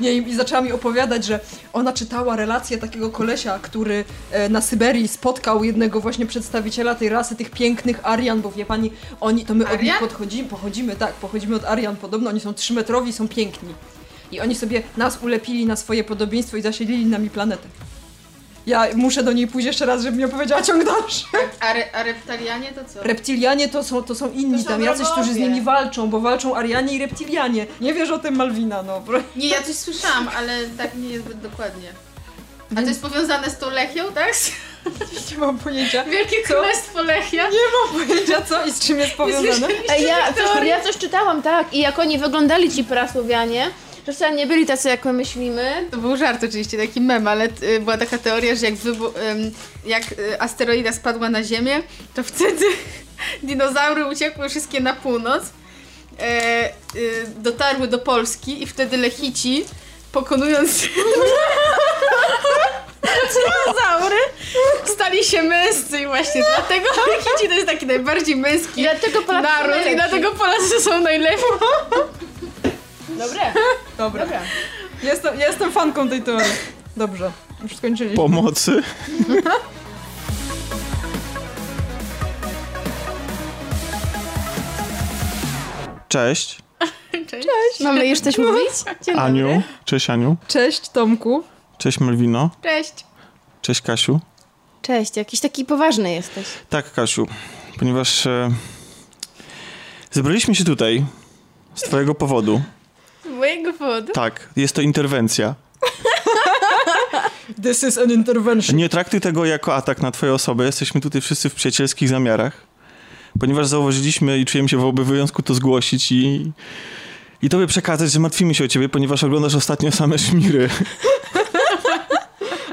Nie, i zaczęła mi opowiadać, że ona czytała relację takiego kolesia, który e, na Syberii spotkał jednego właśnie przedstawiciela tej rasy, tych pięknych Arian, bo wie pani, oni, to my od nich Arian? podchodzimy, pochodzimy, tak, pochodzimy od Arian, podobno oni są trzymetrowi są piękni. I oni sobie nas ulepili na swoje podobieństwo i zasiedlili nami planetę. Ja muszę do niej pójść jeszcze raz, żeby mi opowiedziała ciąg dalszy. A, re, a reptarianie to co? Reptilianie to są, to są inni To są tam, jacyś, którzy z nimi walczą, bo walczą Arianie i Reptilianie. Nie wiesz o tym, Malwina, no. Nie, ja coś słyszałam, ale tak nie jest zbyt dokładnie. A to jest powiązane z tą Lechią, tak? Nie mam pojęcia. Wielkie? Królestwo Lechia? Nie mam pojęcia co i z czym jest powiązane. Ja, coś, ja coś czytałam, tak. I jak oni wyglądali ci prasłowianie, wcale nie byli tacy, jak my myślimy. To był żart oczywiście, taki mem, ale y, była taka teoria, że jak, wybu- ym, jak y, asteroida spadła na Ziemię, to wtedy dinozaury uciekły wszystkie na północ, e, y, dotarły do Polski i wtedy Lechici, pokonując dinozaury, stali się męscy i właśnie dlatego Lechici to jest taki najbardziej męski I dlatego Polacy są naród i najlepsi. dlatego Polacy są najlepsi. Dobre. Dobra. Dobra. Jestem, jestem fanką tej teorii. Dobrze, już skończyliśmy. Pomocy. Cześć. Cześć. Mamy już coś mówić? Dzień dobry. Aniu. Cześć Aniu. Cześć Tomku. Cześć Melwino. Cześć. Cześć Kasiu. Cześć, jakiś taki poważny jesteś. Tak, Kasiu, ponieważ e, zebraliśmy się tutaj z twojego powodu. Z mojego powodu. Tak, jest to interwencja. This is an intervention. Nie traktuj tego jako atak na twoją osobę. Jesteśmy tutaj wszyscy w przyjacielskich zamiarach. Ponieważ zauważyliśmy i czujemy się w obowiązku to zgłosić i, i tobie przekazać, że martwimy się o ciebie, ponieważ oglądasz ostatnio same szmiry.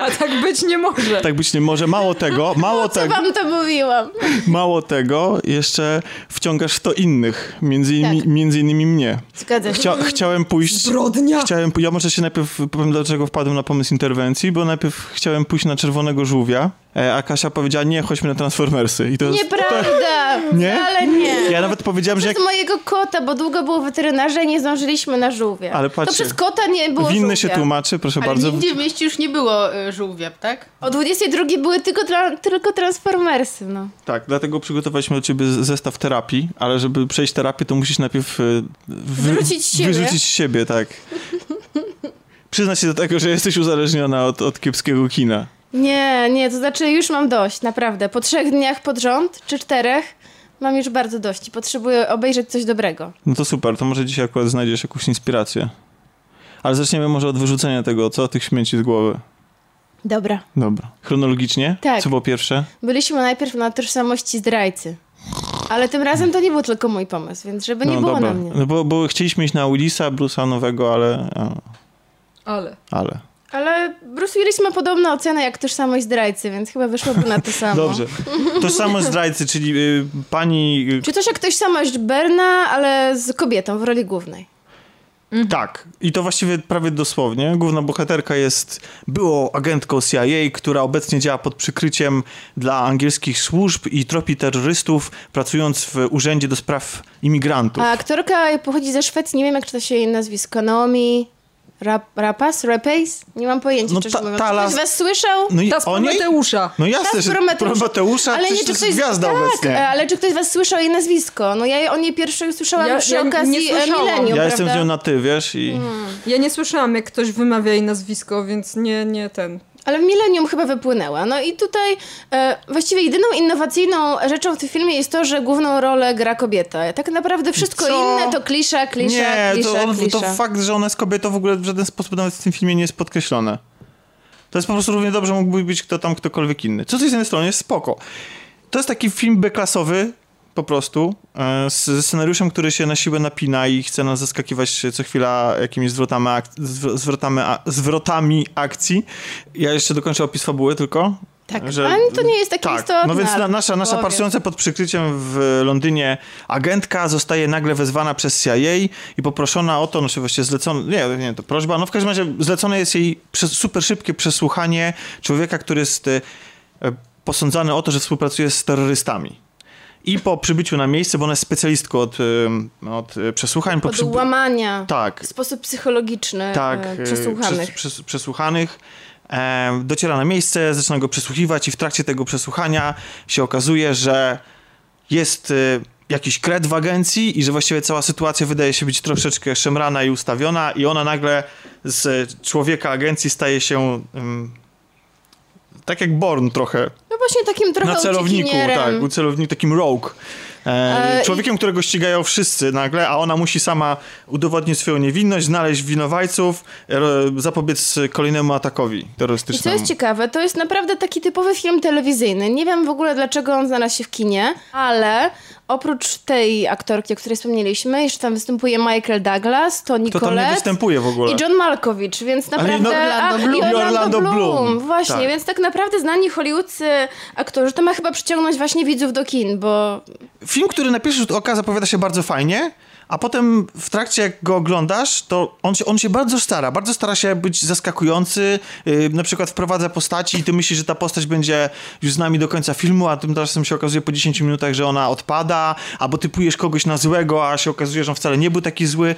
A tak być nie może. Tak być nie może. Mało tego, mało Co tego, wam to mówiłam? mało tego, jeszcze wciągasz w to innych, między innymi, Tak. między innymi mnie. Zgadza się. Chcia, chciałem pójść... Zbrodnia. Chciałem, ja może się najpierw powiem, dlaczego wpadłem na pomysł interwencji, bo najpierw chciałem pójść na czerwonego żółwia, a Kasia powiedziała, nie, chodźmy na Transformersy. I to jest, Nieprawda! Nie? Ale nie. Ja nawet powiedziałem, że jak Przez mojego kota, bo długo było weterynarza i nie zdążyliśmy na żółwia. Ale to patrzcie, przez kota nie było winny żółwia. się tłumaczy, proszę Ale bardzo. nigdzie w mieście już nie było y, żółwia, tak? O 22 były tylko, tra- tylko Transformersy, no. Tak, dlatego przygotowaliśmy dla ciebie zestaw terapii, ale żeby przejść terapię, to musisz najpierw e, wy, Wyrzucić siebie. wyrzucić siebie, tak. Przyznać się do tego, że jesteś uzależniona od, od kiepskiego kina. Nie, nie, to znaczy już mam dość, naprawdę. Po trzech dniach pod rząd, czy czterech, mam już bardzo dość i potrzebuję obejrzeć coś dobrego. No to super, to może dzisiaj akurat znajdziesz jakąś inspirację. Ale zaczniemy może od wyrzucenia tego, co? Tych śmieci z głowy. Dobra. Dobra. Chronologicznie? Tak. Co było pierwsze? Byliśmy najpierw na tożsamości zdrajcy. Ale tym razem to nie był tylko mój pomysł, więc żeby nie no było dobra. na mnie. No bo, bo chcieliśmy iść na Willisa, Bruce'a nowego, ale... A, Ale. ale. Ale Bruce Willis ma podobną ocenę jak tożsamość zdrajcy, więc chyba wyszłoby na to samo. Dobrze. To samo zdrajcy, czyli y, pani... Y, Czy coś jak tożsamość Berna, ale z kobietą w roli głównej. Tak. I to właściwie prawie dosłownie. Główna bohaterka jest byłą agentką CIA, która obecnie działa pod przykryciem dla angielskich służb i tropi terrorystów, pracując w Urzędzie do Spraw Imigrantów. A aktorka pochodzi ze Szwecji, nie wiem jak czyta się jej nazwisko. Naomi Rap, Rapace? Rapace? Nie mam pojęcia, No szczerze ta- mówiąc. ta Czy las- Ktoś was słyszał? No i Ta z? Prometeusza. No jasne, że Prometeusza. Prometeusza Ale nie, czy ktoś... gwiazda tak, obecnie. ale czy ktoś z was słyszał jej nazwisko? No ja o niej pierwszej usłyszałam Ja- przy ja nie okazji e, słyszałam. Millennium, Ja prawda? jestem z nią na ty, wiesz, i... Ja nie słyszałam, jak ktoś wymawia jej nazwisko, więc nie, nie ten. Ale w Millennium chyba wypłynęła. No i tutaj e, właściwie jedyną innowacyjną rzeczą w tym filmie jest to, że główną rolę gra kobieta. Tak naprawdę wszystko Co? inne to klisza, klisza, Nie, klisza, to, on, klisza. to fakt, że ona jest kobietą w ogóle w żaden sposób nawet w tym filmie nie jest podkreślone. To jest po prostu równie dobrze mógłby być kto tam, ktokolwiek inny. Co z jednej strony jest spoko. To jest taki film B-klasowy, po prostu, e, z ze scenariuszem, który się na siłę napina i chce nas zaskakiwać co chwila jakimiś zwrotami, ak- zwr- zwrotami, a- zwrotami akcji. Ja jeszcze dokończę opis fabuły tylko. Tak, ale to nie jest takie tak. istotne. No więc na, nasza, nasza pracująca pod przykryciem w Londynie agentka zostaje nagle wezwana przez CIA i poproszona o to, no czy właściwie zlecone, nie, nie, to prośba, no w każdym razie zlecone jest jej super szybkie przesłuchanie człowieka, który jest e, posądzany o to, że współpracuje z terrorystami. I po przybyciu na miejsce, bo ona jest specjalistką od, od y, przesłuchań. Po Od przyby- łamania Tak, w sposób psychologiczny tak, e, y, przesłuchanych. Przes, przes, przesłuchanych. E, dociera na miejsce, zaczyna go przesłuchiwać i w trakcie tego przesłuchania się okazuje, że jest y, jakiś kret w agencji i że właściwie cała sytuacja wydaje się być troszeczkę szemrana i ustawiona i ona nagle z człowieka agencji staje się tak jak Born trochę, No właśnie takim trochę na celowniku, tak, u celowniku takim rogue. E, E, człowiekiem, którego ścigają wszyscy nagle, a ona musi sama udowodnić swoją niewinność, znaleźć winowajców, ro, zapobiec kolejnemu atakowi I co terrorystycznemu. jest ciekawe, to jest naprawdę taki typowy film telewizyjny. Nie wiem w ogóle, dlaczego on znalazł się w kinie, ale oprócz tej aktorki, o której wspomnieliśmy, jeszcze tam występuje Michael Douglas, Tony Kto tam nie Collette występuje w ogóle? i John Malkovich, więc Ale naprawdę... no- Orlando Bloom. I I Orlando, Orlando Bloom. Bloom. Właśnie, Tak. więc tak naprawdę znani hollywoodzcy aktorzy, to ma chyba przyciągnąć właśnie widzów do kin, bo Film, który na pierwszy rzut oka zapowiada się bardzo fajnie, a potem w trakcie jak go oglądasz, to on się, on się bardzo stara, bardzo stara się być zaskakujący, yy, na przykład wprowadza postaci i ty myślisz, że ta postać będzie już z nami do końca filmu, a tymczasem się okazuje po 10 minutach, że ona odpada, albo typujesz kogoś na złego, a się okazuje, że on wcale nie był taki zły.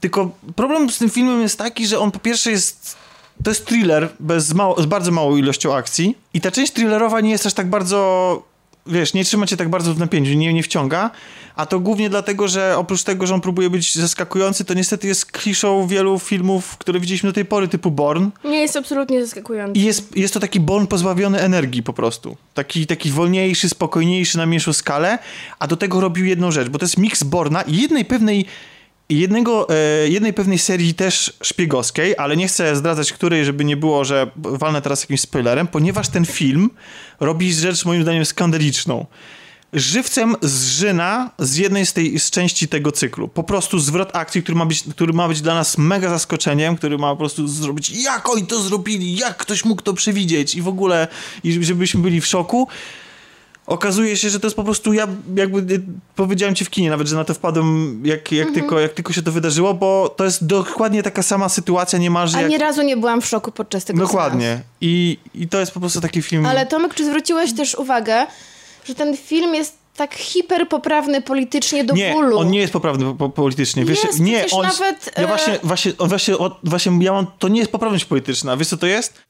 Tylko problem z tym filmem jest taki, że on po pierwsze jest to jest thriller bez mało, z bardzo małą ilością akcji i ta część thrillerowa nie jest aż tak bardzo, wiesz, nie trzyma cię tak bardzo w napięciu, nie, nie wciąga, a to głównie dlatego, że oprócz tego, że on próbuje być zaskakujący, to niestety jest kliszą wielu filmów, które widzieliśmy do tej pory, typu Born nie jest absolutnie zaskakujący. i jest, jest to taki Born pozbawiony energii po prostu. Taki, taki wolniejszy, spokojniejszy na mniejszą skalę, a do tego robił jedną rzecz, bo to jest miks Borna i jednej pewnej jednego, e, jednej pewnej serii też szpiegowskiej, ale nie chcę zdradzać której, żeby nie było, że walnę teraz jakimś spoilerem, ponieważ ten film robi rzecz moim zdaniem skandaliczną. Żywcem zżyna z jednej z, tej, z części tego cyklu. Po prostu zwrot akcji, który ma, być, który ma być dla nas mega zaskoczeniem, który ma po prostu zrobić, jak oni to zrobili, jak ktoś mógł to przewidzieć i w ogóle, i żebyśmy byli w szoku. Okazuje się, że to jest po prostu, ja jakby y, powiedziałem ci w kinie nawet, że na to wpadłem, jak, jak, tylko, jak tylko się to wydarzyło, bo to jest dokładnie taka sama sytuacja niemalże Ani jak... razu nie byłam w szoku podczas tego Dokładnie. I, I to jest po prostu taki film... Ale Tomek, czy zwróciłeś też uwagę, że ten film jest tak hiperpoprawny politycznie do nie, bólu? on nie jest poprawny po, po, politycznie. Wiesz, Jest, nie, on, nawet, Ja e- właśnie, właśnie, on właśnie, właśnie ja mam, to nie jest poprawność polityczna. Wiesz co to jest?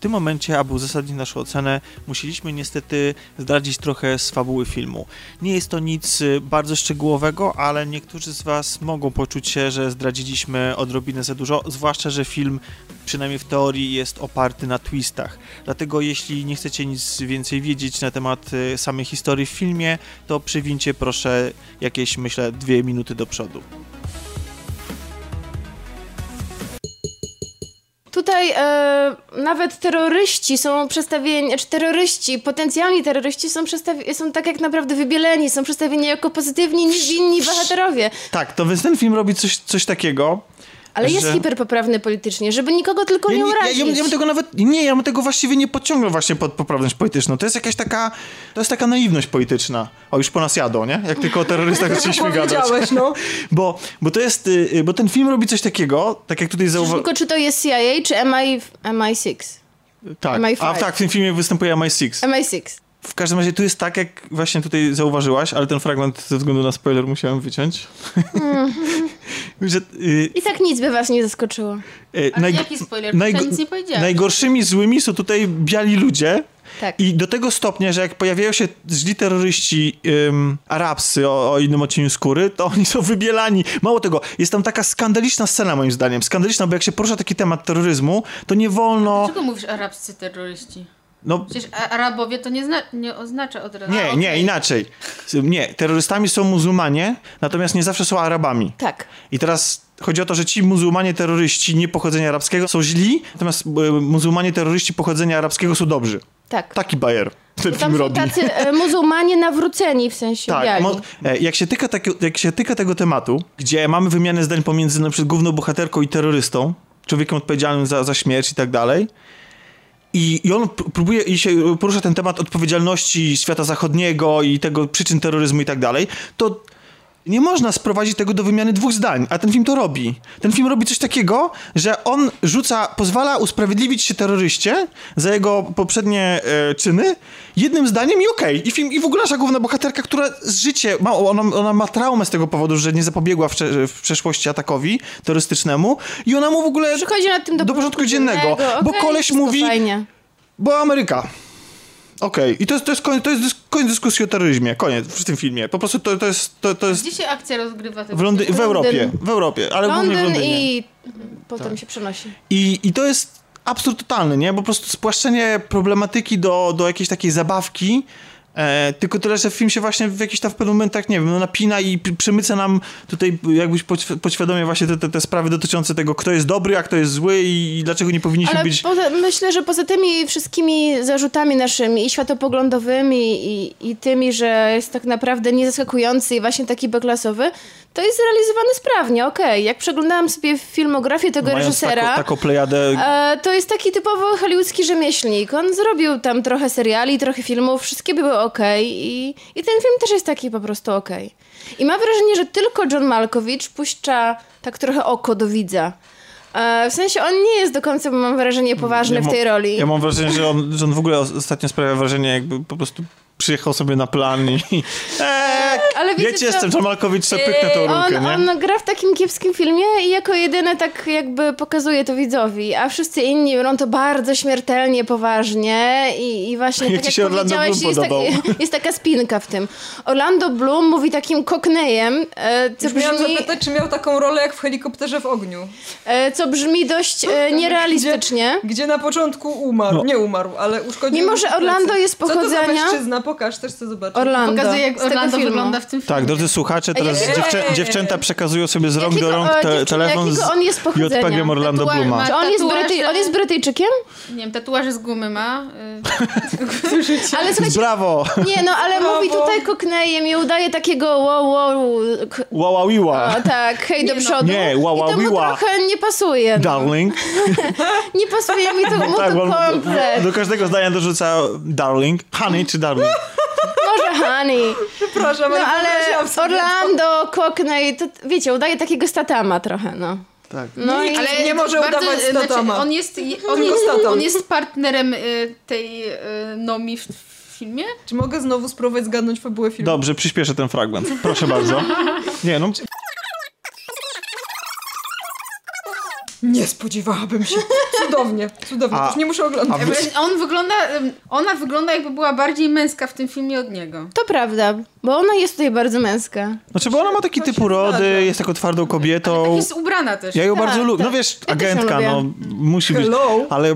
W tym momencie, aby uzasadnić naszą ocenę, musieliśmy niestety zdradzić trochę z fabuły filmu. Nie jest to nic y, bardzo szczegółowego, ale niektórzy z Was mogą poczuć się, że zdradziliśmy odrobinę za dużo, zwłaszcza, że film, przynajmniej w teorii, jest oparty na twistach. Dlatego jeśli nie chcecie nic więcej wiedzieć na temat y, samej historii w filmie, to przywincie proszę jakieś, myślę, dwie minuty do przodu. Tutaj e, nawet terroryści są przedstawieni, czy terroryści, potencjalni terroryści są, są tak jak naprawdę wybieleni, są przedstawieni jako pozytywni, niewinni bohaterowie. Tak, to więc ten film robi coś, coś takiego. Ale jest że- hiperpoprawny politycznie, żeby nikogo tylko nie, ja, urazić. ja, ja, ja bym tego nawet. Nie, ja bym tego właściwie nie podciągnął właśnie pod poprawność polityczną. To jest jakaś taka. To jest taka naiwność polityczna. O, już po nas jadą, nie? Jak tylko o terrorystach zaczęliśmy gadać. No. Bo, bo to jest. y, Bo ten film robi coś takiego, tak jak tutaj zauważyłem. Tylko czy to jest CIA, czy MI, MI6? Tak. MI5. A tak, w tym filmie występuje MI6. MI6. W każdym razie tu jest tak, jak właśnie tutaj zauważyłaś, ale ten fragment ze względu na spoiler musiałem wyciąć. że, y, I tak nic by was nie zaskoczyło. y, Ale jaki spoiler? Najgo- nic nie powiedziałem. Najgorszymi złymi są tutaj biali ludzie. Tak. I do tego stopnia, że jak pojawiają się źli terroryści ym, arabscy o, o innym odcieniu skóry, to oni są wybielani. Mało tego, jest tam taka skandaliczna scena moim zdaniem. Skandaliczna, bo jak się porusza taki temat terroryzmu, to nie wolno... Dlaczego mówisz arabscy terroryści? No, Przecież a- Arabowie to nie, zna- nie oznacza od razu. nie, A, nie, inaczej. Nie, terrorystami są muzułmanie, natomiast nie zawsze są Arabami. Tak. I teraz chodzi o to, że ci muzułmanie terroryści nie pochodzenia arabskiego są źli, natomiast y, muzułmanie terroryści pochodzenia arabskiego są dobrzy. Tak. Taki bajer ten Tam film robi. tacy e, muzułmanie nawróceni, w sensie Tak, biali. mo- e, jak się, tyka takie, jak się tyka tego tematu, gdzie mamy wymianę zdań pomiędzy na przykład główną bohaterką i terrorystą, człowiekiem odpowiedzialnym za, za śmierć i tak dalej, i, i on próbuje i się porusza ten temat odpowiedzialności świata zachodniego i tego przyczyn terroryzmu i tak dalej, to Nie można sprowadzić tego do wymiany dwóch zdań, a ten film to robi. Ten film robi coś takiego, że on rzuca, pozwala usprawiedliwić się terroryście za jego poprzednie e, czyny jednym zdaniem i okej. I film, i w ogóle nasza główna bohaterka, która z życie, ma, ona, ona ma traumę z tego powodu, że nie zapobiegła w, w przeszłości atakowi terrorystycznemu i ona mu w ogóle Przychodzi na tym do, do porządku dziennego, bo okej, koleś wszystko mówi, Fajnie. bo Ameryka. Okej, i to jest, to, jest koniec, to jest koniec dyskusji o terroryzmie, koniec w tym filmie. Po prostu to, to jest, to, to jest Gdzie się akcja rozgrywa? w, Londy- w Londyn. Europie, w Europie, ale głównie w Londyn Londynie. i potem się przenosi. I, I to jest absurd totalny, nie? Po prostu spłaszczenie problematyki do, do jakiejś takiej zabawki, e, tylko tyle, że film się właśnie w jakichś tam w pewnych momentach, nie wiem, no napina i przemyca nam tutaj jakbyś podświ- podświadomie właśnie te, te, te sprawy dotyczące tego, kto jest dobry, a kto jest zły i, i dlaczego nie powinniśmy Ale być... poza, myślę, że poza tymi wszystkimi zarzutami naszymi i światopoglądowymi i, i tymi, że jest tak naprawdę niezaskakujący i właśnie taki beklasowy, to jest zrealizowany sprawnie, okej. Jak przeglądałam sobie filmografię tego Mając reżysera... taką, taką plejadę E, to jest taki typowo hollywoodzki rzemieślnik. On zrobił tam trochę seriali, trochę filmów, wszystkie były okej i, i ten film też jest taki po prostu okej. I mam wrażenie, że tylko John Malkovich puszcza tak trochę oko do widza. E, w sensie on nie jest do końca, mam wrażenie, poważny Ja w tej roli. Ja mam wrażenie, że on, że on w ogóle os- ostatnio sprawia wrażenie, jakby po prostu przyjechał sobie na plan i... Eee, Ale wiecie wiecie, co? jestem John Malkowicz, sobie pyknę tą on, rurkę, nie? on gra w takim kiepskim filmie i jako jedyny tak jakby pokazuje to widzowi, a wszyscy inni biorą to bardzo śmiertelnie, poważnie i, i właśnie Jak tak ci jak się Orlando powiedziałeś, Bloom jest, tak, jest taka spinka w tym. Orlando Bloom mówi takim koknejem, e, co Już brzmi, zapytać, czy miał taką rolę jak w helikopterze w ogniu. e, co brzmi dość e, nierealistycznie. Gdzie na początku umarł. No. Nie umarł, ale uszkodził Mimo, że. Orlando jest Co to za pochodzenia- mężczyzna? Pokaż, też chcę zobaczyć. Orlando. Pokazuje, jak Orlando wygląda w tym filmie. Tak, drodzy słuchacze, teraz dziewczę, dziewczęta przekazują sobie z rąk Jakiego- do rąk te, telefon z on jest pochodzenia? JPG Orlando Tatuaż Bluma. ma- Czy on jest, Brytyj, on jest Brytyjczykiem? Nie wiem, tatuaże z gumy ma. y, Ale słuchajcie, Brawo! nie no, ale Brawo. mówi tutaj koknejem i udaje takiego wow, wow, k- Łaławiła. A, tak, hej do Nie no. przodu. Nie, ła, ła, I to trochę nie pasuje. No. Darling. Nie pasuje mi to, mu Tak, to komplet. do każdego zdania dorzuca darling. Honey czy darling? Może honey. Przepraszam, No ale, Orlando, Cockney, to wiecie, udaje takiego statama trochę, no. Tak. No i Ale nie może udawać statama. on jest, on jest, on jest partnerem y, tej y, Nomi w, w filmie. Czy mogę znowu spróbować zgadnąć fabułę filmu? Dobrze, przyspieszę ten fragment. Proszę bardzo. Nie, no. Nie spodziewałabym się. Cudownie, cudownie. A- Już nie muszę oglądać. wy- On wygląda, ona wygląda jakby była bardziej męska w tym filmie od niego. to prawda, bo ona jest tutaj bardzo męska. Znaczy, bo ona ma taki To typ się urody, zdarza. jest taką twardą kobietą. Tak jest ubrana też. Ja ją Tak, bardzo lubię. tak. No wiesz, Ja agentka, no musi być. Hello. Ale.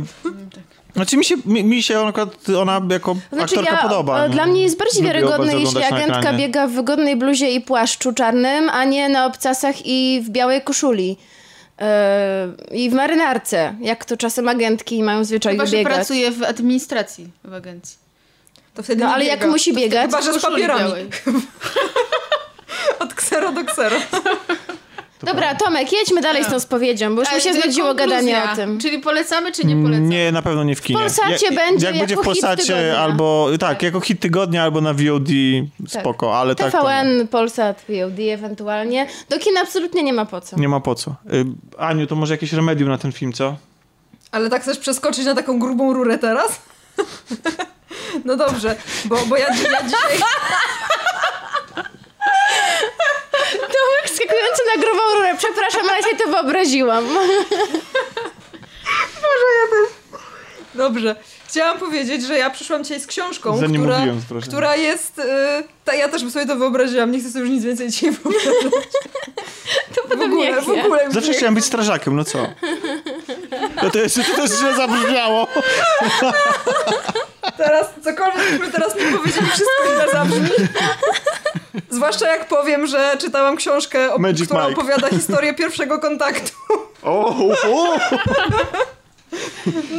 Znaczy mi się, mi, mi się na przykład ona jako Znaczy aktorka ja, podoba. e? Dla mnie jest bardziej wiarygodne, jeśli agentka biega w wygodnej bluzie i płaszczu czarnym, a nie na obcasach i w białej koszuli. E, I w marynarce, jak to czasem agentki mają zwyczaj Chyba, że biegać. pracuje w administracji w agencji. To wtedy No nie ale jak biega. musi biegać? Chyba, że z papierami. Od ksero do ksero. Dobra, Tomek, jedźmy dalej z tą spowiedzią, bo już mi się znudziło gadanie o tym. Czyli polecamy, czy nie polecamy? Nie, na pewno nie w kinie. Polsacie Jak- będzie Jak będzie w Polsacie albo, tak, jako hit tygodnia albo na VOD, spoko, ale tak to nie. TVN, Polsat, VOD ewentualnie. Do kina absolutnie nie ma po co. nie ma po co. Y, Aniu, to może jakieś remedium na ten film, co? Ale tak chcesz przeskoczyć na taką grubą rurę teraz? No dobrze, bo, bo ja, ja dzisiaj... Tomek skakujący na grubą rurę. Przepraszam, ale się to wyobraziłam. Dobrze. Chciałam powiedzieć, że ja przyszłam dzisiaj z książką, która, mówiłem, która jest... Y, ta, ja też bym sobie to wyobraziłam, nie chcę sobie już nic więcej dzisiaj wyobrażać. To W potem ogóle, w ogóle. już Zawsze nie chciałem być strażakiem, no co? No to jest, to jest źle zabrzmiało. Teraz, cokolwiek byśmy teraz nie powiedzieli, wszystko źle zabrzmi. Zwłaszcza jak powiem, że czytałam książkę, o, Magic która Mike. opowiada historię pierwszego kontaktu. O, o, o.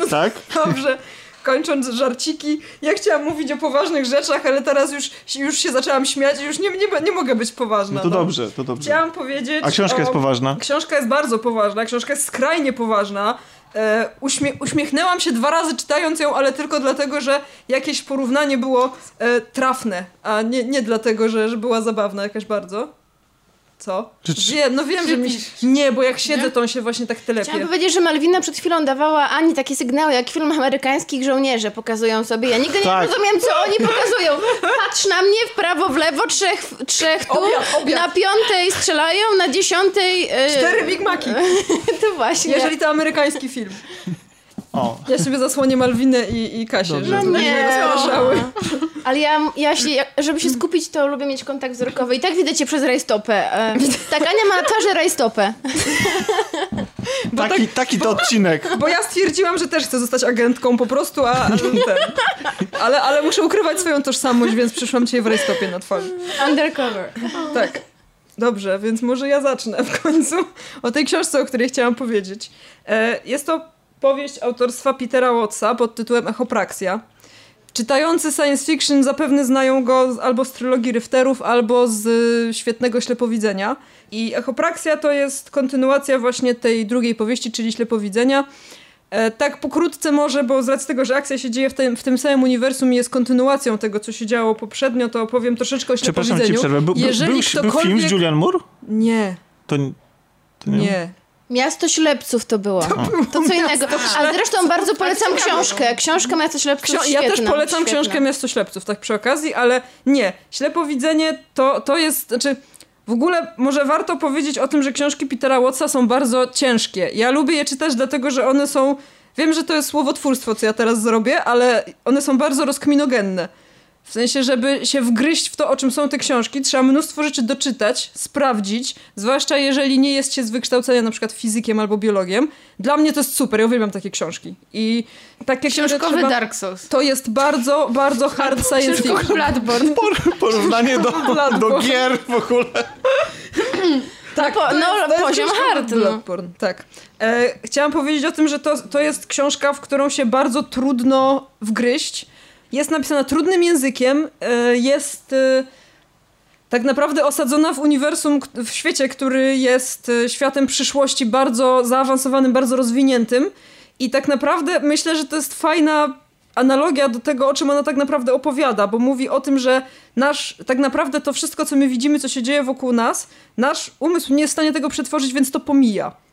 Tak? Dobrze. Kończąc żarciki, ja chciałam mówić o poważnych rzeczach, ale teraz już, już się zaczęłam śmiać i już nie, nie, nie mogę być poważna. No to no. dobrze, to dobrze. Chciałam powiedzieć. A książka o... jest poważna? Książka jest bardzo poważna, książka jest skrajnie poważna. E, uśmie uśmiechnęłam się dwa razy czytając ją, ale tylko dlatego, że jakieś porównanie było e, trafne, a nie, nie dlatego, że, że była zabawna jakaś bardzo. Co? Czy- czy- Wiem, no wiem, że mi... Nie, bo jak siedzę, Nie? to on się właśnie tak Chciałam telepie. powiedzieć, że Malwina przed chwilą dawała Ani takie sygnały, jak w filmach amerykańskich żołnierze pokazują sobie. Ja nigdy Tak. nie rozumiem, co oni pokazują. Patrz na mnie, w prawo, w lewo, trzech, trzech tu, Obiad, obiad. na piątej strzelają, na dziesiątej... e, Cztery Big Maci, To właśnie. jeżeli to amerykański film. O. Ja sobie zasłonię Malwinę i, i Kasię, Dobrze. żeby No mnie nie. rozpraszały. Ale ja, ja się, ja, żeby się skupić, to lubię mieć kontakt wzrokowy. I tak widzę cię przez rajstopę. E, tak, Ania ma na twarzy rajstopę. Taki, taki to odcinek. Bo ja stwierdziłam, że też chcę zostać agentką po prostu, a. Ale, ale muszę ukrywać swoją tożsamość, więc przyszłam cię w rajstopie na twarzy. Undercover. Tak. Dobrze, więc może ja zacznę w końcu o tej książce, o której chciałam powiedzieć. E, Jest to powieść autorstwa Petera Wattsa pod tytułem Echopraksja. Czytający science fiction zapewne znają go albo z trylogii Ryfterów, albo z y, świetnego Ślepowidzenia. I Echopraksja to jest kontynuacja właśnie tej drugiej powieści, czyli Ślepowidzenia. E, tak pokrótce może, bo z racji tego, że akcja się dzieje w tym, w tym samym uniwersum i jest kontynuacją tego, co się działo poprzednio, to opowiem troszeczkę o Przepraszam Ślepowidzeniu. ci przerwę. Był, był, Jeżeli był, był film ktokolwiek... z Julian Moore? Nie, To, to nie. nie. Miasto Ślepców to było. To, co innego. A zresztą bardzo polecam książkę. Książka Miasto Ślepców świetna. ja też polecam świetna. książkę Miasto Ślepców, tak przy okazji, ale nie. Ślepowidzenie to, to jest, znaczy w ogóle może warto powiedzieć o tym, że książki Petera Wattsa są bardzo ciężkie. Ja lubię je czytać dlatego, że one są, wiem, że to jest słowotwórstwo, co ja teraz zrobię, ale one są bardzo rozkminogenne. W sensie, żeby się wgryźć w to, o czym są te książki, trzeba mnóstwo rzeczy doczytać, sprawdzić, zwłaszcza jeżeli nie jest się z wykształcenia na przykład fizykiem albo biologiem. Dla mnie to jest super, ja uwielbiam takie książki. I takie książki Książkowy trzeba... Dark Souls. To jest bardzo, bardzo hard science fiction. Bloodborne. Por- Porównanie do, do gier w ogóle. Tak, po- to no, jest, poziom hard, no. Tak. E, chciałam powiedzieć o tym, że to, to jest książka, w którą się bardzo trudno wgryźć. Jest napisana trudnym językiem, e, jest e, tak naprawdę osadzona w uniwersum, w świecie, który jest e, światem przyszłości bardzo zaawansowanym, bardzo rozwiniętym. I tak naprawdę myślę, że to jest fajna analogia do tego, o czym ona tak naprawdę opowiada, bo mówi o tym, że nasz, tak naprawdę to wszystko, co my widzimy, co się dzieje wokół nas, nasz umysł nie jest w stanie tego przetworzyć, więc to pomija.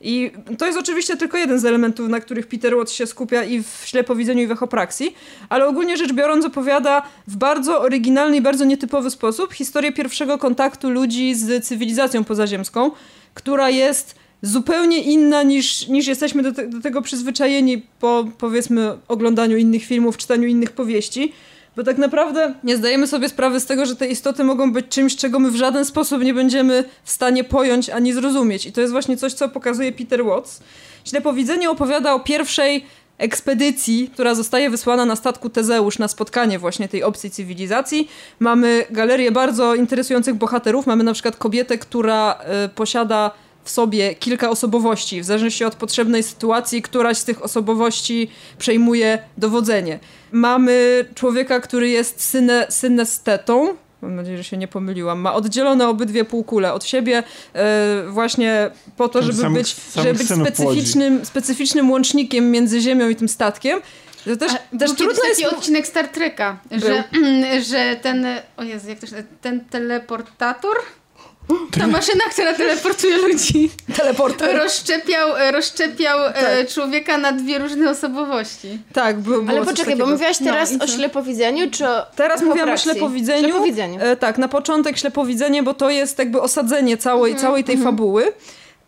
I to jest oczywiście tylko jeden z elementów, na których Peter Watts się skupia i w ślepowidzeniu, i w echopraksji, ale ogólnie rzecz biorąc opowiada w bardzo oryginalny i bardzo nietypowy sposób historię pierwszego kontaktu ludzi z cywilizacją pozaziemską, która jest zupełnie inna niż, niż jesteśmy do, te, do tego przyzwyczajeni po powiedzmy oglądaniu innych filmów, czytaniu innych powieści. Bo tak naprawdę nie zdajemy sobie sprawy z tego, że te istoty mogą być czymś, czego my w żaden sposób nie będziemy w stanie pojąć ani zrozumieć. I to jest właśnie coś, co pokazuje Peter Watts. Ślepowidzenie opowiada o pierwszej ekspedycji, która zostaje wysłana na statku Tezeusz na spotkanie właśnie tej obcej cywilizacji. Mamy galerię bardzo interesujących bohaterów. Mamy na przykład kobietę, która y, posiada w sobie kilka osobowości. W zależności od potrzebnej sytuacji, któraś z tych osobowości przejmuje dowodzenie. Mamy człowieka, który jest syne, synestetą. Mam nadzieję, że się nie pomyliłam. Ma oddzielone obydwie półkule od siebie e, właśnie po to, żeby sam- być, sam żeby być specyficznym, specyficznym łącznikiem między Ziemią i tym statkiem. To też, A też trudno kiedyś jest... taki odcinek Star Treka, że, że ten, o Jezu, jak to się ten teleportator, ta maszyna, która teleportuje ludzi, Teleporter. rozszczepiał, rozszczepiał e, Tak. człowieka na dwie różne osobowości. Tak, było, było Ale poczekaj, bo mówiłaś teraz No, o ślepowidzeniu, czy o Teraz mówiłam o ślepowidzeniu. Ślepowidzeniu. E, tak, na początek ślepowidzenie, bo to jest jakby osadzenie całej, całej tej fabuły.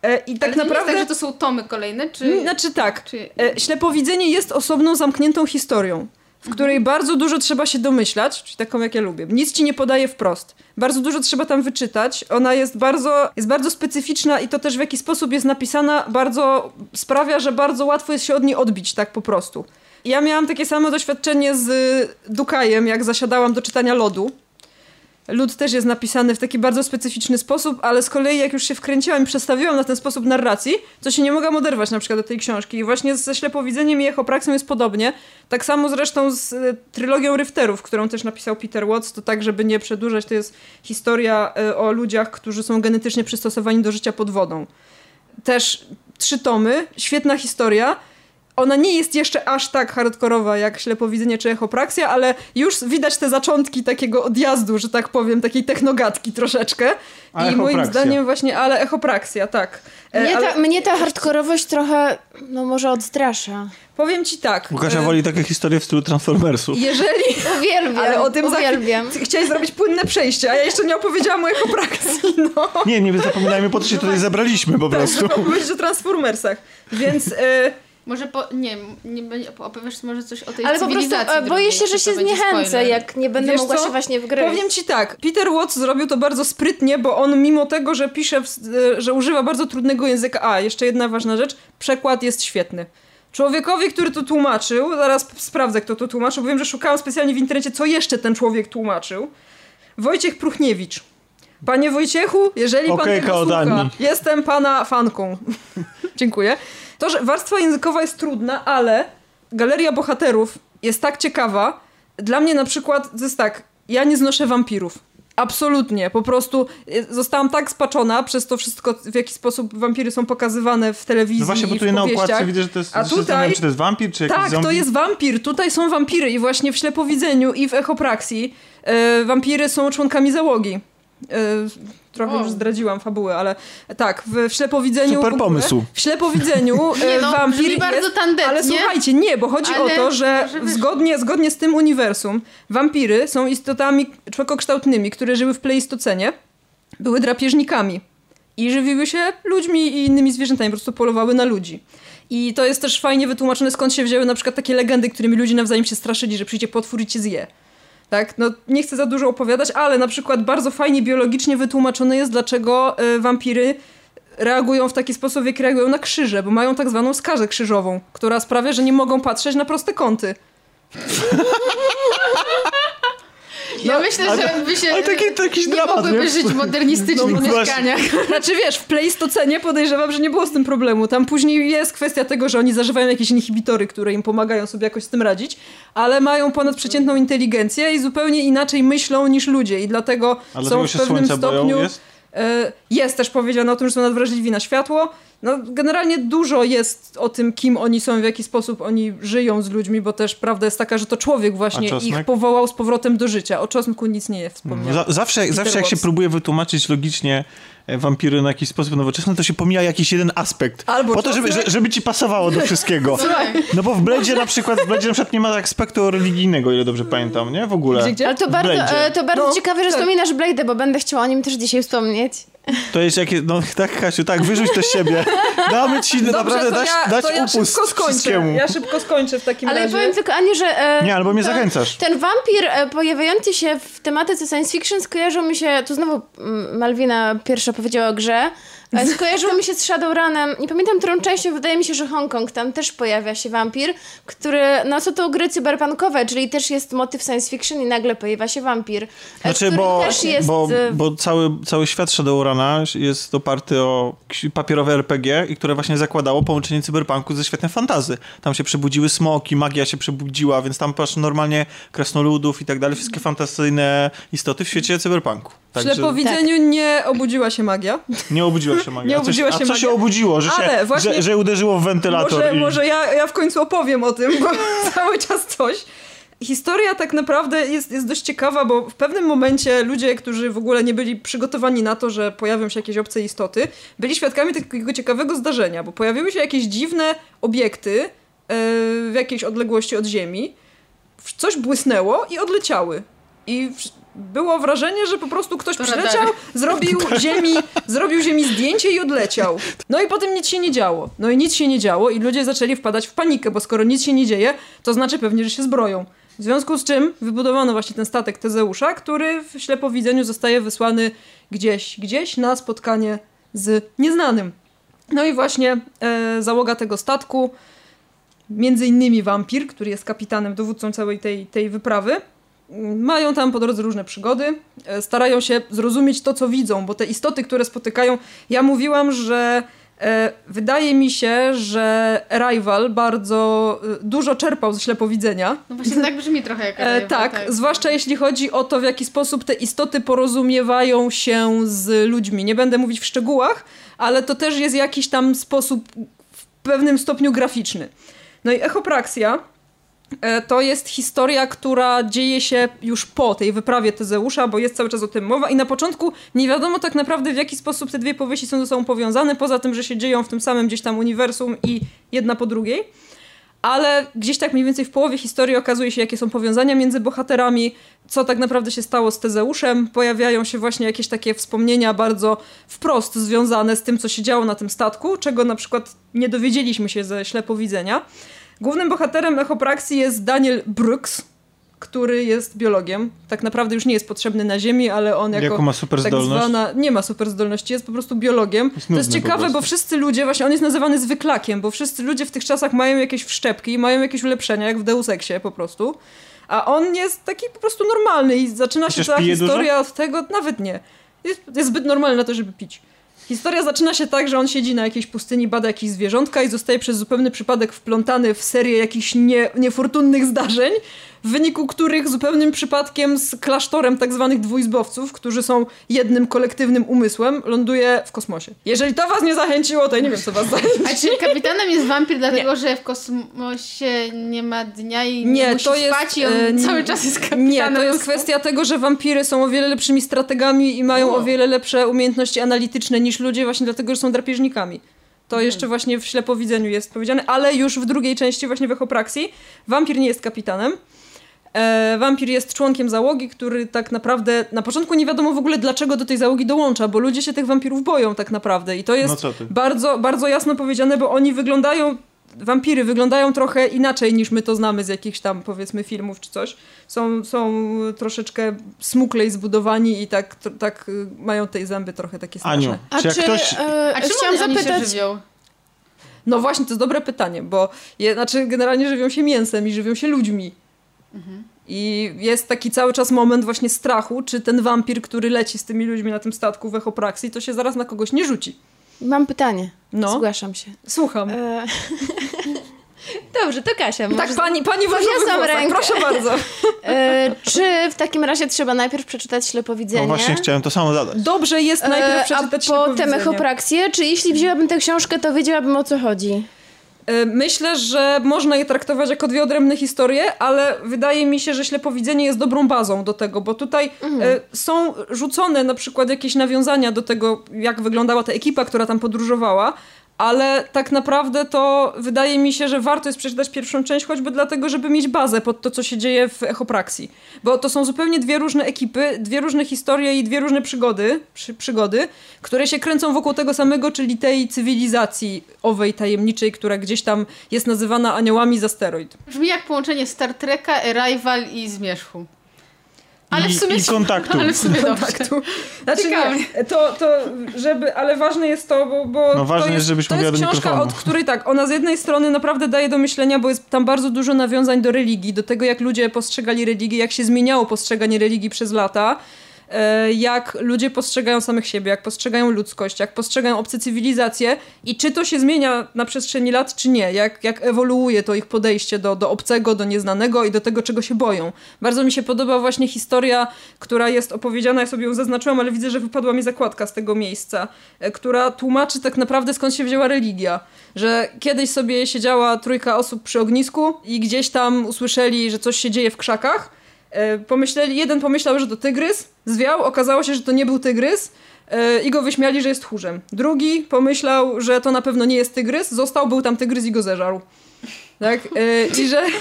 E, I tak Ale to naprawdę... nie jest tak, że to są tomy kolejne, czy... Znaczy tak, czy... e, ślepowidzenie jest osobną, zamkniętą historią, w której bardzo dużo trzeba się domyślać, czyli taką jak ja lubię. Nic ci nie podaje wprost. Bardzo dużo trzeba tam wyczytać. Ona jest bardzo, jest bardzo specyficzna i to też w jaki sposób jest napisana bardzo sprawia, że bardzo łatwo jest się od niej odbić, tak po prostu. Ja miałam takie samo doświadczenie z Dukajem, jak zasiadałam do czytania lodu. Lud też jest napisany w taki bardzo specyficzny sposób, ale z kolei jak już się wkręciłam i przestawiłam na ten sposób narracji, to się nie mogłam oderwać na przykład do tej książki. I właśnie ze ślepowidzeniem i echopraksją jest podobnie. Tak samo zresztą z e, trylogią Ryfterów, którą też napisał Peter Watts, to tak, żeby nie przedłużać, to jest historia e, o ludziach, którzy są genetycznie przystosowani do życia pod wodą. Też trzy tomy, świetna historia. Ona nie jest jeszcze aż tak hardkorowa jak ślepowidzenie czy echopraksja, ale już widać te zaczątki takiego odjazdu, że tak powiem, takiej technogatki troszeczkę. A I moim zdaniem właśnie, ale echopraksja, tak. E, Mnie, ale ta, mnie ta hardkorowość trochę, no może odstrasza. powiem ci tak. Łukasia e, woli takie historie w stylu Transformersu. Jeżeli... Uwielbiam, Ale o tym za uwielbiam. chwilę- Chciałeś zrobić płynne przejście, a ja jeszcze nie opowiedziałam o echopraksji, no. Nie, nie zapominajmy, po co się tutaj zebraliśmy po Tak, prostu. żeby opowiedzieć o Transformersach. Więc e, Może po, nie, nie będzie- opowiesz może coś o tej Ale po prostu cywilizacji e, boję się, że się zniechęcę, spoiler. jak nie będę Wiesz mogła co? się właśnie wgryźć. Powiem ci tak, Peter Watts zrobił to bardzo sprytnie, bo on mimo tego, że pisze, w, e, że używa bardzo trudnego języka, a jeszcze jedna ważna rzecz, przekład jest świetny. Człowiekowi, który to tłumaczył, zaraz sprawdzę, kto to tłumaczył, bo wiem, że szukałam specjalnie w internecie, co jeszcze ten człowiek tłumaczył. Wojciech Pruchniewicz. Panie Wojciechu, jeżeli pan Okejka tego od słucha, Ani. jestem pana fanką. Dziękuję. To, że warstwa językowa jest trudna, ale galeria bohaterów jest tak ciekawa. Dla mnie na przykład to jest tak, ja nie znoszę wampirów. Absolutnie, po prostu y, zostałam tak spaczona przez to wszystko, w jaki sposób wampiry są pokazywane w telewizji No właśnie, bo tutaj na okładce widzę, że to jest, A się zastanawiam, tutaj- czy to jest wampir, czy jakiś Tak, zombie. to jest wampir. Tutaj są wampiry i właśnie w ślepowidzeniu i w echopraksji e, wampiry są członkami załogi. E, trochę O. już zdradziłam fabułę, ale tak, w, w ślepowidzeniu... Super pomysł. W ślepowidzeniu e, Nie no, wampir bardzo jest... tandetnie. Ale słuchajcie, nie, bo chodzi Ale o to, że zgodnie, zgodnie z tym uniwersum wampiry są istotami człowiekokształtnymi, które żyły w pleistocenie, były drapieżnikami i żywiły się ludźmi i innymi zwierzętami, po prostu polowały na ludzi. I to jest też fajnie wytłumaczone, skąd się wzięły na przykład takie legendy, którymi ludzie nawzajem się straszyli, że przyjdzie potwór i cię zje. Tak, no nie chcę za dużo opowiadać, ale na przykład bardzo fajnie biologicznie wytłumaczone jest, dlaczego y, wampiry reagują w taki sposób, w jaki reagują na krzyże, bo mają tak zwaną skazę krzyżową, która sprawia, że nie mogą patrzeć na proste kąty. Ja myślę, że by się ale taki- to jakiś nie dramat, mogłyby nie? żyć w modernistycznych No właśnie. mieszkaniach. Znaczy wiesz, w Pleistocenie podejrzewam, że nie było z tym problemu. Tam później jest kwestia tego, że oni zażywają jakieś inhibitory, które im pomagają sobie jakoś z tym radzić, ale mają ponadprzeciętną inteligencję i zupełnie inaczej myślą niż ludzie i dlatego Ale są w pewnym stopniu... jest? E, Jest też powiedziane o tym, że są nadwrażliwi na światło. No, generalnie dużo jest o tym, kim oni są, w jaki sposób oni żyją z ludźmi, bo też prawda jest taka, że to człowiek właśnie ich powołał z powrotem do życia. O czosnku nic nie jest wspomniane. Za, zawsze, Peter zawsze jak się próbuje wytłumaczyć logicznie e, wampiry na jakiś sposób nowoczesny, to się pomija jakiś jeden aspekt. Albo po to, żeby, żeby ci pasowało do wszystkiego. No bo w Blade'zie na przykład, w Blade'zie na przykład nie ma aspektu religijnego, o ile dobrze pamiętam, nie? W ogóle. Gdzie, gdzie? Ale to bardzo, e, to bardzo No, ciekawe, że tak. wspominasz Blade'a, bo będę chciała o nim też dzisiaj wspomnieć. To jest jakie, no tak Kasiu, tak, wyrzuć to z siebie. Damy ci Dobrze, naprawdę to dać, ja, dać to ja upust szybko skończę. wszystkiemu. Ja szybko skończę w takim Ale razie. powiem tylko Ani, że... E, Nie, albo mnie ten- zachęcasz. Ten wampir e, pojawiający się w tematyce science fiction skojarzył mi się, tu znowu mm, Malwina pierwsza powiedziała o grze, e, skojarzył mi się z Shadowrunem, nie pamiętam którą częścią, wydaje mi się, że Hongkong, tam też pojawia się wampir, który, no są to gry cyberpunkowe, czyli też jest motyw science fiction i nagle pojawia się wampir, e, Znaczy, bo, też jest... bo, e, bo cały, cały świat Shadowruna jest oparty o papierowe RPG i które właśnie zakładało połączenie cyberpunku ze światem fantazy. Tam się przebudziły smoki, magia się przebudziła, więc tam masz normalnie krasnoludów i tak dalej, wszystkie fantazyjne istoty w świecie cyberpunku. W Także ślepowidzeniu nie obudziła się magia. nie obudziła się magia. Nie obudziła się A co magia. się obudziło? Że, Ale się, właśnie- że, że uderzyło w wentylator Może, i... może ja, ja w końcu opowiem o tym, bo cały czas coś. Historia tak naprawdę jest, jest dość ciekawa, bo w pewnym momencie ludzie, którzy w ogóle nie byli przygotowani na to, że pojawią się jakieś obce istoty, byli świadkami takiego ciekawego zdarzenia, bo pojawiły się jakieś dziwne obiekty e, w jakiejś odległości od Ziemi, coś błysnęło i odleciały. I było wrażenie, że po prostu ktoś To przyleciał, zrobił ziemi, zrobił ziemi zdjęcie i odleciał. No i potem nic się nie działo. No i nic się nie działo i ludzie zaczęli wpadać w panikę, bo skoro nic się nie dzieje, to znaczy pewnie, że się zbroją. W związku z czym wybudowano właśnie ten statek Tezeusza, który w ślepowidzeniu zostaje wysłany gdzieś, gdzieś na spotkanie z nieznanym. No i właśnie e, załoga tego statku, między innymi wampir, który jest kapitanem, dowódcą całej tej, tej wyprawy, mają tam po drodze różne przygody, e, starają się zrozumieć to, co widzą, bo te istoty, które spotykają, ja mówiłam, że e, wydaje mi się, że Arrival bardzo e, dużo czerpał ze ślepowidzenia, no właśnie tak brzmi trochę jak E, Arrival, tak, zwłaszcza jeśli chodzi o to, w jaki sposób te istoty porozumiewają się z ludźmi. Nie będę mówić w szczegółach, ale to też jest jakiś tam sposób w pewnym stopniu graficzny. No i echopraksja to jest historia, która dzieje się już po tej wyprawie Tezeusza, bo jest cały czas o tym mowa i na początku nie wiadomo tak naprawdę w jaki sposób te dwie powieści są ze sobą powiązane, poza tym, że się dzieją w tym samym gdzieś tam uniwersum i jedna po drugiej. Ale gdzieś tak mniej więcej w połowie historii okazuje się, jakie są powiązania między bohaterami, co tak naprawdę się stało z Tezeuszem. Pojawiają się właśnie jakieś takie wspomnienia bardzo wprost związane z tym, co się działo na tym statku, czego na przykład nie dowiedzieliśmy się ze ślepowidzenia. Głównym bohaterem echopraksji jest Daniel Brooks, który jest biologiem. Tak naprawdę już nie jest potrzebny na Ziemi, ale on jako ma tak zwana... Nie ma super zdolności, jest po prostu biologiem. Jest to jest ciekawe, bo wszyscy ludzie, właśnie on jest nazywany zwyklakiem, bo wszyscy ludzie w tych czasach mają jakieś wszczepki, mają jakieś ulepszenia, jak w Deus Exie po prostu. A on jest taki po prostu normalny i zaczyna się Chociaż cała pije historia od tego, nawet nie. Jest, jest zbyt normalny na to, żeby pić. Historia zaczyna się tak, że on siedzi na jakiejś pustyni, bada jakieś zwierzątka i zostaje przez zupełny przypadek wplątany w serię jakichś nie, niefortunnych zdarzeń, w wyniku których zupełnym przypadkiem z klasztorem tak zwanych dwuizbowców, którzy są jednym kolektywnym umysłem, ląduje w kosmosie. Jeżeli to was nie zachęciło, to ja nie wiem, co was zachęci. A czy kapitanem jest wampir dlatego, że w kosmosie nie ma dnia i nie, Nie, musi to jest, spać i on e, cały czas jest kapitanem? Nie, to jest kwestia tego, że wampiry są o wiele lepszymi strategami i mają O. o wiele lepsze umiejętności analityczne niż ludzie właśnie dlatego, że są drapieżnikami. To jeszcze właśnie w ślepowidzeniu jest powiedziane, ale już w drugiej części właśnie w echopraksji wampir nie jest kapitanem. E, wampir jest członkiem załogi, który tak naprawdę na początku nie wiadomo w ogóle dlaczego do tej załogi dołącza, bo ludzie się tych wampirów boją tak naprawdę i to jest No bardzo, bardzo jasno powiedziane, bo oni wyglądają, wampiry wyglądają trochę inaczej niż my to znamy z jakichś tam powiedzmy filmów czy coś. Są, są troszeczkę smuklej zbudowani i tak, tr- tak y, mają tej zęby trochę takie straszne. Aniu, A czy czy, ktoś... e, A czemu chciałam zapytać? No właśnie, to jest dobre pytanie, bo je, znaczy generalnie żywią się mięsem i żywią się ludźmi. I jest taki cały czas moment właśnie strachu, czy ten wampir, który leci z tymi ludźmi na tym statku w echopraksji, to się zaraz na kogoś nie rzuci. mam pytanie. No. Zgłaszam się. Słucham. E... Dobrze, to Kasia. tak, możesz- pani, pani podniosłam rękę. proszę bardzo. E, czy w takim razie trzeba najpierw przeczytać ślepowidzenie? No właśnie chciałem to samo zadać. Dobrze jest najpierw E, a przeczytać potem echopraksję? Czy jeśli wzięłabym tę książkę, to wiedziałabym o co chodzi? E, Myślę, że można je traktować jako dwie odrębne historie, ale wydaje mi się, że ślepowidzenie jest dobrą bazą do tego, bo tutaj e, są rzucone na przykład jakieś nawiązania do tego, jak wyglądała ta ekipa, która tam podróżowała, ale tak naprawdę to wydaje mi się, że warto jest przeczytać pierwszą część, choćby dlatego, żeby mieć bazę pod to, co się dzieje w echopraksji. Bo to są zupełnie dwie różne ekipy, dwie różne historie i dwie różne przygody, przy, przygody, które się kręcą wokół tego samego, czyli tej cywilizacji owej tajemniczej, która gdzieś tam jest nazywana aniołami z asteroid. Brzmi jak połączenie Star Treka, Arrival i Zmierzchu. Ale I, w sumie I kontaktu. Ale w sumie kontaktu. Znaczy nie, to, to żeby, ale ważne jest to, bo, bo No ważne to jest, żebyś to jest książka, mikrofonu. od której tak, ona z jednej strony naprawdę daje do myślenia, bo jest tam bardzo dużo nawiązań do religii, do tego jak ludzie postrzegali religię, jak się zmieniało postrzeganie religii przez lata, jak ludzie postrzegają samych siebie, jak postrzegają ludzkość, jak postrzegają obce cywilizacje i czy to się zmienia na przestrzeni lat, czy nie, jak, jak ewoluuje to ich podejście do, do obcego, do nieznanego i do tego, czego się boją. Bardzo mi się podoba właśnie historia, która jest opowiedziana, ja sobie ją zaznaczyłam, ale widzę, że wypadła mi zakładka z tego miejsca, e, która tłumaczy tak naprawdę skąd się wzięła religia. Że kiedyś sobie siedziała trójka osób przy ognisku i gdzieś tam usłyszeli, że coś się dzieje w krzakach. E, Pomyśleli, jeden pomyślał, że to tygrys, zwiał, okazało się, że to nie był tygrys e, i go wyśmiali, że jest tchórzem. Drugi pomyślał, że to na pewno nie jest tygrys, został, był tam tygrys i go zeżarł. Tak? E, I że.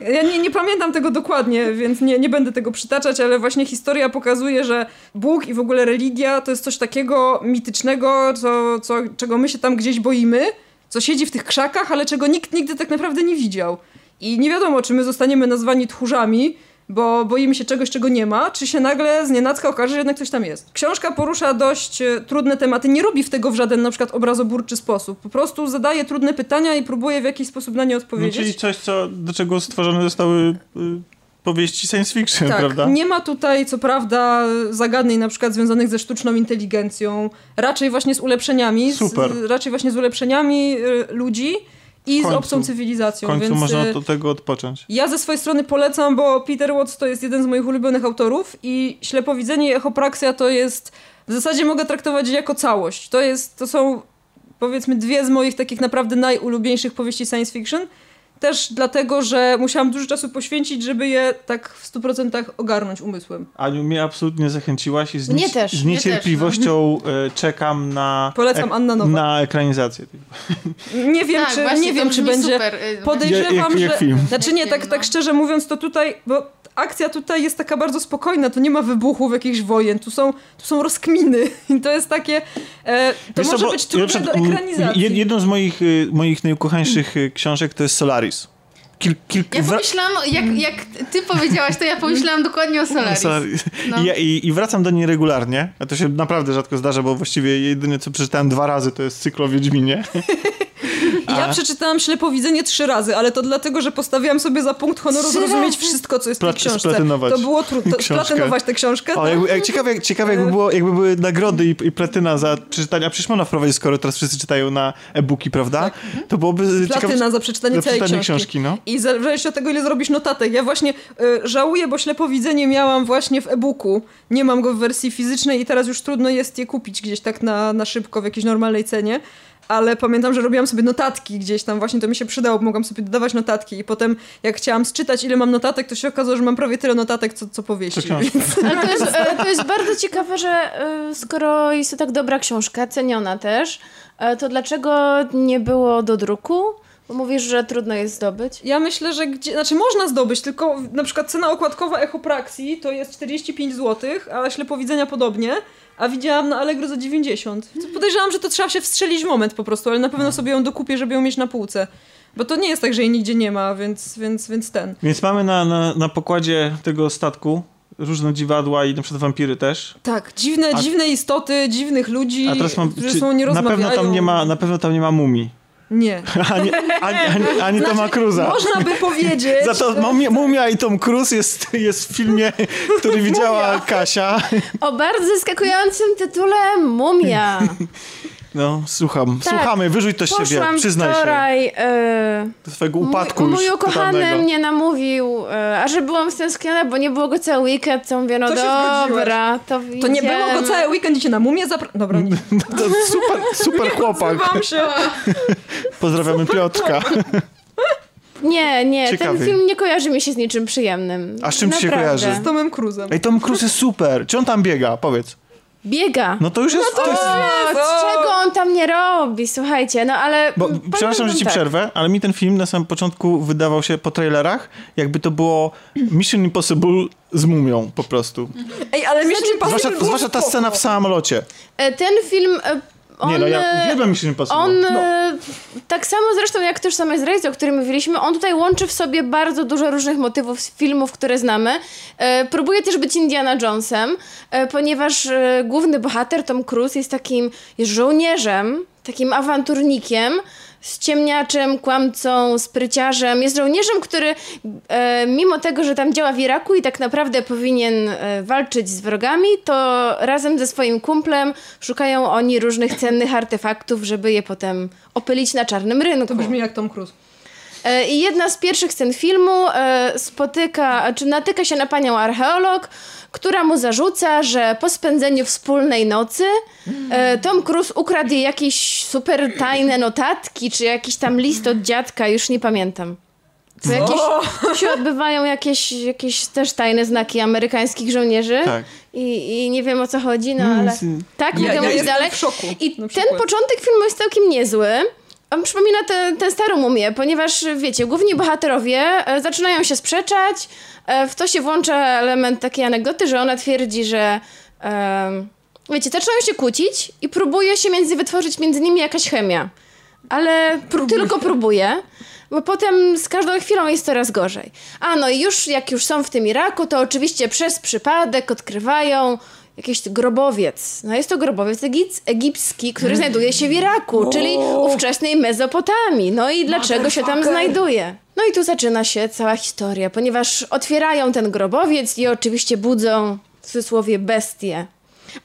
Ja nie, nie pamiętam tego dokładnie, więc nie, nie będę tego przytaczać, ale właśnie historia pokazuje, że Bóg i w ogóle religia to jest coś takiego mitycznego, co, co, czego my się tam gdzieś boimy, co siedzi w tych krzakach, ale czego nikt nigdy tak naprawdę nie widział. I nie wiadomo, czy my zostaniemy nazwani tchórzami, bo boimy się czegoś, czego nie ma, czy się nagle z nienacka okaże, że jednak coś tam jest. Książka porusza dość e, trudne tematy, nie robi w tego w żaden na przykład obrazoburczy sposób. Po prostu zadaje trudne pytania i próbuje w jakiś sposób na nie No, odpowiedzieć. czyli coś, co, do czego stworzone zostały y, powieści science fiction, Tak, prawda? nie ma tutaj co prawda zagadnień na przykład związanych ze sztuczną inteligencją, raczej właśnie z ulepszeniami, Super. Z, raczej właśnie z ulepszeniami y, ludzi i W z końcu. obcą W cywilizacją, końcu więc można y, od tego odpocząć. ja ze swojej strony polecam, bo Peter Watts to jest jeden z moich ulubionych autorów i Ślepowidzenie i Echopraksja to jest, w zasadzie mogę traktować jako całość. To jest, to są powiedzmy dwie z moich takich naprawdę najulubieńszych powieści science fiction też dlatego, że musiałam dużo czasu poświęcić, żeby je tak w 100% ogarnąć umysłem. Aniu, mnie absolutnie zachęciłaś i z, Mnie niec- też, z niecierpliwością e, czekam na, Polecam Anna Nowak. na ekranizację. Nie wiem, Tak, czy, właśnie, nie to wiem, czy będzie. super. Y, Podejrzewam, Jak- jak że. film. Znaczy nie, tak, tak no. szczerze mówiąc, to tutaj, bo akcja tutaj jest taka bardzo spokojna, tu nie ma wybuchów jakichś wojen, tu są, tu są rozkminy i to jest takie. E, to Wiesz może bo być ja trudne do ekranizacji. jed- Jedną z moich, y, moich najukochańszych y, książek to jest Solaris. Kil, kil, Ja pomyślałam, jak, jak ty powiedziałaś, to ja pomyślałam dokładnie o Solaris. Solaris. No. I, ja- i, I wracam do niej regularnie. A to się naprawdę rzadko zdarza, bo właściwie jedyne co przeczytałem dwa razy to jest cykl o Wiedźminie. Ja przeczytałam Ślepowidzenie trzy razy, ale to dlatego, że postawiłam sobie za punkt honoru Trzy zrozumieć razy? wszystko, co jest w tej książce. splatynować To było trudno. Splatynować tę książkę. O, tak. jakby, jak, ciekawe, jak, ciekawe jakby, było, jakby były nagrody i, i platyna za przeczytanie, a przecież można wprowadzić, skoro teraz wszyscy czytają na e-booki, prawda? To byłoby ciekawe... Platyna za przeczytanie całej książki. książki, no. I w zależności od tego, ile zrobisz notatek. Ja właśnie y, żałuję, bo ślepowidzenie miałam właśnie w e-booku. Nie mam go w wersji fizycznej i teraz już trudno jest je kupić gdzieś tak na, na szybko w jakiejś normalnej cenie. Ale pamiętam, że robiłam sobie notatki gdzieś tam, właśnie to mi się przydało, bo mogłam sobie dodawać notatki i potem jak chciałam sczytać ile mam notatek, to się okazało, że mam prawie tyle notatek, co, co powieści. Co. Więc- Ale to jest, e, to jest bardzo ciekawe, że e, skoro jest to tak dobra książka, ceniona też, e, to dlaczego nie było do druku? Bo mówisz, że trudno jest zdobyć. Ja myślę, że gdzie, znaczy można zdobyć, tylko na przykład cena okładkowa Echopraxi to jest 45 zł, a ślepowidzenia podobnie, a widziałam na Allegro za 90. Więc Podejrzewam, że to trzeba się wstrzelić w moment po prostu, ale na pewno sobie ją dokupię, żeby ją mieć na półce. Bo to nie jest tak, że jej nigdzie nie ma, więc, więc, więc ten. Więc mamy na, na, na pokładzie tego statku różne dziwadła i na przykład wampiry też. Tak, dziwne, A- dziwne istoty, dziwnych ludzi, A teraz mam... którzy są nie na pewno tam nie ma, na pewno tam nie ma mumii. Nie. Ani, ani, ani, ani Toma Cruza. Można by powiedzieć... Za to mumia, mumia i Tom Cruise jest, jest w filmie, który widziała Kasia. O bardzo zaskakującym tytule Mumia. No, słucham. Tak. Słuchamy, wyrzuć to z siebie, przyznaj się wczoraj... E, do swojego upadku mój, już mój ukochany totalnego. mnie namówił, e, a że byłam stęskniona, bo nie było go cały weekend, to mówię, no To się dobra, to To nie było go cały weekend i cię na mumię zapra... Dobra. To super, super chłopak. Się. Pozdrawiamy Piotrka. Nie, nie, Ciekawy. ten film nie kojarzy mi się z niczym przyjemnym. A z czym ci się Naprawdę. kojarzy? Z Tomem Cruzem. Ej, Tom Cruise jest super. Czy on tam biega? Powiedz. Biega. No to już jest... to jest... O, Jezu! czego on tam nie robi, słuchajcie, no ale... Bo, przepraszam, że ci tak. przerwę, ale mi ten film na samym początku wydawał się po trailerach, jakby to było Mission Impossible z mumią po prostu. Ej, ale Mission Impossible Zwłaszcza, zwłaszcza ta scena w samolocie. E, Ten film... On, Nie no, ja e, uwielbiam Mission Impossible. On, no. e, tak samo zresztą jak Tożsamość zdrajcy, o którym mówiliśmy, on tutaj łączy w sobie bardzo dużo różnych motywów z filmów, które znamy. E, próbuje też być Indiana Jonesem, e, ponieważ e, główny bohater, Tom Cruise, jest takim jest żołnierzem, takim awanturnikiem, ściemniaczem, kłamcą, spryciarzem. Jest żołnierzem, który e, mimo tego, że tam działa w Iraku i tak naprawdę powinien e, walczyć z wrogami, to razem ze swoim kumplem szukają oni różnych cennych artefaktów, żeby je potem opylić na czarnym rynku. To brzmi jak Tom Cruise. E, I jedna z pierwszych scen filmu e, spotyka, czy natyka się na panią archeolog, która mu zarzuca, że po spędzeniu wspólnej nocy e, Tom Cruise ukradł jej jakieś super tajne notatki, czy jakiś tam list od dziadka, już nie pamiętam. Tu, jakieś, tu się odbywają jakieś, jakieś też tajne znaki amerykańskich żołnierzy. Tak. I, I nie wiem o co chodzi, no ale. Tak, Ja- mogę ja mówić dalej. w szoku, I ten początek filmu jest całkiem niezły. On przypomina tę tę starą mumię, ponieważ wiecie, główni bohaterowie e, zaczynają się sprzeczać. E, w to się włącza element takiej anegdoty, że ona twierdzi, że. wiecie, zaczynają się kłócić i próbuje się między wytworzyć między nimi jakaś chemia. Ale tylko próbuje. Bo potem z każdą chwilą jest coraz gorzej. A no i już jak już są w tym Iraku, to oczywiście przez przypadek odkrywają jakiś grobowiec. No jest to grobowiec egic- egipski, który znajduje się w Iraku, czyli ówczesnej Mezopotamii. No i dlaczego się tam znajduje? No i tu zaczyna się cała historia, ponieważ otwierają ten grobowiec i oczywiście budzą w cudzysłowie bestie.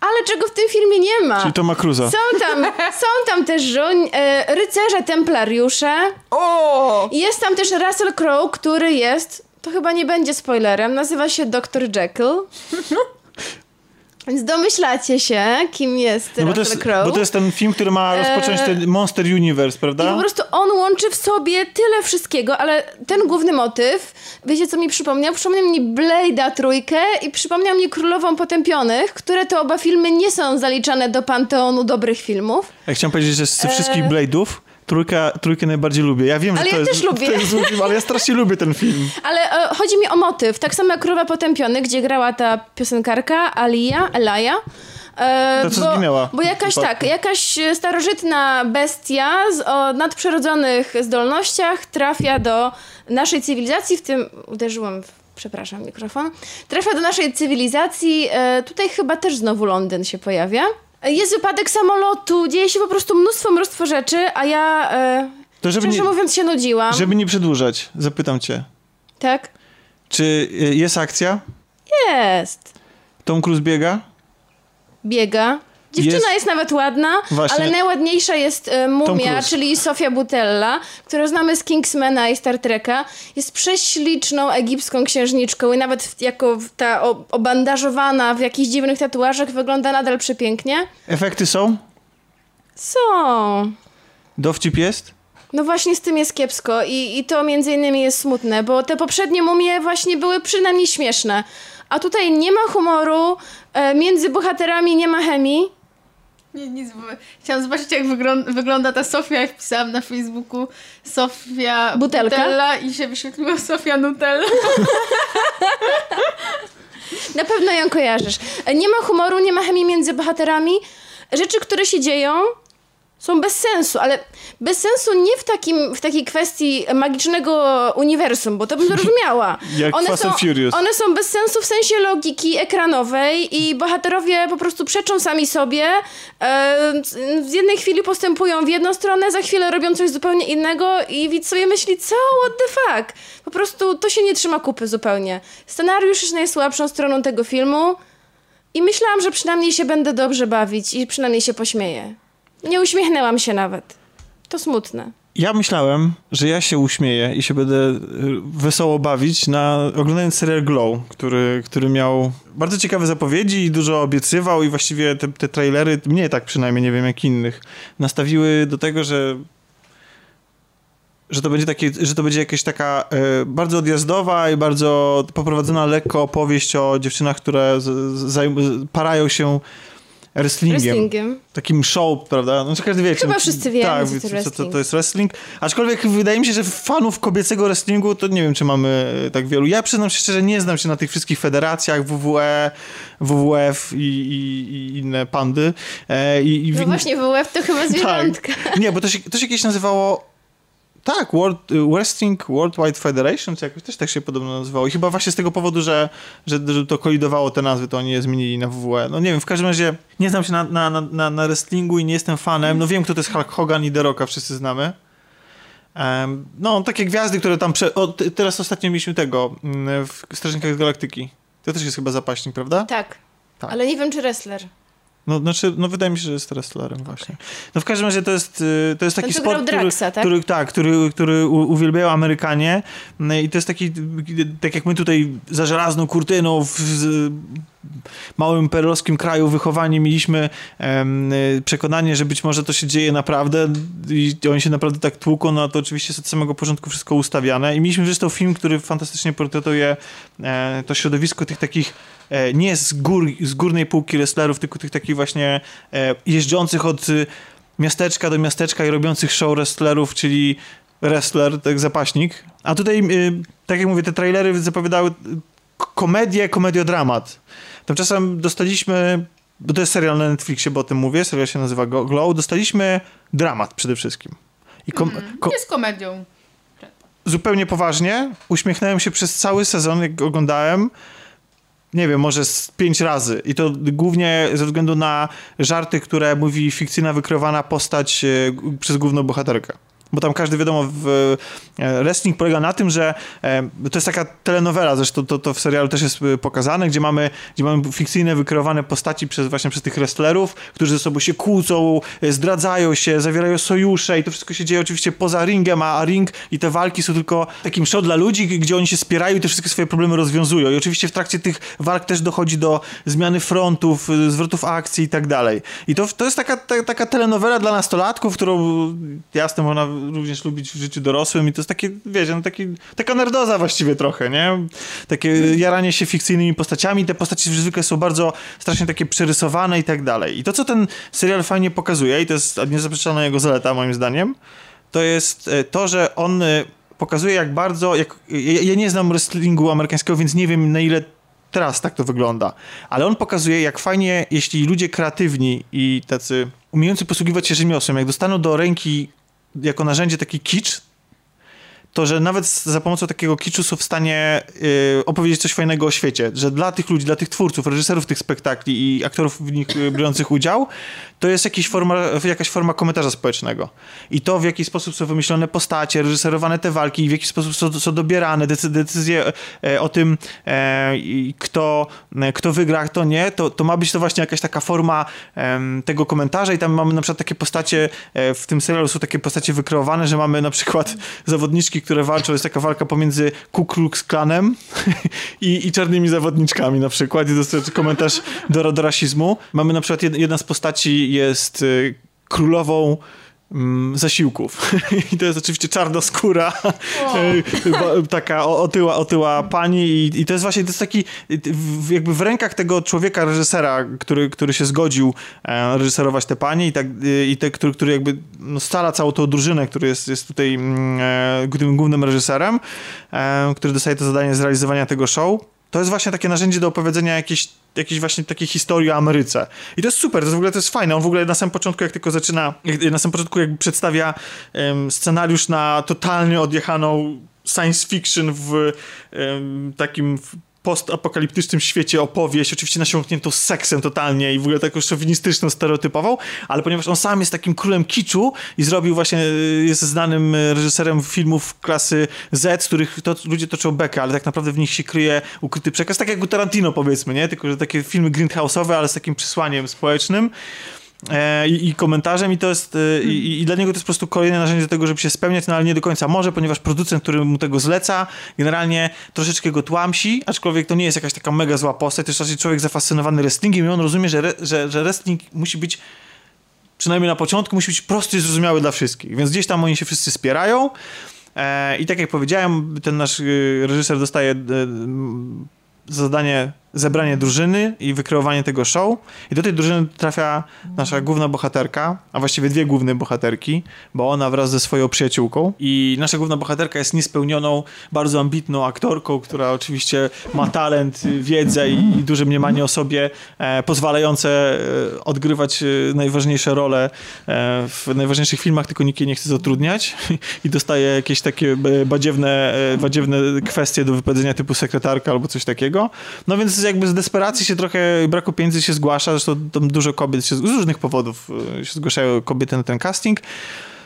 Ale czego w tym filmie nie ma? Czyli Toma Cruza. Są tam, są tam też żoń, e, rycerze templariusze. O! Jest tam też Russell Crowe, który jest, to chyba nie będzie spoilerem, nazywa się Dr. Jekyll. Więc domyślacie się, kim jest No bo, Russell Crowe. bo to jest ten film, który ma rozpocząć ten Monster Universe, I prawda? po prostu on łączy w sobie tyle wszystkiego, ale ten główny motyw, wiecie co mi przypomniał? Przypomniał mi Blade'a trójkę i przypomniał mi Królową Potępionych, które to oba filmy nie są zaliczane do panteonu dobrych filmów. Ja chciałem powiedzieć, że z wszystkich Blade'ów trójka, trójkę najbardziej lubię. Ja wiem, Ale że to ja jest, też lubię. To jest zły film, ale ja strasznie lubię ten film. Ale e, chodzi mi o motyw, tak samo jak Królowa Potępionych, gdzie grała ta piosenkarka Alia, Elia. E, To, bo, zginęła Bo jakaś tak, jakaś starożytna bestia z, o nadprzyrodzonych zdolnościach trafia do naszej cywilizacji, w tym uderzyłam w, przepraszam, mikrofon, trafia do naszej cywilizacji, e, tutaj chyba też znowu Londyn się pojawia. E, Jest wypadek samolotu, dzieje się po prostu mnóstwo, mnóstwo rzeczy, a ja, e, To żeby nie, mówiąc, się nudziłam. żeby nie przedłużać, zapytam cię. Tak? Czy y, jest akcja? Jest. Tom Cruise biega? biega. Dziewczyna Jest- jest, nawet ładna, Właśnie. ale najładniejsza jest e, Mumia, czyli Sofia Butella, którą znamy z Kingsmana i Star Treka. Jest prześliczną egipską księżniczką i nawet w- jako ta o- obandażowana w jakichś dziwnych tatuażach wygląda nadal przepięknie. Efekty są? Są. Dowcip jest? No właśnie z tym jest kiepsko i, i to między innymi jest smutne, bo te poprzednie mumie właśnie były przynajmniej śmieszne. A tutaj nie ma humoru, e, między bohaterami nie ma chemii. Nie, nic, bo chciałam zobaczyć, jak wyglą- wygląda ta Sofia, jak wpisałam na Facebooku Sofia Butelka? Nutella i się wyświetliła Sofia Nutella. Na pewno ją kojarzysz. Nie ma humoru, nie ma chemii między bohaterami. Rzeczy, które się dzieją, są bez sensu, ale bez sensu nie w, takim, w takiej kwestii magicznego uniwersum, bo to bym zrozumiała. Jak Fast są, and Furious. one są bez sensu w sensie logiki ekranowej i bohaterowie po prostu przeczą sami sobie. E, w jednej chwili postępują w jedną stronę, za chwilę robią coś zupełnie innego i widz sobie myśli, co, what the fuck? Po prostu to się nie trzyma kupy zupełnie. Scenariusz jest najsłabszą stroną tego filmu i myślałam, że przynajmniej się będę dobrze bawić i przynajmniej się pośmieję. Nie uśmiechnęłam się nawet. To smutne. Ja myślałem, że ja się uśmieję i się będę y, wesoło bawić na oglądając serial Glow, który, który miał bardzo ciekawe zapowiedzi i dużo obiecywał i właściwie te, te trailery, mnie tak przynajmniej, nie wiem jak innych, nastawiły do tego, że że to będzie takie, że to będzie jakaś taka e, bardzo odjazdowa i bardzo poprowadzona lekko opowieść o dziewczynach, które z, z, parają się wrestlingiem Wrestlingiem. takim show, prawda? No, każdy wie, Chyba czym- wszyscy wiemy, tak, co to co, wrestling. to jest wrestling. Aczkolwiek wydaje mi się, że fanów kobiecego wrestlingu to nie wiem, czy mamy e, tak wielu. Ja przyznam się szczerze, nie znam się na tych wszystkich federacjach, WWE, WWF i, i, i inne pandy. E, i, i No właśnie, WF to chyba zwierzątka. tak. Nie, bo to się, to się kiedyś nazywało tak, World, Wrestling Worldwide Federation, czy jakoś też tak się podobno nazywało. I chyba właśnie z tego powodu, że, że, że to kolidowało te nazwy, to oni je zmienili na WWE. No nie wiem, w każdym razie nie znam się na, na, na, na, wrestlingu i nie jestem fanem. No wiem, kto to jest Hulk Hogan i The Rocka, wszyscy znamy. Em, no, takie gwiazdy, które tam... Prze... O, teraz ostatnio mieliśmy tego mm, w Strażnikach Galaktyki. To też jest chyba zapaśnik, prawda? Tak. Tak. Ale nie wiem, czy wrestler. No, znaczy, no wydaje mi się, że jest wrestlerem właśnie. No w każdym razie to jest, y, to jest taki Ten, sport, grał Draxa, tak? który, tak, który, który uwielbiają Amerykanie No i to jest taki, tak jak my tutaj za żelazną kurtyną w małym perlowskim kraju wychowani mieliśmy y, przekonanie, że być może to się dzieje naprawdę i oni się naprawdę tak tłuką, no to oczywiście od samego początku wszystko ustawiane i mieliśmy zresztą film, który fantastycznie portretuje e, to środowisko tych takich nie z, gór, z górnej półki wrestlerów, tylko tych takich właśnie e, jeżdżących od y, miasteczka do miasteczka i robiących show wrestlerów, czyli wrestler, tak zapaśnik. A tutaj, y, tak jak mówię, te trailery zapowiadały y, komedię, komediodramat. Tymczasem dostaliśmy, bo to jest serial na Netflixie, bo o tym mówię, serial się nazywa Glow, dostaliśmy dramat przede wszystkim. I kom- ko- Jest komedią. zupełnie poważnie, uśmiechnąłem się przez cały sezon, jak oglądałem. Nie wiem, może z pięć razy. I to głównie ze względu na żarty, które mówi fikcyjna, wykreowana postać e, przez główną bohaterkę. Bo tam każdy wiadomo, w, e, wrestling polega na tym, że e, to jest taka telenowela, zresztą to, to w serialu też jest e, pokazane, gdzie mamy, gdzie mamy fikcyjne, wykreowane postaci przez właśnie przez tych wrestlerów, którzy ze sobą się kłócą, zdradzają się, zawierają sojusze i to wszystko się dzieje oczywiście poza ringiem, a ring i te walki są tylko takim show dla ludzi, gdzie oni się spierają i te wszystkie swoje problemy rozwiązują. I oczywiście w trakcie tych walk też dochodzi do zmiany frontów, zwrotów akcji i tak dalej. I to, to jest taka, ta, taka telenowela dla nastolatków, którą jasne można również lubić w życiu dorosłym i to jest takie, wiecie, no taki, taka nerdoza właściwie trochę, nie? Takie jaranie się fikcyjnymi postaciami. Te postaci zwykle są bardzo strasznie takie przerysowane i tak dalej. I to, co ten serial fajnie pokazuje i to jest niezaprzeczalna jego zaleta moim zdaniem, to jest e, to, że on e, pokazuje jak bardzo, jak, ja, ja nie znam wrestlingu amerykańskiego, więc nie wiem na ile teraz tak to wygląda, ale on pokazuje jak fajnie, jeśli ludzie kreatywni i tacy umiejący posługiwać się rzemiosłem, jak dostaną do ręki jako narzędzie taki kicz, to, że nawet za pomocą takiego kiczu są w stanie y, opowiedzieć coś fajnego o świecie, że dla tych ludzi, dla tych twórców, reżyserów tych spektakli i aktorów w nich y, biorących udział, to jest jakiś forma, jakaś forma komentarza społecznego. I to, w jaki sposób są wymyślone postacie, reżyserowane te walki, w jaki sposób są, są dobierane decy, decyzje e, o tym, e, kto, e, kto wygra, kto nie, to, to ma być to właśnie jakaś taka forma tego komentarza i tam mamy na przykład takie postacie, e, w tym serialu są takie postacie wykreowane, że mamy na przykład zawodniczki, które walczą, jest taka walka pomiędzy Ku Klux Klanem i, i czarnymi zawodniczkami na przykład i jest komentarz do, do rasizmu. Mamy na przykład jedna z postaci jest y, królową zasiłków. I to jest oczywiście czarnoskóra, y, taka otyła, otyła pani i, i to jest właśnie, to jest taki jakby w rękach tego człowieka, reżysera, który, który się zgodził e, reżyserować te panie i, tak, i te, który, który jakby no, scala całą tą drużynę, który jest, jest tutaj mm, e, tym głównym reżyserem, e, który dostaje to zadanie zrealizowania tego show. To jest właśnie takie narzędzie do opowiedzenia jakiejś jakiejś właśnie takiej historii o Ameryce. I to jest super, to jest w ogóle to jest fajne. On w ogóle na samym początku, jak tylko zaczyna, jak, na samym początku jakby przedstawia um, scenariusz na totalnie odjechaną science fiction w um, takim w postapokaliptycznym świecie opowieść, oczywiście nasiąkniętą seksem totalnie i w ogóle taką szowinistyczną, stereotypową, ale ponieważ on sam jest takim królem kiczu i zrobił właśnie, jest znanym reżyserem filmów klasy Z, z których to, ludzie toczą bekę, ale tak naprawdę w nich się kryje ukryty przekaz, tak jak u Tarantino powiedzmy, nie? Tylko, że takie filmy greenhouse'owe, ale z takim przesłaniem społecznym. E, i, i, komentarzem i to jest e, i, i, dla niego to jest po prostu kolejne narzędzie do tego, żeby się spełniać, no ale nie do końca może, ponieważ producent, który mu tego zleca, generalnie troszeczkę go tłamsi, aczkolwiek to nie jest jakaś taka mega zła postać, to jest raczej człowiek zafascynowany wrestlingiem i on rozumie, że, re, że, że wrestling musi być przynajmniej na początku musi być prosty i zrozumiały dla wszystkich, więc gdzieś tam oni się wszyscy wspierają e, i tak jak powiedziałem, ten nasz reżyser dostaje zadanie zebranie drużyny i wykreowanie tego show. I do tej drużyny trafia nasza główna bohaterka, a właściwie dwie główne bohaterki, bo ona wraz ze swoją przyjaciółką. I nasza główna bohaterka jest niespełnioną, bardzo ambitną aktorką, która oczywiście ma talent, wiedzę i, i duże mniemanie o sobie, e, pozwalające e, odgrywać e, najważniejsze role e, w najważniejszych filmach, tylko nikt jej nie chce zatrudniać i dostaje jakieś takie e, badziewne, e, badziewne kwestie do wypowiedzenia typu sekretarka albo coś takiego. No więc jakby z desperacji się trochę, braku pieniędzy się zgłasza, zresztą tam dużo kobiet się, z różnych powodów y, się zgłaszają kobiety na ten casting.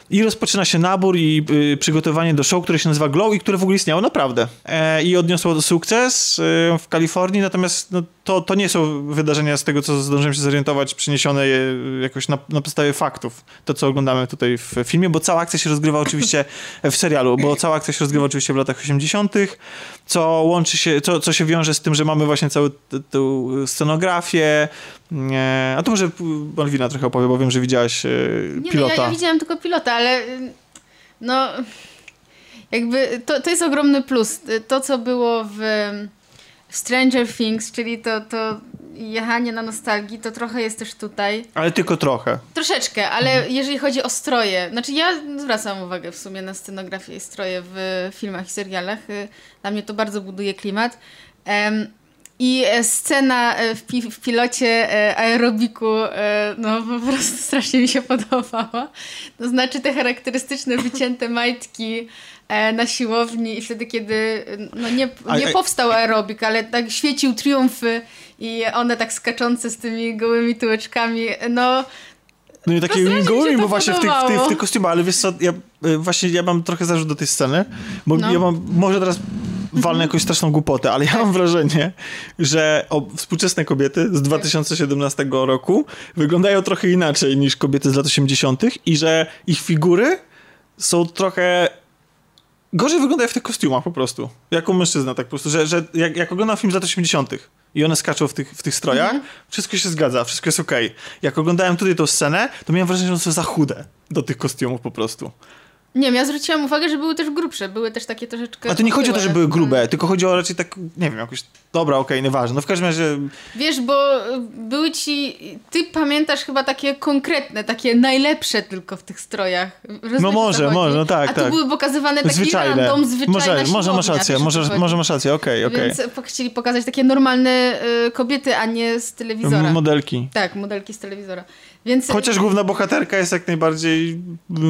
I rozpoczyna się nabór i y, przygotowanie do show, które się nazywa Glow i które w ogóle istniało naprawdę. E, I odniosło sukces y, w Kalifornii, natomiast no, to, to nie są wydarzenia z tego, co zdążyłem się zorientować, przeniesione jakoś na, na podstawie faktów. To, co oglądamy tutaj w filmie, bo cała akcja się rozgrywa oczywiście w serialu, bo cała akcja się rozgrywa oczywiście w latach 80., co łączy się, co, co się wiąże z tym, że mamy właśnie całą tę scenografię. A to może Malwina trochę opowie, bo wiem, że widziałaś e, nie, pilota. No, ja, ja widziałam tylko pilota, ale no jakby to, to jest ogromny plus. To, co było w Stranger Things, czyli to, to jechanie na nostalgii, to trochę jest też tutaj. Ale tylko trochę. Troszeczkę, ale mhm. jeżeli chodzi o stroje, znaczy ja zwracam uwagę w sumie na scenografię i stroje w filmach i serialach. Y, dla mnie to bardzo buduje klimat. I e, scena e, w, pi w pilocie e, aerobiku, no po prostu strasznie mi się podobała. To znaczy te charakterystyczne wycięte majtki, na siłowni i wtedy, kiedy no nie, nie powstał aerobik, ale tak świecił triumfy i one tak skaczące z tymi gołymi tyłeczkami, no No i takie strasznie mi się gołymi, bo właśnie w tych, w, tych, w tych kostiumach, ale wiesz co, ja właśnie ja mam trochę zarzut do tej sceny, bo No. ja mam, może teraz walnę jakąś straszną głupotę, ale ja mam wrażenie, że współczesne kobiety z 2017 roku wyglądają trochę inaczej niż kobiety z lat 80. i że ich figury są trochę gorzej wyglądają w tych kostiumach po prostu. Jako mężczyzna tak po prostu, że, że jak, jak oglądam film z lat 80. i one skaczą w tych, w tych strojach, wszystko się zgadza, wszystko jest okej. Jak oglądałem tutaj tą scenę, to miałem wrażenie, że one są za chude do tych kostiumów po prostu. Nie wiem, ja zwróciłam uwagę, że były też grubsze, były też takie troszeczkę... A to nie chodzi o to, że były grube, tylko chodzi o raczej tak, nie wiem, jakoś, dobra, okej, nieważne. No w każdym razie, Wiesz, bo były ci... Ty pamiętasz chyba takie konkretne, takie najlepsze tylko w tych strojach. Rozumiesz, No może, może, no tak, A tu tak. były pokazywane takie zwyczajne. random, zwyczajne Może, może masz rację, może, może masz rację, okej, okej. Więc po- chcieli pokazać takie normalne y, kobiety, a nie z telewizora. Modelki. tak, modelki z telewizora. Więc Chociaż główna bohaterka jest jak najbardziej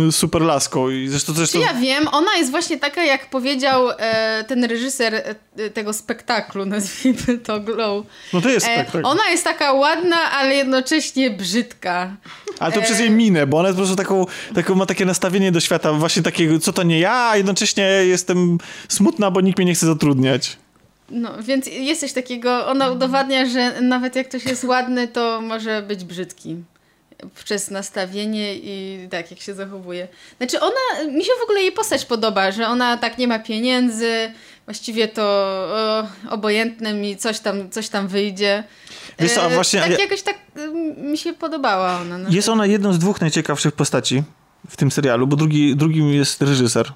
y, super laską i zresztą Czy zresztą... ja wiem, ona jest właśnie taka, jak powiedział e, ten reżyser e, tego spektaklu, nazwijmy to Glow. No to jest E, spektakl. ona jest taka ładna, ale jednocześnie brzydka. Ale to e, przez jej minę, bo ona jest po prostu taką, taką, ma takie nastawienie do świata, właśnie takiego, co to nie ja, a jednocześnie jestem smutna, bo nikt mnie nie chce zatrudniać. No, więc jest coś takiego, ona udowadnia, że nawet jak ktoś jest ładny, to może być brzydki. Przez nastawienie i tak, jak się zachowuje. Znaczy ona, mi się w ogóle jej postać podoba, że ona tak nie ma pieniędzy, właściwie to o, obojętne mi, coś tam, coś tam wyjdzie. Wiesz co, E, właśnie- Tak ja- jakoś tak mm, mi się podobała ona. No. Jest ona jedną z dwóch najciekawszych postaci w tym serialu, bo drugi, drugim jest reżyser.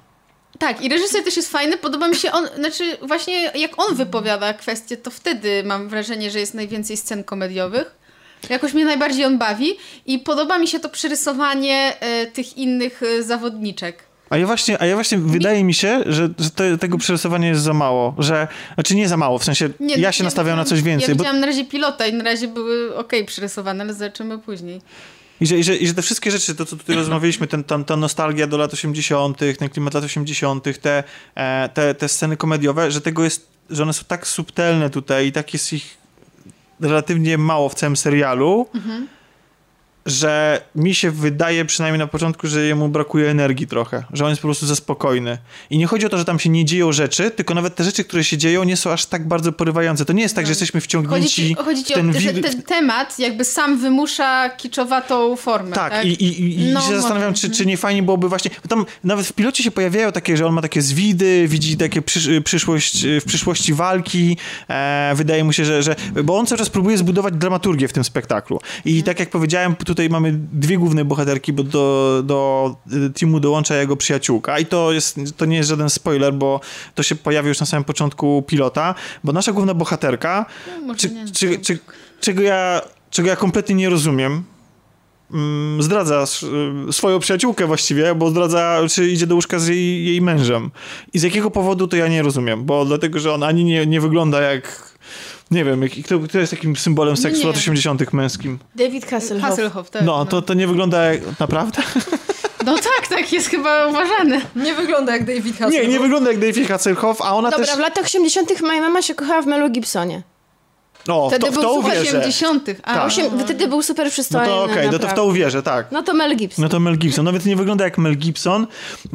Tak, i reżyser też jest fajny. Podoba mi się on, znaczy właśnie jak on wypowiada kwestie, to wtedy mam wrażenie, że jest najwięcej scen komediowych. Jakoś mnie najbardziej on bawi i podoba mi się to przerysowanie e, tych innych e, zawodniczek. A ja właśnie, a ja właśnie wydaje mi się, że, że te, tego przerysowania jest za mało, że, znaczy nie za mało, w sensie ja się nastawiam na coś więcej, Ja bo, widziałam na razie pilota i na razie były ok przerysowane, ale zobaczymy później. i, że, i, że, i że te wszystkie rzeczy, to co tutaj rozmawialiśmy, ten, ta, ta nostalgia do lat 80., ten klimat lat 80., te, e, te, te sceny komediowe, że tego jest, że one są tak subtelne tutaj i tak jest ich relatywnie mało w całym serialu, że mi się wydaje przynajmniej na początku, że jemu brakuje energii trochę, że on jest po prostu za spokojny. I nie chodzi o to, że tam się nie dzieją rzeczy, tylko nawet te rzeczy, które się dzieją, nie są aż tak bardzo porywające. To nie jest tak, że jesteśmy Chodzi wciągnięci ci, chodzi ci w ten o, że ten temat jakby sam wymusza kiczowatą formę. Tak, Tak, i, i, i No, się zastanawiam, czy, czy nie fajnie byłoby właśnie. Tam nawet w pilocie się pojawiają takie, że on ma takie zwidy, widzi takie przysz, przyszłość, w przyszłości walki. E, wydaje mu się, że, że. Bo on cały czas próbuje zbudować dramaturgię w tym spektaklu. I tak jak powiedziałem, tutaj mamy dwie główne bohaterki, bo do, do y, teamu dołącza jego przyjaciółka. I to, jest, to nie jest żaden spoiler, bo to się pojawia już na samym początku pilota, bo nasza główna bohaterka, No, czy, nie. czy, czy, czego, ja, czego ja kompletnie nie rozumiem, mm, zdradza y, swoją przyjaciółkę właściwie, bo zdradza, czy idzie do łóżka z jej, jej mężem. I z jakiego powodu to ja nie rozumiem, bo dlatego, że on ani nie, nie wygląda jak, nie wiem, kto, kto jest takim symbolem seksu Nie. lat 80 męskim. David Hasselhoff. Hasselhoff, tak. No, to, to nie wygląda jak, naprawdę? no tak, tak jest chyba uważane. Nie wygląda jak David Hasselhoff. Nie, nie wygląda jak David Hasselhoff, a ona Dobra, też... w latach 80. moja mama się kochała w Melu Gibsonie. O, w Wtedy to, w był to uwierzę. 80. A, Tak. Wtedy był super No przystojny. to okej, no to w to uwierzę, tak. No to Mel Gibson. No to Mel Gibson. No więc nie wygląda jak Mel Gibson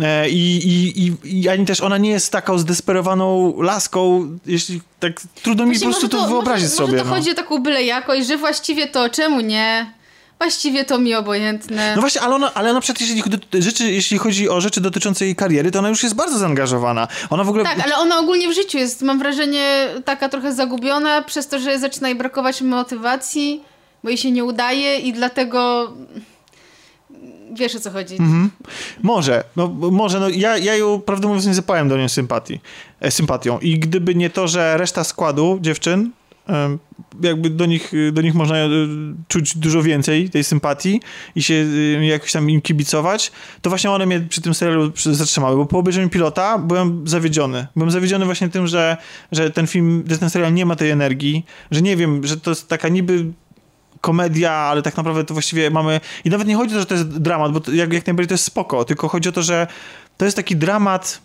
e, i, i, i, i ani też ona nie jest taką zdesperowaną laską, jeśli tak trudno mi po Właśnie prostu może to wyobrazić może, sobie. Może to no. chodzi o taką byle jakość, że właściwie to czemu nie? Właściwie to mi obojętne. No właśnie, ale ona, ale ona przecież jeśli, rzeczy, jeśli chodzi o rzeczy dotyczące jej kariery, to ona już jest bardzo zaangażowana. Ona w ogóle... Tak, ale ona ogólnie w życiu jest, mam wrażenie, taka trochę zagubiona przez to, że zaczyna jej brakować motywacji, bo jej się nie udaje i dlatego wiesz o co chodzi. Mhm. Może, no może, no ja, ja ją prawdę mówiąc nie zapałem do niej sympatii, e, sympatią i gdyby nie to, że reszta składu dziewczyn, jakby do nich, do nich można e, czuć dużo więcej tej sympatii i się e, jakoś tam im kibicować, to właśnie one mnie przy tym serialu zatrzymały, bo po obejrzeniu pilota byłem zawiedziony. Byłem zawiedziony właśnie tym, że, że ten film, że ten serial nie ma tej energii, że nie wiem, że to jest taka niby komedia, ale tak naprawdę to właściwie mamy... I nawet nie chodzi o to, że to jest dramat, bo to jak, jak najbardziej to jest spoko, tylko chodzi o to, że to jest taki dramat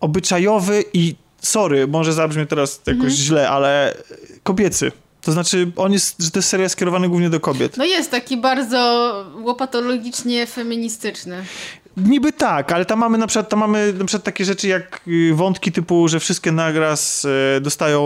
obyczajowy i sorry, może zabrzmi teraz jakoś źle, ale kobiecy. To znaczy, on jest, że to jest serial skierowany głównie do kobiet. No jest taki bardzo łopatologicznie feministyczny. Niby tak, ale tam mamy na przykład, tam mamy na przykład takie rzeczy jak y, wątki typu, że wszystkie nagras y, dostają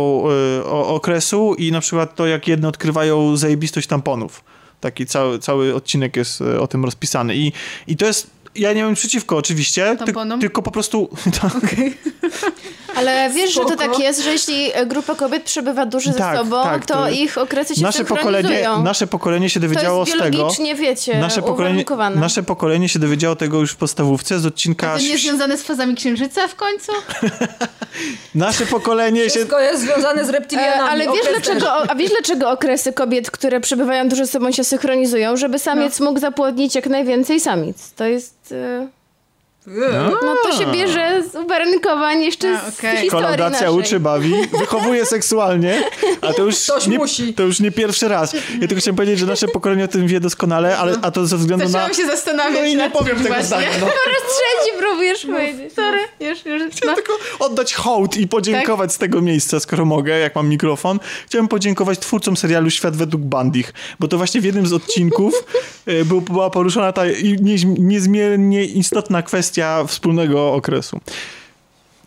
o, okresu i na przykład to, jak jedne odkrywają zajebistość tamponów. Taki cały, cały odcinek jest y, o tym rozpisany. I, i to jest, ja nie mam przeciwko oczywiście, ty, tylko po prostu... Ale wiesz, że to Spoko. tak jest, że jeśli e, grupa kobiet przebywa dużo ze Tak, sobą, tak, to, to- ich okresy się nasze pokolenie, synchronizują. nasze pokolenie się to dowiedziało jest z tego... biologicznie, wiecie, Nasze pokolenie, nasze pokolenie się dowiedziało tego już w podstawówce z odcinka... A to nie związane z fazami księżyca w końcu? Nasze pokolenie się... Wszystko jest związane z E, reptilianami. ale wiesz dlaczego, a wiesz dlaczego okresy kobiet, które przebywają dużo ze sobą się synchronizują? Żeby samiec mógł zapłodnić jak najwięcej samic. To jest... e, też. No to się bierze z uwarunkowań jeszcze A, z okej. historii Kolaudacja naszej. uczy, bawi, wychowuje seksualnie, a to już, Ktoś nie, musi. to już nie pierwszy raz. Ja tylko chciałem powiedzieć, że nasze pokolenie o tym wie doskonale, ale, a to ze względu na... Zaczęłam się zastanawiać No i nie nad powiem tym tego właśnie. zdania, no. Po raz trzeci próbujesz powiedzieć. Sorry, już, już. No. Chciałem tylko oddać hołd i podziękować z tego miejsca, skoro mogę, jak mam mikrofon. Chciałem podziękować twórcom serialu Świat według Bandich, bo to właśnie w jednym z odcinków e, był, była poruszona ta i- nie- niezmiernie istotna kwestia wspólnego okresu.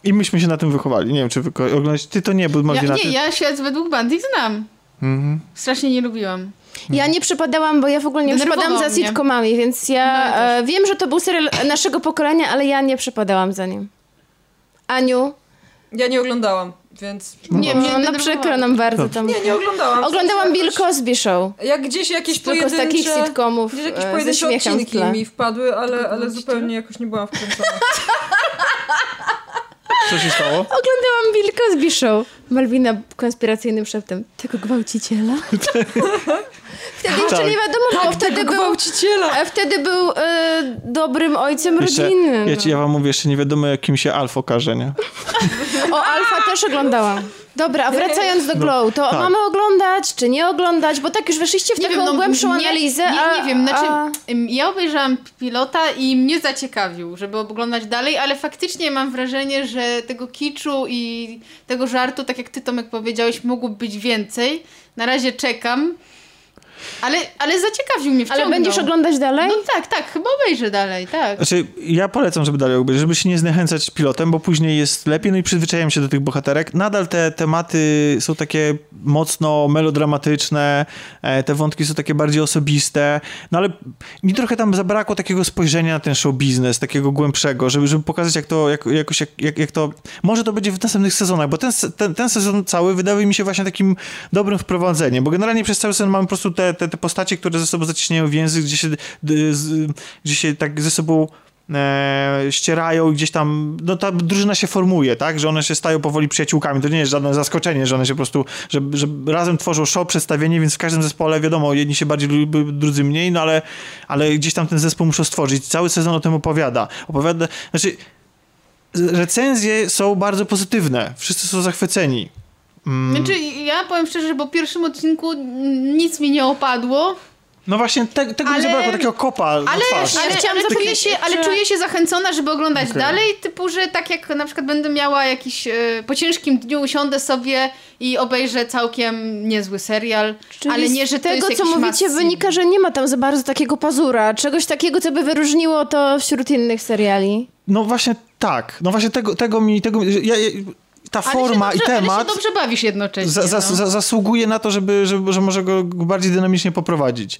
I myśmy się na tym wychowali. Nie wiem, czy wy oglądać. Ty to nie, bo Ja, Malwina, nie, ty... ja świat według Bandich znam. Mhm. Strasznie nie lubiłam. Ja nie przypadałam, bo ja w ogóle nie Denerwował przypadam za mnie. sitcomami, więc ja No, ja e, wiem, że to był serial naszego pokolenia, ale ja nie przypadałam za nim. Aniu? Ja nie oglądałam, więc... Nie, mnie no, no przykro nam bardzo tam. Nie, nie oglądałam. Oglądałam Bill Cosby Show. Jak gdzieś jakieś Tylko z takich sitcomów Gdzieś jakieś e, ze pojedyncze odcinki tle. mi wpadły, ale, ale zupełnie jakoś nie byłam wkręcona. Co się stało? Oglądałam Bill Cosby Show. Malwina konspiracyjnym szeptem. Tego gwałciciela? Wtedy jeszcze Tak. nie wiadomo, bo wtedy Tego był, gwałciciela! e, wtedy był e, dobrym ojcem Jeszcze, rodziny. ja, ci, ja wam mówię, jeszcze nie wiadomo, jakim się Alf okaże, nie? O Alfa też oglądałam. Dobra, a wracając do Glow, to tak. mamy oglądać, czy nie oglądać? Bo tak już weszliście w taką głębszą no, nie, analizę, nie, a... nie wiem, znaczy a... ja obejrzałam pilota i mnie zaciekawił, żeby oglądać dalej, ale faktycznie mam wrażenie, że tego kiczu i tego żartu, tak jak ty Tomek powiedziałeś, mogło być więcej. Na razie czekam, ale, ale zaciekawił mnie wciągnął. Ale będziesz oglądać dalej? No tak, tak, chyba obejrzę dalej, tak. Znaczy, ja polecam, żeby dalej obejrzeć, żeby się nie zniechęcać pilotem, bo później jest lepiej, no i przyzwyczajam się do tych bohaterek. Nadal te tematy są takie mocno melodramatyczne, e, te wątki są takie bardziej osobiste, no ale mi trochę tam zabrakło takiego spojrzenia na ten show biznes, takiego głębszego, żeby, żeby pokazać, jak to, jak, jakoś, jak, jak, jak to, może to będzie w następnych sezonach, bo ten, ten, ten sezon cały wydaje mi się właśnie takim dobrym wprowadzeniem, bo generalnie przez cały sezon mamy po prostu te, te, te postacie, które ze sobą zacieśniają więzy, gdzie się, gdzie się tak ze sobą e, ścierają i gdzieś tam, no ta drużyna się formuje, tak, że one się stają powoli przyjaciółkami, to nie jest żadne zaskoczenie, że one się po prostu, że, że razem tworzą show, przedstawienie, więc w każdym zespole wiadomo, jedni się bardziej lubią, drudzy mniej, no ale, ale gdzieś tam ten zespół muszą stworzyć, cały sezon o tym opowiada, opowiada, znaczy recenzje są bardzo pozytywne, wszyscy są zachwyceni. Mm, Znaczy, ja powiem szczerze, że po pierwszym odcinku nic mi nie opadło, no właśnie, te, tego mi Ale- zabrakło, takiego kopa na ale, twarz. ale, chciałam ale, czuję się, ale czuję się zachęcona, żeby oglądać Okej. dalej, typu, że tak jak na przykład będę miała jakiś, e, po ciężkim dniu usiądę sobie i obejrzę całkiem niezły serial, Czyli ale nie, że tego, jest co mówicie, wynika, że nie ma tam za bardzo takiego pazura. Czegoś takiego, co by wyróżniło to wśród innych seriali. No właśnie tak, no właśnie tego, tego mi, tego, mi- ja, ja, ta forma się i dobrze, Ale temat się dobrze bawisz jednocześnie. za, za, no. za, zasługuje na to, żeby, żeby, że może go bardziej dynamicznie poprowadzić.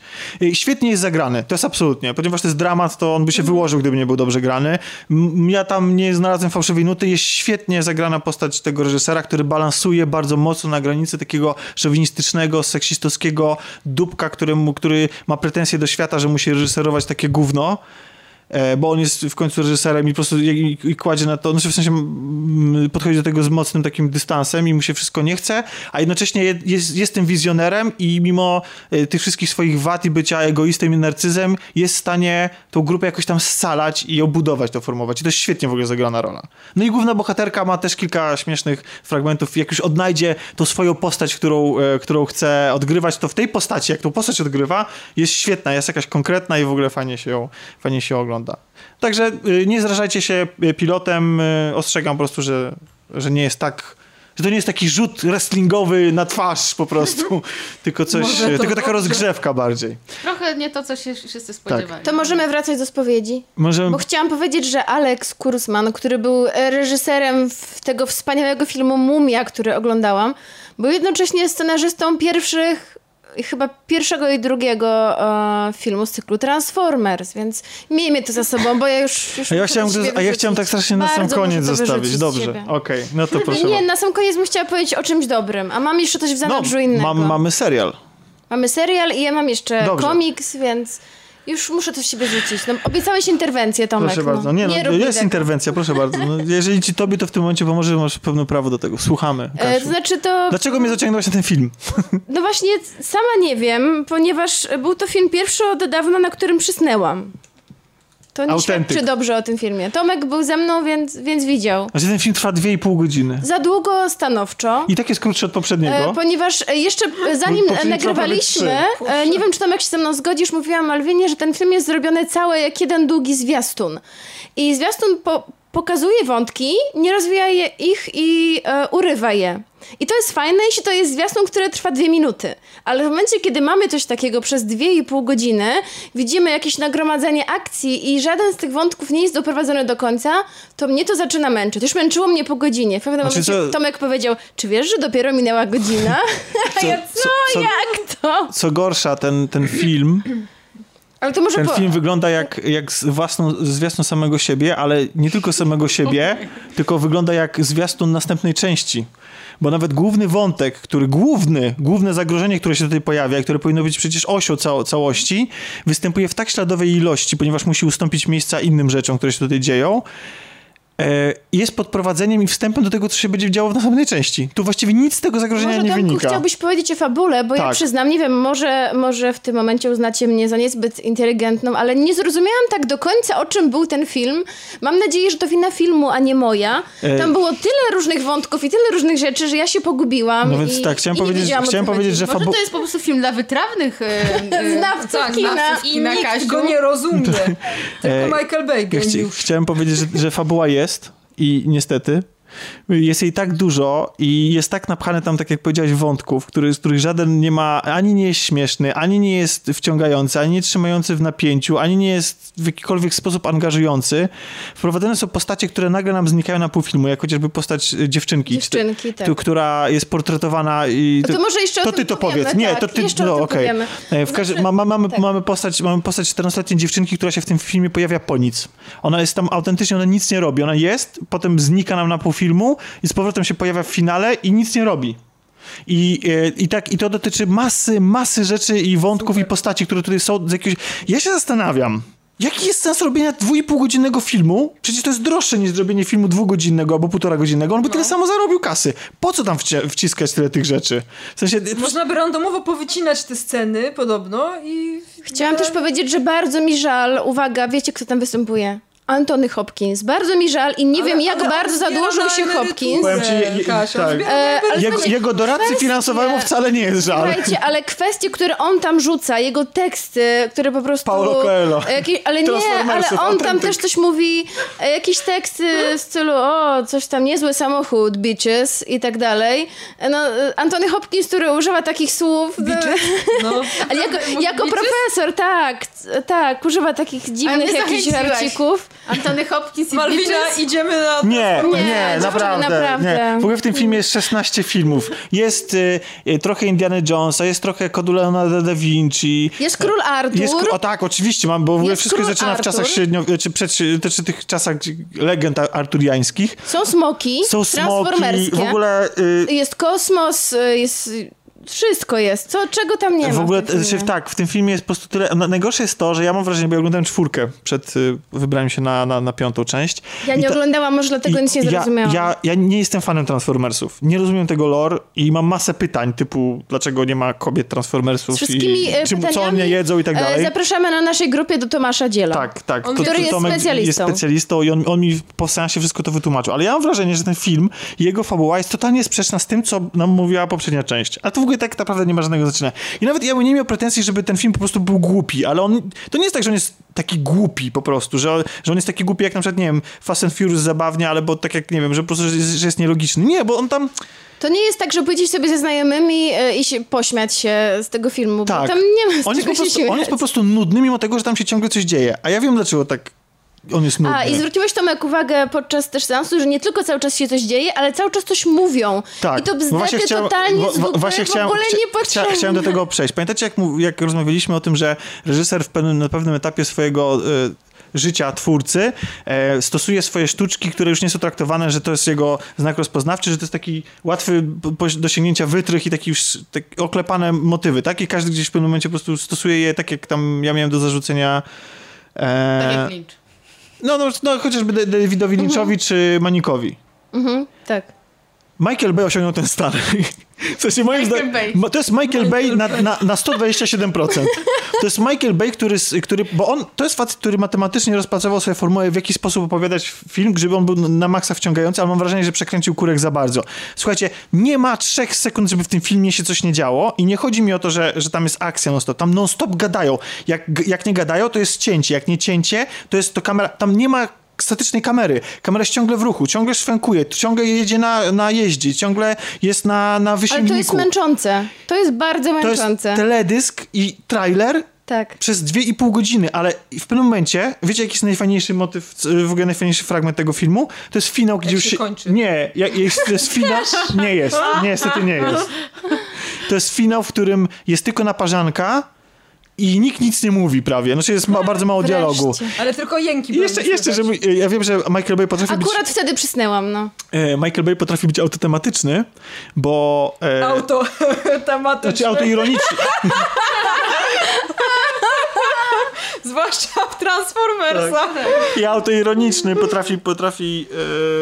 Świetnie jest zagrany, to jest absolutnie, ponieważ to jest dramat, to on by się Mhm. wyłożył, gdyby nie był dobrze grany. Ja tam nie znalazłem fałszywej nuty, jest świetnie zagrana postać tego reżysera, który balansuje bardzo mocno na granicy takiego szowinistycznego, seksistowskiego dupka, któremu, który ma pretensje do świata, że musi reżyserować takie gówno. E, bo on jest w końcu reżyserem i po prostu i, i kładzie na to, znaczy w sensie podchodzi do tego z mocnym takim dystansem i mu się wszystko nie chce, a jednocześnie je- jest, jest tym wizjonerem i mimo e, tych wszystkich swoich wad i bycia egoistą i narcyzem jest w stanie tą grupę jakoś tam scalać i ją budować, to formować. I to jest świetnie w ogóle zagrana rola. No i główna bohaterka ma też kilka śmiesznych fragmentów. Jak już odnajdzie tą swoją postać, którą, e, którą chce odgrywać, to w tej postaci, jak tą postać odgrywa, jest świetna, jest jakaś konkretna i w ogóle fajnie się ją, fajnie się ogląda. Także y, nie zrażajcie się y, pilotem, y, ostrzegam po prostu, że, że nie jest tak Że to nie jest taki rzut wrestlingowy na twarz po prostu, tylko coś, tylko taka dobrze. rozgrzewka bardziej. Trochę nie to, co się wszyscy spodziewali. To możemy wracać do spowiedzi. Może Bo chciałam powiedzieć, że Alex Kurzman, który był e, reżyserem tego wspaniałego filmu Mumia, który oglądałam, był jednocześnie scenarzystą pierwszych, chyba pierwszego i drugiego e, filmu z cyklu Transformers, więc miejmy to za sobą, bo ja już, już A ja chciałem, a ja chciałem tak strasznie na sam koniec zostawić. Dobrze, okej, no to proszę Nie, na sam koniec bym chciała powiedzieć o czymś dobrym, a mam jeszcze coś w No, zanadrzu innego. mam, mamy serial. Mamy serial i ja mam jeszcze Dobrze. komiks, więc już muszę z siebie rzucić. No, obiecałeś interwencję, Tomek. Proszę bardzo. Nie, no, mi jest tego. interwencja, proszę bardzo. No, jeżeli ci tobie to w tym momencie pomoże, masz pewne prawo do tego. Słuchamy. E, to znaczy to... Dlaczego mnie zaciągnąłeś na ten film? No właśnie, sama nie wiem, ponieważ był to film pierwszy od dawna, na którym przysnęłam. To nie Autentyk. świadczy dobrze o tym filmie. Tomek był ze mną, więc, więc widział. Znaczy ten film trwa 2,5 godziny. Za długo, stanowczo. I tak jest krótszy od poprzedniego. E, ponieważ e, jeszcze e, zanim prawie nagrywaliśmy, e, nie wiem czy Tomek się ze mną zgodzisz, mówiłam Malwinie, że ten film jest zrobiony cały jak jeden długi zwiastun. I zwiastun po, pokazuje wątki, nie rozwija je, ich i e, urywa je. I to jest fajne, jeśli to jest zwiastun, który trwa dwie minuty. Ale w momencie, kiedy mamy coś takiego przez dwie i pół godziny, widzimy jakieś nagromadzenie akcji i żaden z tych wątków nie jest doprowadzony do końca, to mnie to zaczyna męczyć. Już męczyło mnie po godzinie. W pewnym Znaczy, momencie co- Tomek powiedział, czy wiesz, że dopiero minęła godzina? A ja, co, co- co- jak to? Co gorsza, ten, ten film, Ale to może ten po... film wygląda jak, jak własną, zwiastun samego siebie, ale nie tylko samego siebie, tylko wygląda jak zwiastun następnej części. Bo nawet główny wątek, który główny, główne zagrożenie, które się tutaj pojawia, i które powinno być przecież osią cało, całości, występuje w tak śladowej ilości, ponieważ musi ustąpić miejsca innym rzeczom, które się tutaj dzieją, jest podprowadzeniem i wstępem do tego, co się będzie działo w następnej części. Tu właściwie nic z tego zagrożenia Może nie Tomku wynika. chciałbyś powiedzieć o fabule, bo ja Tak. przyznam, nie wiem, może, może w tym momencie uznacie mnie za niezbyt inteligentną, ale nie zrozumiałam tak do końca, o czym był ten film. Mam nadzieję, że to wina filmu, a nie moja. E- Tam było tyle różnych wątków i tyle różnych rzeczy, że ja się pogubiłam. No więc i, tak, chciałem i powiedzieć- chciałem powiedzieć, że Może fabu- to jest po prostu film dla wytrawnych e, e, Znawców tak, kina. znawców I kina, nikt Kasiu. go nie rozumie. Tylko E, Michael Bay Ja chci- chciałem powiedzieć, że, że fabuła jest i niestety jest jej tak dużo i jest tak napchane tam, tak jak powiedziałeś, wątków, który, z których żaden nie ma, ani nie jest śmieszny, ani nie jest wciągający, ani nie trzymający w napięciu, ani nie jest w jakikolwiek sposób angażujący. Wprowadzone są postacie, które nagle nam znikają na pół filmu, jak chociażby postać e, dziewczynki. Dziewczynki, tak. tu- która jest portretowana i... No to może jeszcze To ty to powiemy, powiedz. Nie, tak, to ty... no okej. powiemy. E, Znaczy- ma, ma, mamy, tak. mamy, postać, mamy postać 14-letniej dziewczynki, która się w tym filmie pojawia po nic. Ona jest tam autentycznie, ona nic nie robi. Ona jest, potem znika nam na pół filmu i z powrotem się pojawia w finale i nic nie robi. I, e, i tak, i to dotyczy masy, masy rzeczy i wątków i postaci, które tutaj są z jakiegoś... Ja się zastanawiam, Jaki jest sens robienia dwójpółgodzinnego filmu? Przecież to jest droższe niż zrobienie filmu dwugodzinnego albo półtora godzinnego. On by tyle samo zarobił kasy. Po co tam wci- wciskać tyle tych rzeczy? W sensie, Można by randomowo powycinać te sceny podobno i... Chciałam też powiedzieć, że bardzo mi żal, uwaga, wiecie kto tam występuje? Antony Hopkins. Bardzo mi żal i nie wiem jak ale bardzo zadłużył się Hopkins. Powiem ci, je- je- Kasia, tak. E, ale. Jego, jego doradcy kwestie- finansowemu wcale nie jest żal. Słuchajcie, ale kwestie, które on tam rzuca, jego teksty, które po prostu... Paulo Coelho. e, Jakieś, ale nie, ale on tam też coś mówi, e, jakieś teksty w stylu o, coś tam, niezły samochód, bitches i tak dalej. E, No, Antony Hopkins, który używa takich słów... No. Ale jako, jako profesor, tak, tak, używa takich dziwnych jakichś żarcików. Antony Hopkins i Malwina, idziemy na... Nie, nie, Nie, naprawdę, naprawdę. Nie. W ogóle w tym filmie jest 16 filmów. Jest y, y, trochę Indiana Jonesa, jest trochę kodu Leonardo da Vinci. Jest król Artur. Jest, o tak, oczywiście, mam, bo w ogóle Jest wszystko zaczyna w czasach Artur. średnio, czy, przed, czy tych czasach legend arturiańskich. Są smoki, Są smoki, w ogóle... Y, Jest kosmos, y, jest... Wszystko jest. Co, czego tam nie ma w ogóle, znaczy, tak, w tym filmie jest po prostu tyle. na- Najgorsze jest to, że ja mam wrażenie, bo ja oglądałem czwórkę przed y, wybraniem się na, na, na piątą część. Ja I nie ta- oglądałam, może dlatego nic nie ja, zrozumiałam. ja, ja nie jestem fanem Transformersów. Nie rozumiem tego lore i mam masę pytań, typu dlaczego nie ma kobiet Transformersów Z wszystkimi i e, czym, co one jedzą i tak e, dalej. Zapraszamy na naszej grupie do Tomasza Dziela. Tak, tak. On To, który to jest Tomek specjalistą. jest specjalistą i on, on mi po seansie wszystko to wytłumaczył. Ale ja mam wrażenie, że ten film i jego fabuła jest totalnie sprzeczna z tym, co nam mówiła poprzednia część. A to w ogóle filmie tak naprawdę nie ma żadnego znaczenia. I nawet ja bym nie miał pretensji, żeby ten film po prostu był głupi, ale on, to nie jest tak, że on jest taki głupi po prostu, że, że on jest taki głupi jak na przykład, nie wiem, Fast and Furious zabawnie, albo tak jak, nie wiem, że po prostu, że jest, że jest nielogiczny. Nie, bo on tam, To nie jest tak, że pójdziesz sobie ze znajomymi e, i się pośmiać się z tego filmu, tak, bo tam nie ma z on, jest czego po się prostu, on jest po prostu nudny, mimo tego, że tam się ciągle coś dzieje. A ja wiem, dlaczego tak on jest nudny. A, i zwróciłeś Tomek uwagę podczas też seansu, że nie tylko cały czas się coś dzieje, ale cały czas coś mówią. Tak. I to Bo bzdety chciałem- totalnie wo- z wo- dupy, właśnie w chciałem, ogóle chcia- chcia- Chciałem do tego przejść. Pamiętacie, jak, jak rozmawialiśmy o tym, że reżyser w pewnym, na pewnym etapie swojego e, życia twórcy e, stosuje swoje sztuczki, które już nie są traktowane, że to jest jego znak rozpoznawczy, że to jest taki łatwy do sięgnięcia wytrych i taki już tak oklepane motywy, tak? I każdy gdzieś w pewnym momencie po prostu stosuje je tak, jak tam ja miałem do zarzucenia e, Tak jak Lynch. No, no, no, chociażby Da- Davidowi Lynchowi czy Manikowi. Mhm, tak. Michael Bay osiągnął ten stan. W sensie moim Michael zdaniem. To jest Michael, Bay na, na, na 127%. To jest Michael Bay, który, który. Bo on to jest facet, który matematycznie rozpracował sobie formułę, w jaki sposób opowiadać film, żeby on był na maksa wciągający, ale mam wrażenie, że przekręcił kurek za bardzo. Słuchajcie, nie ma trzech sekund, żeby w tym filmie się coś nie działo i nie chodzi mi o to, że, że tam jest akcja non-stop. Tam non-stop gadają. Jak, jak nie gadają, to jest cięcie. Jak nie cięcie, to jest to kamera. Tam nie ma statycznej kamery. Kamera jest ciągle w ruchu, ciągle szwankuje, ciągle jedzie na, na jeździe, ciągle jest na, na Ale wysięgniku. to jest męczące. To jest bardzo To jest męczące. teledysk i trailer Tak. przez dwie i pół godziny, ale w pewnym momencie, wiecie jaki jest najfajniejszy motyw, w ogóle najfajniejszy fragment tego filmu? To jest finał, gdzie już się kończy. Nie, jak jest, to jest finał... Nie jest, niestety nie jest. To jest finał, w którym jest tylko naparzanka i nikt nic nie mówi prawie, znaczy jest ma, bardzo mało dialogu. Wreszcie. Ale tylko jęki I jeszcze, jeszcze, żeby, ja wiem, że Michael Bay potrafi być... Akurat wtedy przysnęłam, no. E, Michael Bay potrafi być autotematyczny, bo... E, Auto tematyczne. Znaczy autoironiczny. Zwłaszcza w Transformersach. I autoironiczny potrafi, potrafi,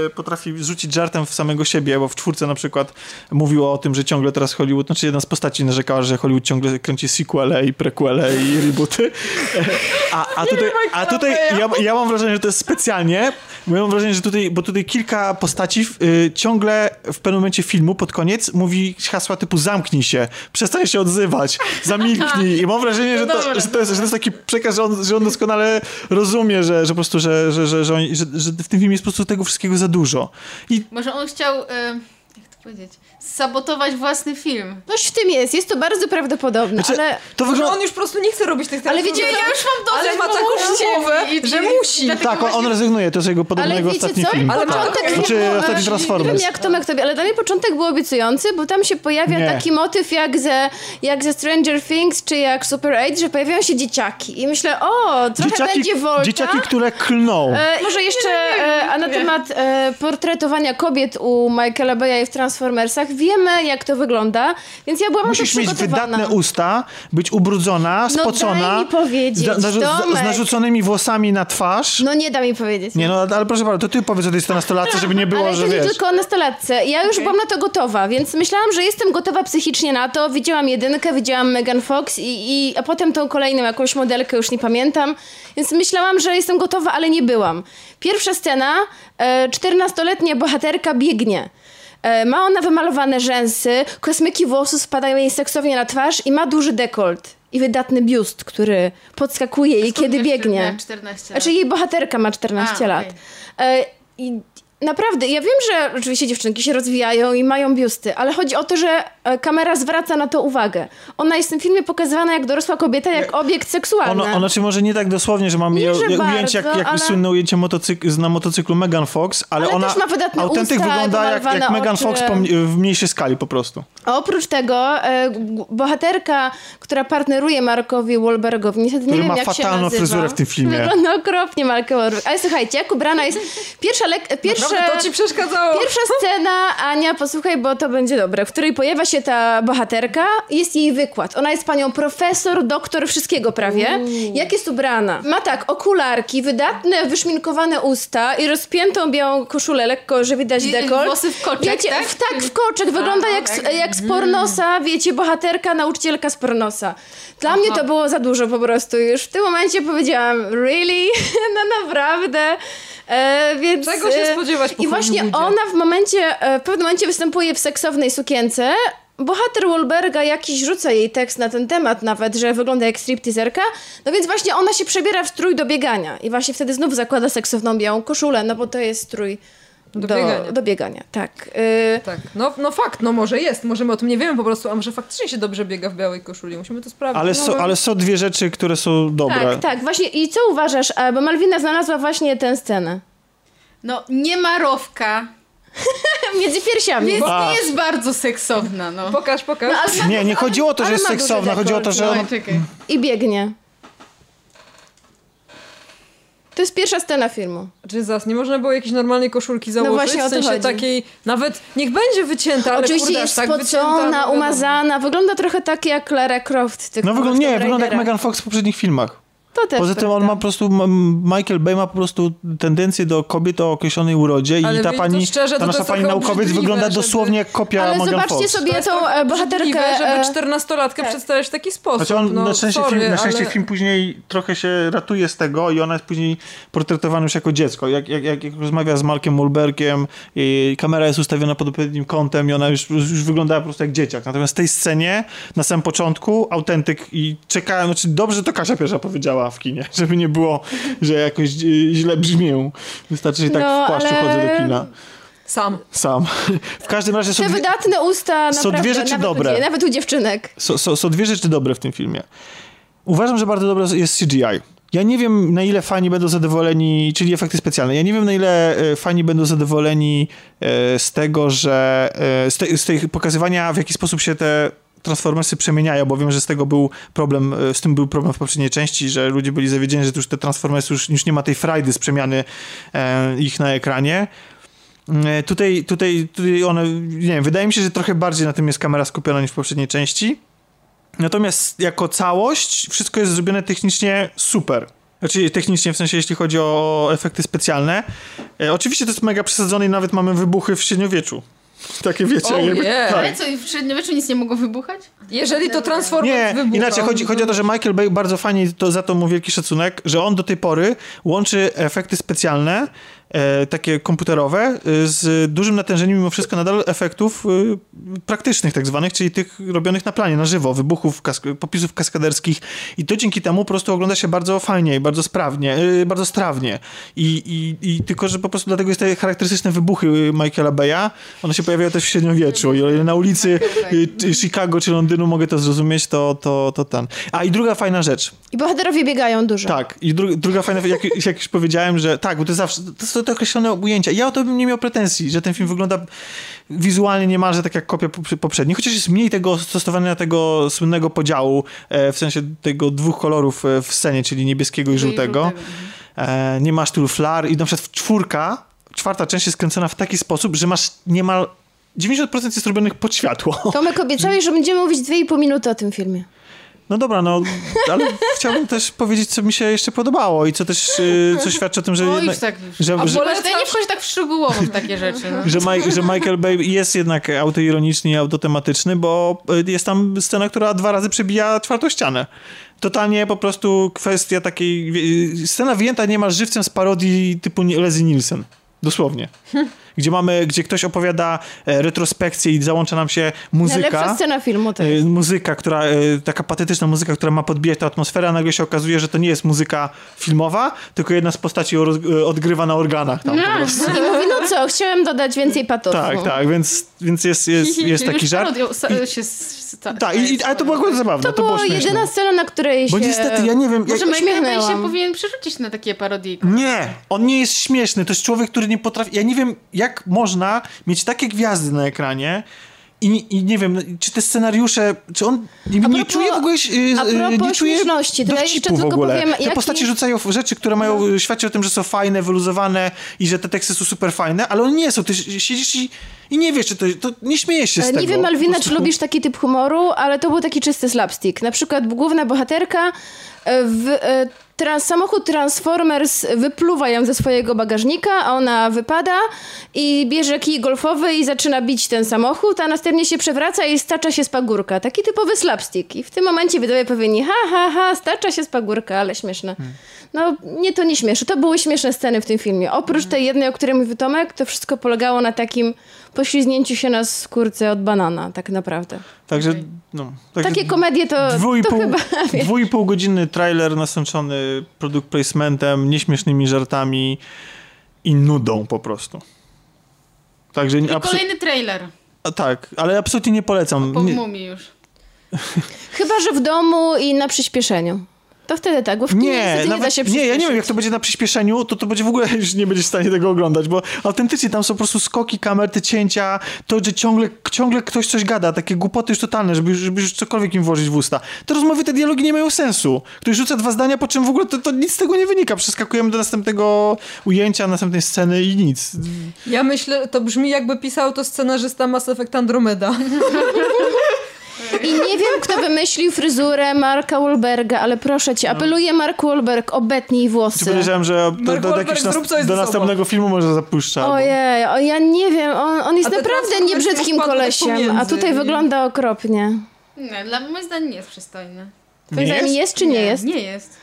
e, potrafi rzucić żartem w samego siebie, bo w czwórce na przykład mówiło o tym, że ciągle teraz Hollywood, znaczy jedna z postaci narzekała, że Hollywood ciągle kręci sequele i prequele i rebooty. E, A, a tutaj, a tutaj ja, ja mam wrażenie, że to jest specjalnie, bo ja mam wrażenie, że tutaj, bo tutaj kilka postaci y, ciągle w pewnym momencie filmu pod koniec mówi hasła typu zamknij się, przestań się odzywać, zamilknij i mam wrażenie, że to, że to, jest, że to jest taki przekaz, że on, że on doskonale rozumie, że, że po prostu, że, że, że, że, że, że w tym filmie jest po prostu tego wszystkiego za dużo. I Może on chciał, e, jak to powiedzieć, sabotować własny film. Coś w tym jest, jest to bardzo prawdopodobne, znaczy, ale... to Może wygląda... on już po prostu nie chce robić tych Ale wiecie, ja już mam Ale ma taką i- że i- musi. Tak, on, on rezygnuje, to jest jego podobno Ale jego ostatni co? film. Ale początek tak. nie Znaczy, ostatni e, Nie Transformers. wiem jak Tomek tobie, ale dla mnie początek był obiecujący, bo tam się pojawia Nie. taki motyw jak ze, jak ze Stranger Things, czy jak Super 8, że pojawiają się dzieciaki. I myślę, o, trochę będzie Volta. dzieciaki, które klną. E, może jeszcze e, a na temat e, portretowania kobiet u Michaela Baya w Transformersach. Wiemy, jak to wygląda, więc ja byłam Musisz mieć wydatne usta, być ubrudzona, No spocona, daj mi powiedzieć, z, narzu- z, Tomek. z narzuconymi włosami na twarz. No nie da mi powiedzieć. Nie no, ale proszę bardzo, to ty powiedz o tej nastolatce, żeby nie było, Ale że nie wiesz. tylko o nastolatce. Ja już byłam na to gotowa, więc myślałam, że jestem gotowa psychicznie na to. Widziałam jedynkę, widziałam Megan Fox i, i, a potem tą kolejną jakąś modelkę, już nie pamiętam. Więc myślałam, że jestem gotowa, ale nie byłam. Pierwsza scena, e, 14-letnia bohaterka biegnie. E, Ma ona wymalowane rzęsy, kosmyki włosów spadają jej seksownie na twarz i ma duży dekolt i wydatny biust, który podskakuje jej, kiedy Skąd biegnie. miała 14 lat. Znaczy jej bohaterka ma 14 A, lat. okej. E, I naprawdę, ja wiem, że oczywiście dziewczynki się rozwijają i mają biusty, ale chodzi o to, że e, kamera zwraca na to uwagę. Ona jest w tym filmie pokazywana jak dorosła kobieta, jak obiekt seksualny. Ono, ono czy może nie tak dosłownie, że mamy Nie, je, że je, ujęcie jak, bardzo, jak ale- słynne ujęcie motocyk- na motocyklu Megan Fox, ale, Ale ona też ma wydatne autentyk usta, wygląda jak, jak Megan. Fox w mniejszej skali po prostu. A oprócz tego e, bohaterka, która partneruje Markowi Wahlbergowi, niestety nie Który wiem ma jak się fatalną nazywa. fryzurę w tym filmie. Wygląda okropnie Mark Wahlberg. Ale słuchajcie, jak ubrana jest... Pierwsza, lek- to ci przeszkadzało. Pierwsza scena, Ania, posłuchaj, bo to będzie dobre, w której pojawia się ta bohaterka, jest jej wykład. Ona jest panią profesor, doktor wszystkiego prawie. Jak jest ubrana? Ma tak, okularki, wydatne, wyszminkowane usta i rozpiętą białą koszulę, lekko, że widać I- dekolt. włosy w koczek, wiecie, tak? W, tak, w koczek. Wygląda jak, okej. jak z pornosa, wiecie, bohaterka, nauczycielka z pornosa. Dla mnie to było za dużo po prostu. Już w tym momencie powiedziałam, really? no naprawdę? E, więc, Czego się e, po I właśnie Hollywoodzie? ona w momencie, e, w pewnym momencie występuje w seksownej sukience bohater Wahlberga jakiś rzuca jej tekst na ten temat nawet, że wygląda jak stripteaserka, no więc właśnie ona się przebiera w strój do biegania i właśnie wtedy znów zakłada seksowną białą koszulę, no bo to jest strój Do do, biegania. do biegania. Tak. Y, Tak, no, no fakt, no może jest, może my o tym nie wiemy po prostu, a może faktycznie się dobrze biega w białej koszuli, musimy to sprawdzić. Ale, no, są, ale są dwie rzeczy, które są dobre. tak, tak, właśnie. I co uważasz, a, bo Malwina znalazła właśnie tę scenę. No, nie ma rowka, Między piersiami. więc A. nie jest bardzo seksowna, no. Pokaż, pokaż. No, ale ma- Nie, nie chodzi o to, że ale jest ma duży seksowna, chodzi o to, że no. czekaj. I biegnie. To jest pierwsza scena filmu. Czy zas, nie można było jakiejś normalnej koszulki założyć? właśnie o w to sensie chodzi. takiej, nawet, niech będzie wycięta, ale Oczywiście kurde, aż jest tak wycięta, spocona, no wiadomo. umazana, wygląda trochę tak jak Lara Croft. tylko No wygląda, w nie, Tomb wygląda jak Raidera. Megan Fox w poprzednich filmach. To też Poza tym on ma po prostu, Michael Bay ma po prostu tendencję do kobiet o określonej urodzie Ale i ta pani, szczerze, ta nasza pani naukowiec wygląda żeby- dosłownie jak kopia Ale Morgan zobaczcie Fox. sobie tą e, bohaterkę. żeby e, czternastolatkę tak. przedstawiać w taki sposób. Znaczy on, no, na szczęście, sorry, film, na szczęście ale... film później trochę się ratuje z tego i ona jest później portretowana już jako dziecko. Jak, jak, jak, jak rozmawia z Markiem Wahlbergiem, i kamera jest ustawiona pod odpowiednim kątem i ona już, już wygląda po prostu jak dzieciak. Natomiast w tej scenie, na samym początku, autentyk i czekałem, znaczy dobrze to Kasia pierwsza powiedziała w kinie, żeby nie było, że jakoś e, źle brzmię. Wystarczy, że tak No, w płaszczu ale- chodzę do kina. Sam. Sam. W każdym razie są Te dwie, wydatne usta są naprawdę, dwie rzeczy nawet dobre. U, nawet u dziewczynek. są, są, są dwie rzeczy dobre w tym filmie. Uważam, że bardzo dobre jest CGI. Ja nie wiem, na ile fani będą zadowoleni, czyli efekty specjalne. Ja nie wiem, na ile e, fani będą zadowoleni e, z tego, że z, te, z tej pokazywania, w jaki sposób się te Transformersy przemieniają, bo wiem, że z tego był problem, e, z tym był problem w poprzedniej części, że ludzie byli zawiedzieni, że już te Transformersy już, już nie ma tej frajdy z przemiany e, ich na ekranie. E, Tutaj, tutaj, tutaj one, nie wiem, wydaje mi się, że trochę bardziej na tym jest kamera skupiona niż w poprzedniej części. Natomiast jako całość wszystko jest zrobione technicznie super. Znaczy technicznie, w sensie jeśli chodzi o efekty specjalne. E, oczywiście to jest mega przesadzone i nawet mamy wybuchy w średniowieczu. Takie wiecie. Oh jakby, yeah. tak. Ale co, w średniowieczu nic nie mogło wybuchać? Jeżeli to Transformers Nie, wybucha, inaczej chodzi, chodzi o to, że Michael Bay bardzo fajnie, to za to mu wielki szacunek, że on do tej pory łączy efekty specjalne, takie komputerowe, e, z dużym natężeniem mimo wszystko nadal efektów e, praktycznych tak zwanych, czyli tych robionych na planie, na żywo, wybuchów, kask- popisów kaskaderskich i to dzięki temu po prostu ogląda się bardzo fajnie i bardzo sprawnie, e, bardzo strawnie. I, i, I tylko, że po prostu dlatego jest te charakterystyczne wybuchy Michaela Baya, one się pojawiają też w średniowieczu i o ile na ulicy e, Chicago czy Londynu mogę to zrozumieć, to, to, to ten. A i druga fajna rzecz. I bohaterowie biegają dużo. Tak, i dru, druga fajna, jak, jak już powiedziałem, że tak, bo to zawsze, to są te określone ujęcia. Ja o to bym nie miał pretensji, że ten film wygląda wizualnie niemalże tak jak kopia poprze- poprzedniej, chociaż jest mniej tego stosowania tego słynnego podziału, e, w sensie tego dwóch kolorów e, w scenie, czyli niebieskiego i żółtego. E, nie masz tylu flar i na przykład czwórka, czwarta część jest kręcona w taki sposób, że masz niemal 90% jest robionych pod światło. Tomek obiecałeś, że będziemy mówić 2,5 minuty o tym filmie. No dobra, no, ale chciałbym też powiedzieć, co mi się jeszcze podobało i co też y, co świadczy o tym, że, jednak, tak. że, A że, nie wchodzi tak w szczegółowo w takie rzeczy. No. że, Mike, że Michael Bay jest jednak autoironiczny i autotematyczny, bo y, jest tam scena, która dwa razy przebija czwartą ścianę. Totalnie po prostu kwestia takiej... y, Scena wyjęta niemal żywcem z parodii typu Leslie Nielsen. Dosłownie. Gdzie mamy, gdzie ktoś opowiada e, retrospekcję i załącza nam się muzyka. Najlepsza scena filmu to E, jest. muzyka, która, e, taka patetyczna muzyka, która ma podbijać tę atmosferę, a nagle się okazuje, że to nie jest muzyka filmowa, tylko jedna z postaci e, odgrywa na organach tam po prostu. I mówi, no co, chciałem dodać więcej patosu. Tak, tak, więc, więc jest, jest, jest taki żart. ta- Tak, i, i, ale to było akurat zabawne, To, była jedyna scena, na której Bo się... niestety, ja nie wiem... Może Jak, Michael Bay się powinien przerzucić na takie parodie. nie, on nie jest śmieszny, to jest człowiek, który nie potrafi... Ja nie wiem, jak można mieć takie gwiazdy na ekranie i, i nie wiem, czy te scenariusze, czy on nie, nie propos- czuje w ogóle, y, y, propos nie czuje śmieszności, to ja jeszcze w tylko powiem, Te jaki- postaci rzucają rzeczy, które mają y, świadczyć o tym, że są fajne, wyluzowane i że te teksty są super fajne, ale one nie są. Ty siedzisz i, i nie wiesz, czy to, to nie śmiejesz się z E, tego. Nie wiem, Malwina, czy lubisz taki typ humoru, ale to był taki czysty slapstick. Na przykład główna bohaterka e, w, e, trans, samochód Transformers wypluwa ją ze swojego bagażnika, a ona wypada i bierze kij golfowy i zaczyna bić ten samochód, a następnie się przewraca i stacza się z pagórka. Taki typowy slapstick. I w tym momencie widzowie powinni, ha, ha, ha, stacza się z pagórka, ale śmieszne. No, nie, to nie śmieszne. To były śmieszne sceny w tym filmie. Oprócz tej jednej, o której mówił Tomek, to wszystko polegało na takim poślizgnięciu się na skórce od banana, tak naprawdę. Także, no. Także Takie komedie to, dwu i to pół, chyba... dwu i pół godziny trailer nasączony produkt placementem, nieśmiesznymi żartami i nudą po prostu. Także I absu- kolejny trailer. a tak, ale absolutnie nie polecam. Po mumii już. Chyba, że w domu i na przyspieszeniu. To wtedy tak, bo w kinie nie, nie da się nie, ja nie wiem, jak to będzie na przyspieszeniu, to to będzie w ogóle już nie będziesz w stanie tego oglądać, bo autentycznie tam są po prostu skoki kamer, te cięcia, to, że ciągle, ciągle ktoś coś gada, takie głupoty już totalne, żeby, już- żeby już cokolwiek im włożyć w usta. Te rozmowy, te dialogi nie mają sensu. Ktoś rzuca dwa zdania, po czym w ogóle to, to nic z tego nie wynika. Przeskakujemy do następnego ujęcia, następnej sceny i nic. Ja myślę, to brzmi jakby pisał to scenarzysta Mass Effect Andromeda. I nie wiem, kto wymyślił fryzurę Marka Wahlberga, ale proszę cię, apeluję Mark Wahlberg, obetnij Czy włosy. podejrzewam, że do, do, do, nas, do następnego filmu może zapuszcza. Ojej, o, ja nie wiem, on, on jest naprawdę niebrzydkim kolesiem, a tutaj i- wygląda okropnie. Nie, dla moim zdaniem nie jest przystojny. Twoim zdaniem jest czy nie jest? Nie jest.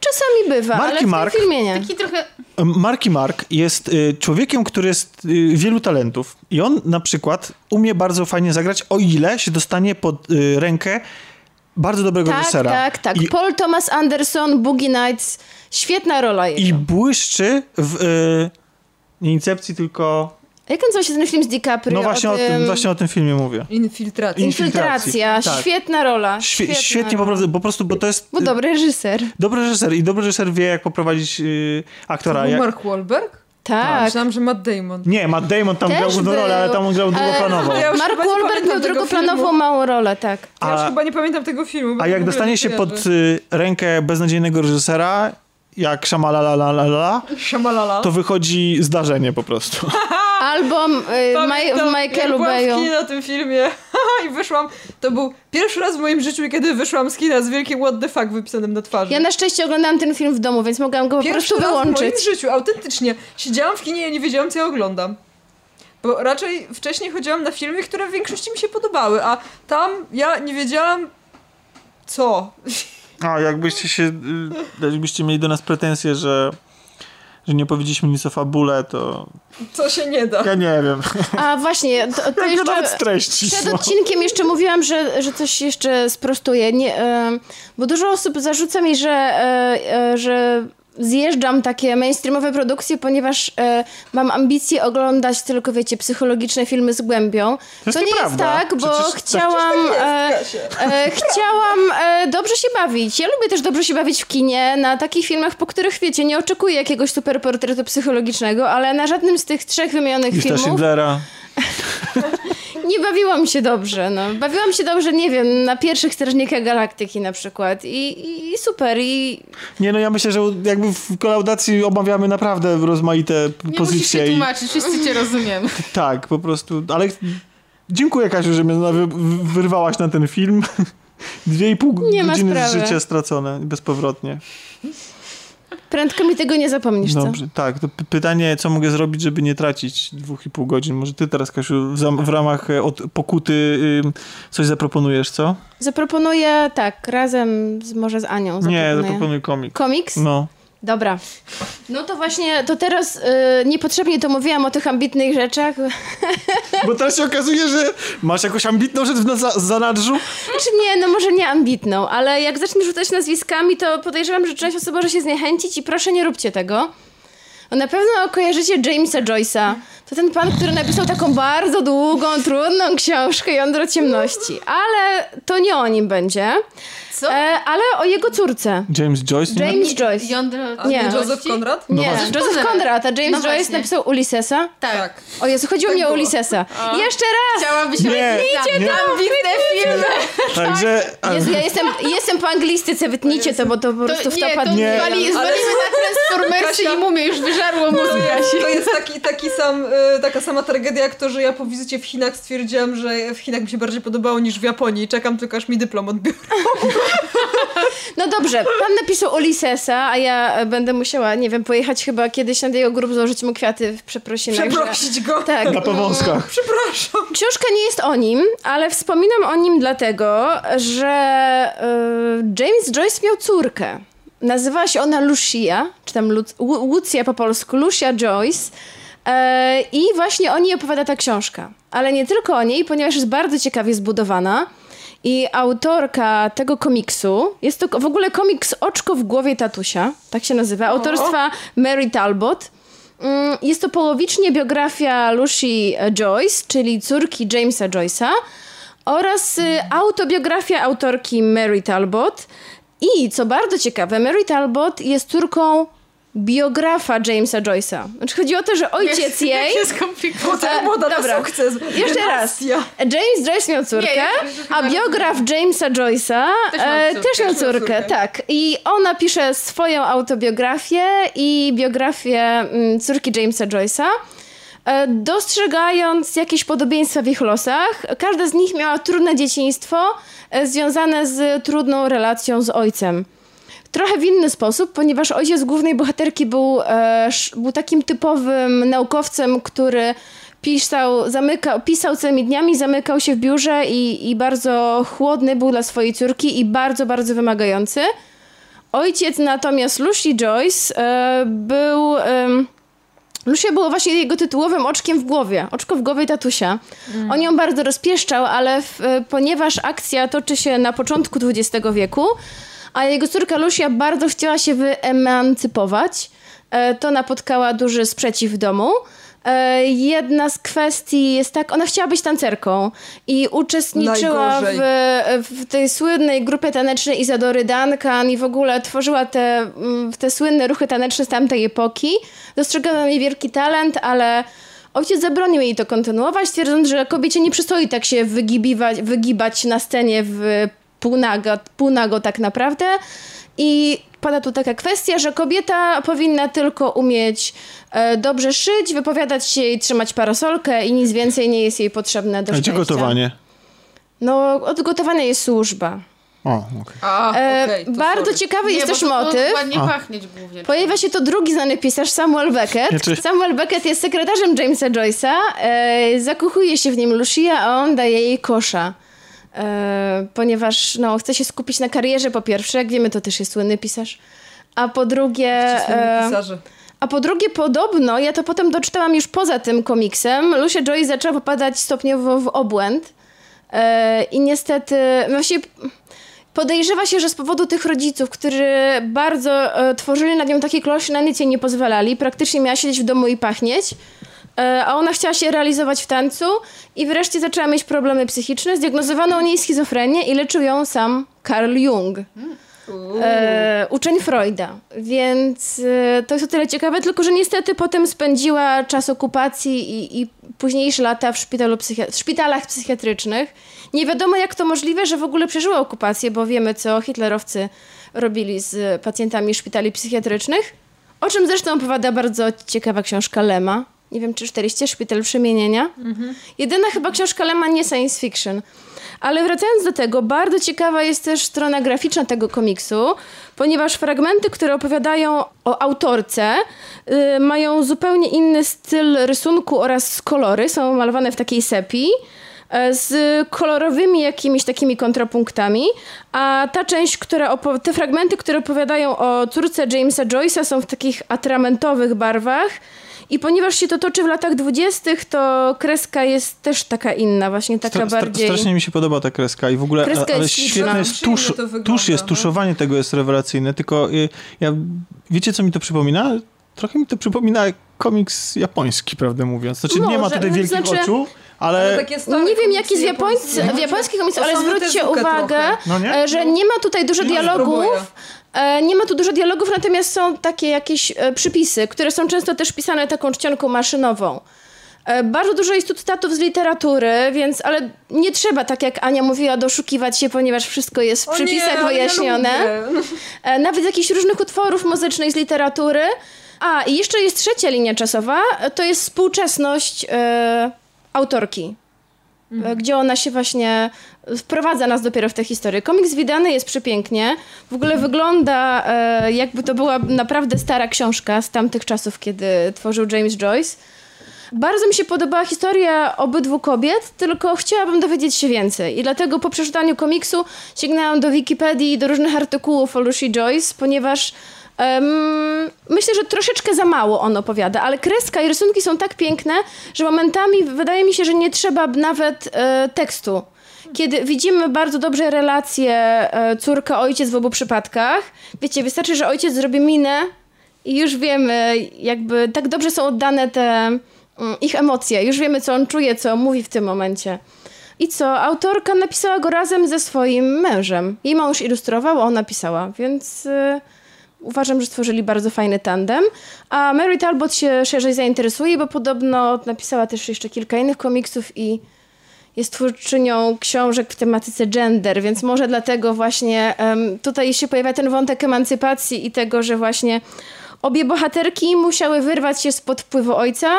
Czasami bywa, Marki ale w tym Mark. filmie nie. Taki trochę... Marki Mark jest y, człowiekiem, który jest y, wielu talentów i on na przykład umie bardzo fajnie zagrać, o ile się dostanie pod y, rękę bardzo dobrego Tak, reżysera. tak, tak. I, Paul Thomas Anderson, Boogie Nights, świetna rola jego. I błyszczy w y, nie Incepcji, tylko... Jak nazywa się ten film z DiCaprio? No właśnie o, tym, właśnie o tym filmie mówię. Infiltracja. Infiltracja, tak. świetna rola. Świe, świetna świetnie po rola. prostu, po prostu, bo to jest Bo dobry reżyser. dobry reżyser i dobry reżyser wie, jak poprowadzić y, aktora. To Jak, Mark Wahlberg? Tak. Myślałam, że Matt Damon. nie, Matt Damon tam Też grał główną rolę, ale tam on grał był. drugoplanowo. Ja Mark Wahlberg miał drugoplanową małą rolę, tak. Ja już A- chyba nie pamiętam tego filmu. A jak dostanie nie się pod y, rękę beznadziejnego reżysera, jak Shamalalalala, Shamalala. to wychodzi zdarzenie po prostu. Albo y, Maj- w Pamiętam, Michaelu jak byłam w Bayu. na tym filmie i wyszłam, to był pierwszy raz w moim życiu, kiedy wyszłam z kina z wielkim what the fuck wypisanym na twarzy. Ja na szczęście oglądałam ten film w domu, więc mogłam go po Pierwszy prostu raz w wyłączyć. moim życiu, autentycznie. Siedziałam w kinie i nie wiedziałam, co ja oglądam. Bo raczej wcześniej chodziłam na filmy, które w większości mi się podobały, a tam ja nie wiedziałam co. A jakbyście się, y, jakbyście mieli do nas pretensje, że, że nie powiedzieliśmy nic o fabule, to Co się nie da. ja nie wiem. A właśnie, to, to jeszcze... treści Przed są. odcinkiem jeszcze mówiłam, że, że coś jeszcze sprostuję, nie, e, bo dużo osób zarzuca mi, że, e, e, że zjeżdżam takie mainstreamowe produkcje, ponieważ e, mam ambicje oglądać tylko, wiecie, psychologiczne filmy z głębią. jest nie nieprawda. jest tak, bo Przecież- chciałam... e, Kasia. E, chciałam e, dobrze się bawić. Ja lubię też dobrze się bawić w kinie, na takich filmach, po których, wiecie, nie oczekuję jakiegoś super portretu psychologicznego, ale na żadnym z tych trzech wymienionych Lista filmów Schindlera. nie bawiłam się dobrze, no. Bawiłam się dobrze, nie wiem, na pierwszych Strażnikach Galaktyki na przykład i, i, i super, i Nie no, ja myślę, że jakby w kolaudacji omawiamy naprawdę rozmaite Nie musisz pozycje. się i, tłumaczyć, wszyscy cię rozumiemy. tak, po prostu, ale dziękuję Kasiu, że mnie wy- wyrwałaś na ten film. Dwie i pół Nie godziny z życia stracone bezpowrotnie. Prędko mi tego nie zapomnisz, co? Dobrze, tak. To pytanie, co mogę zrobić, żeby nie tracić dwóch i pół godzin. Może ty teraz, Kasiu, w, w ramach e, od pokuty y, coś zaproponujesz, co? Zaproponuję, tak, razem z, może z Anią Nie, zaproponuję. zaproponuj komik. Komiks? No. Dobra. No to właśnie, to teraz y, niepotrzebnie to mówiłam o tych ambitnych rzeczach. Bo teraz się okazuje, że masz jakąś ambitną rzecz w na- za- zanadrzu. Znaczy nie, no może nie ambitną, ale jak zacznę rzucać nazwiskami, to podejrzewam, że część osób może się zniechęcić i proszę nie róbcie tego. Bo na pewno kojarzycie Jamesa Joyce'a. To ten pan, który napisał taką bardzo długą, trudną książkę Jądro Ciemności. Ale to nie o nim będzie, Co? e, ale o jego córce. James Joyce? nie? James Joyce. Jądro... A nie, Nie. Joseph Conrad? No Nie, właśnie. Joseph Conrad, a James No Joyce właśnie. napisał Ulyssesa. Tak. O Jezu, chodziło Tak mi o. Ulyssesa. Jeszcze raz! Chciałabyś Nie, nie. ambitne filmy. Także... a- Jezu, ja jestem, jestem po anglistyce, wytnijcie to, bo to po prostu To, nie, to Nie. zwalimy na Transformersy Kasia- i mumie już wyżarło To mózg to jest taki, taki sam, y, taka sama tragedia jak to, że ja po wizycie w Chinach stwierdziłam, że w Chinach mi się bardziej podobało niż w Japonii. Czekam tylko aż mi dyplom odbiorą. No dobrze, pan napisał Ulyssesa, a ja będę musiała, nie wiem, pojechać chyba kiedyś na jego grób, złożyć mu kwiaty w przeprosinach. że- Przeprosić go. Tak. Na powązkach. Przepraszam. Książka nie jest o nim, ale wspominam o nim dlatego, że e, James Joyce miał córkę. Nazywała się ona Lucia, czy tam Lu- Lu- Lucia po polsku, Lucia Joyce. E, I właśnie o niej opowiada ta książka. Ale nie tylko o niej, ponieważ jest bardzo ciekawie zbudowana. I autorka tego komiksu, jest to w ogóle komiks Oczko w głowie tatusia, tak się nazywa, autorstwa Mary Talbot. Mm, Jest to połowicznie biografia Lucy Joyce, czyli córki Jamesa Joyce'a oraz y, autobiografia autorki Mary Talbot. I co bardzo ciekawe, Mary Talbot jest córką biografa Jamesa Joyce'a. Znaczy chodzi o to, że ojciec jej... Jest skomplikowane. Tak, moda na dobra. sukces. Jeszcze raz. James Joyce miał córkę, Nie, a biograf Jamesa Joyce'a Też miał e, też miał córkę, córkę. tak. I ona pisze swoją autobiografię i biografię mm, córki Jamesa Joyce'a. e, Dostrzegając jakieś podobieństwa w ich losach, każda z nich miała trudne dzieciństwo e, związane z trudną relacją z ojcem. Trochę w inny sposób, ponieważ ojciec głównej bohaterki był, e, był takim typowym naukowcem, który pisał, zamykał, pisał całymi dniami, zamykał się w biurze i, i bardzo chłodny był dla swojej córki i bardzo, bardzo wymagający. Ojciec natomiast Lucy Joyce e, był... Lucia było właśnie jego tytułowym oczkiem w głowie, oczko w głowie tatusia. On ją bardzo rozpieszczał, ale w, e, ponieważ akcja toczy się na początku XX wieku, a jego córka Lucia bardzo chciała się wyemancypować, e, to napotkała duży sprzeciw w domu. E, Jedna z kwestii jest tak, ona chciała być tancerką i uczestniczyła w, w tej słynnej grupie tanecznej Izadory Duncan i w ogóle tworzyła te, mm, te słynne ruchy taneczne z tamtej epoki. Dostrzegano jej wielki talent, ale ojciec zabronił jej to kontynuować, twierdząc, że kobiecie nie przystoi tak się wygibiwać, wygibać na scenie w półnago, półnago tak naprawdę. I pada tu taka kwestia, że kobieta powinna tylko umieć e, dobrze szyć, wypowiadać się i trzymać parasolkę i nic więcej nie jest jej potrzebne do A gdzie szczęścia. gotowanie? No, od gotowania jest służba. O, okej. A, E, okej, to bardzo sorry. ciekawy jest bo też to motyw. ładnie A. pachnieć głównie. Pojawia się to drugi znany pisarz, Samuel Beckett. Znaczy- Samuel Beckett jest sekretarzem Jamesa Joyce'a. E, zakochuje się w nim Lucia, a on daje jej kosza. E, ponieważ no, chce się skupić na karierze po pierwsze, jak wiemy, to też jest słynny pisarz. A po drugie... E, pisarze. a po drugie, podobno, ja to potem doczytałam już poza tym komiksem, Lucia Joyce zaczęła popadać stopniowo w obłęd. E, I niestety, właśnie podejrzewa się, że z powodu tych rodziców, którzy bardzo tworzyli nad nią takie klosze, na nic jej nie pozwalali, praktycznie miała siedzieć w domu i pachnieć. E, a ona chciała się realizować w tańcu i wreszcie zaczęła mieć problemy psychiczne. Zdiagnozowano u niej schizofrenię i leczył ją sam Carl Jung e, uczeń Freuda. Więc e, to jest o tyle ciekawe, tylko że niestety potem spędziła czas okupacji i, i późniejsze lata w, szpitalu psychi- w szpitalach psychiatrycznych. Nie wiadomo, jak to możliwe, że w ogóle przeżyła okupację, bo wiemy, co hitlerowcy robili z pacjentami szpitali psychiatrycznych. O czym zresztą opowiada bardzo ciekawa książka Lema. Nie wiem, czy czytaliście Szpital Przemienienia? Jedyna chyba książka Lema nie science fiction. Ale wracając do tego, bardzo ciekawa jest też strona graficzna tego komiksu, ponieważ fragmenty, które opowiadają o autorce, y, mają zupełnie inny styl rysunku oraz kolory, są malowane w takiej sepii e, z kolorowymi jakimiś takimi kontrapunktami, a ta część, która te fragmenty, które opowiadają o córce Jamesa Joyce'a są w takich atramentowych barwach i ponieważ się to toczy w latach dwudziestych, to kreska jest też taka inna, właśnie taka Stra- stra- bardziej... Strasznie mi się podoba ta kreska i w ogóle, Kreska ale jest świetny jest tusz, tusz jest, no. tuszowanie tego jest rewelacyjne, tylko y, ja, wiecie co mi to przypomina? Trochę mi to przypomina komiks japoński, prawdę mówiąc. Znaczy nie ma Może, tutaj wielkich znaczy- oczu, ale... Nie wiem, jaki z japońskich, japońskich komiksach, ale zwróćcie uwagę. No nie? e, że nie ma tutaj dużo Nie dialogów. E, Nie ma tu dużo dialogów, natomiast są takie jakieś e, przypisy, które są często też pisane taką czcionką maszynową. E, Bardzo dużo jest tu cytatów z literatury, więc, ale nie trzeba, tak jak Ania mówiła, doszukiwać się, ponieważ wszystko jest w nie, przypisach ja wyjaśnione. Nawet z jakichś różnych utworów muzycznych z literatury. A, i jeszcze jest trzecia linia czasowa, to jest współczesność e, autorki. E, gdzie ona się właśnie wprowadza nas dopiero w tę historię. Komiks wydany jest przepięknie. W ogóle wygląda e, jakby to była naprawdę stara książka z tamtych czasów, kiedy tworzył James Joyce. Bardzo mi się podobała historia obydwu kobiet, tylko chciałabym dowiedzieć się więcej. I dlatego po przeczytaniu komiksu sięgnęłam do Wikipedii i do różnych artykułów o Lucy Joyce, ponieważ em, myślę, że troszeczkę za mało on opowiada, ale kreska i rysunki są tak piękne, że momentami wydaje mi się, że nie trzeba nawet e, tekstu. Kiedy widzimy bardzo dobrze relacje e, córka-ojciec w obu przypadkach, wiecie, wystarczy, że ojciec zrobi minę i już wiemy, jakby tak dobrze są oddane te mm, ich emocje. Już wiemy, co on czuje, co mówi w tym momencie. I co? Autorka napisała go razem ze swoim mężem. Jej mąż ilustrował, a ona napisała, więc y, uważam, że stworzyli bardzo fajny tandem. A Mary Talbot się szerzej zainteresuje, bo podobno napisała też jeszcze kilka innych komiksów i jest twórczynią książek w tematyce gender, więc może dlatego właśnie em, tutaj się pojawia ten wątek emancypacji i tego, że właśnie obie bohaterki musiały wyrwać się spod wpływu ojca.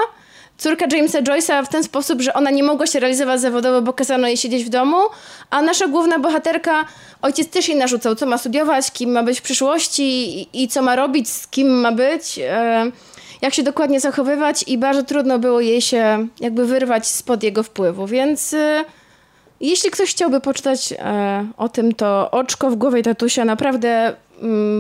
Córka Jamesa Joyce'a w ten sposób, że ona nie mogła się realizować zawodowo, bo kazano jej siedzieć w domu, a nasza główna bohaterka, ojciec też jej narzucał, co ma studiować, kim ma być w przyszłości i, i co ma robić, z kim ma być, e, jak się dokładnie zachowywać i bardzo trudno było jej się jakby wyrwać spod jego wpływu, więc... E, jeśli ktoś chciałby poczytać e, o tym, to Oczko w głowie tatusia naprawdę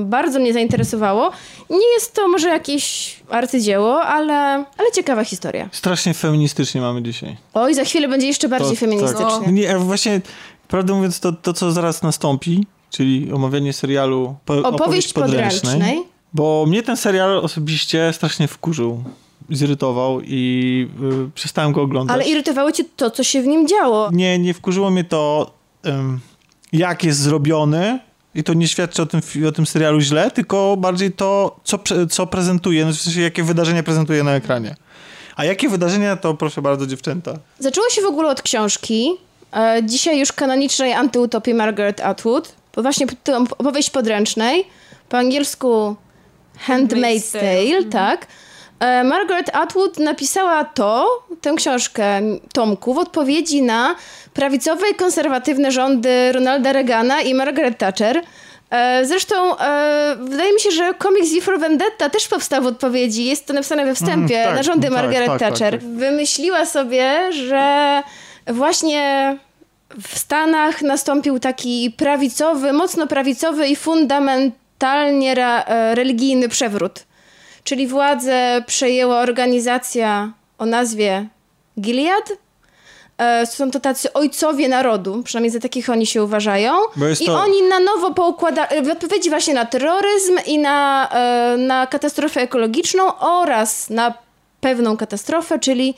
bardzo mnie zainteresowało. Nie jest to może jakieś arcydzieło, ale, ale ciekawa historia. Strasznie feministycznie mamy dzisiaj. Oj, za chwilę będzie jeszcze bardziej To- feministycznie. Tak. Nie, a właśnie, prawdę mówiąc, to, to co zaraz nastąpi, czyli omawianie serialu po, Opowieść podręcznej. Bo mnie ten serial osobiście strasznie wkurzył, zirytował i y, przestałem go oglądać. Ale irytowało cię to, co się w nim działo. Nie, nie wkurzyło mnie to, ym, jak jest zrobiony. I to nie świadczy o tym, o tym serialu źle, tylko bardziej to, co, co prezentuje, no w sensie jakie wydarzenia prezentuje na ekranie. A jakie wydarzenia, to proszę bardzo, dziewczęta. Zaczęło się w ogóle od książki, e, dzisiaj już kanonicznej antyutopii Margaret Atwood, bo właśnie opowieść podręcznej, po angielsku Handmaid's Tale, tak. E, Margaret Atwood napisała to, tę książkę Tomku, w odpowiedzi na prawicowe i konserwatywne rządy Ronalda Reagana i Margaret Thatcher. E, Zresztą e, wydaje mi się, że komiks V for Vendetta też powstał w odpowiedzi. Jest to napisane we wstępie Mm, tak, na rządy tak, Margaret tak, tak, Thatcher. tak. Wymyśliła sobie, że właśnie w Stanach nastąpił taki prawicowy, mocno prawicowy i fundamentalnie religijny przewrót. Czyli władzę przejęła organizacja o nazwie Gilead. E, Są to tacy ojcowie narodu, przynajmniej za takich oni się uważają. I to- oni na nowo poukłada, w odpowiedzi właśnie na terroryzm i na, e, na katastrofę ekologiczną oraz na pewną katastrofę, czyli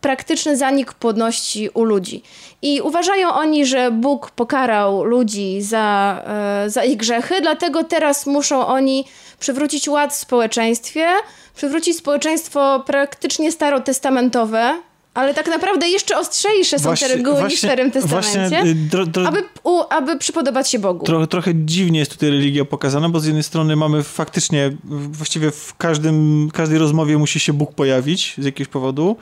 praktyczny zanik płodności u ludzi. I uważają oni, że Bóg pokarał ludzi za, e, za ich grzechy, dlatego teraz muszą oni przywrócić ład w społeczeństwie, przywrócić społeczeństwo praktycznie starotestamentowe, ale tak naprawdę jeszcze ostrzejsze są te reguły niż w Starym Testamencie, Właśnie, y, dro, dro, aby, u, aby przypodobać się Bogu. Trochę, trochę dziwnie jest tutaj religia pokazana, bo z jednej strony mamy faktycznie, właściwie w każdym, każdej rozmowie musi się Bóg pojawić z jakiegoś powodu